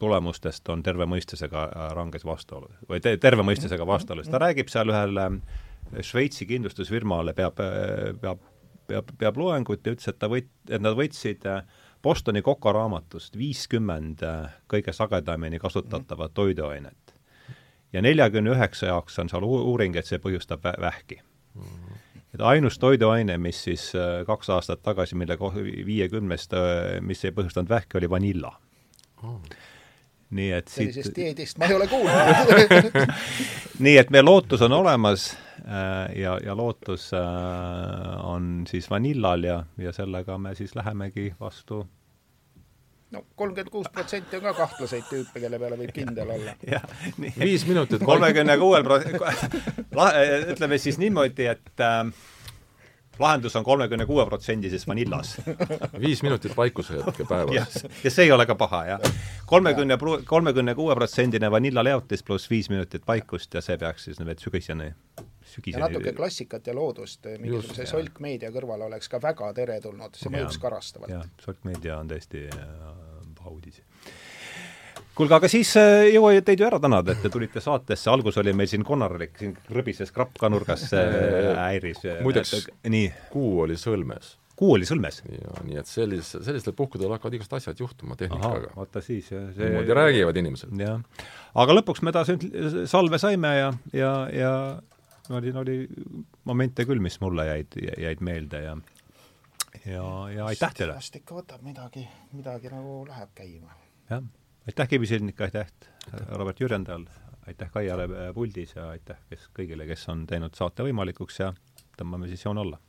tulemustest on terve mõistusega äh, ranges vastuolus või te, terve mõistusega vastuolus. ta räägib seal ühele Šveitsi kindlustusfirmale, peab, peab, peab, peab loengut ja ütles, et ta võt-, et nad võtsid Bostoni kokaraamatust viiskümmend kõige sagedamini kasutatavat toiduainet. ja neljakümne üheksa jaoks on seal uuring, et see põhjustab vähki mm. -hmm et ainus toiduaine, mis siis äh, kaks aastat tagasi, mille viiekümnest, äh, mis ei põhjustanud vähki, oli vanilla. Oh. nii et
siit sellisest dieedist ma ei ole kuulnud.
Nii et meie lootus on olemas äh, ja, ja lootus on siis vanillal ja, ja sellega me siis lähemegi vastu
no kolmkümmend kuus protsenti on ka kahtlaseid tüüpe, kelle peale võib kindel olla.
viis minutit.
kolmekümne kuuel pro-, ütleme siis niimoodi, et äh, lahendus on kolmekümne kuue protsendises vanillas
viis minutit vaikushetke päevas.
ja see ei ole ka paha, jah. kolmekümne, kolmekümne kuue protsendine vanillaleotis pluss viis minutit vaikust ja see peaks siis nüüd sügiseni
sügiseni. ja natuke klassikat ja loodust mingisuguse solkmeedia kõrval oleks ka väga teretulnud, see mõjuks karastavalt.
solkmeedia on tõesti äh, paha uudis kuulge, aga siis äh, jõua teid ju ära tänada, et te tulite saatesse, algus oli meil siin konarlik, siin krõbises krapp ka nurgas äh, häiris.
muideks, kuu oli sõlmes
kuu oli sõlmes.
jaa, nii et sellis-, sellistel puhkudel hakkavad igast asjad juhtuma tehnikaga.
vaata siis, jah.
niimoodi räägivad inimesed.
jah. aga lõpuks me taas salve saime ja, ja, ja oli, oli momente küll, mis mulle jäid, jäid meelde ja ja, ja aitäh teile!
vast ikka võtab midagi, midagi nagu läheb käima.
jah, aitäh Kivisilnik, aitäh Robert Jürjendal, aitäh Kaiale puldis ja aitäh kes, kõigile, kes on teinud saate võimalikuks ja tõmbame siis joone alla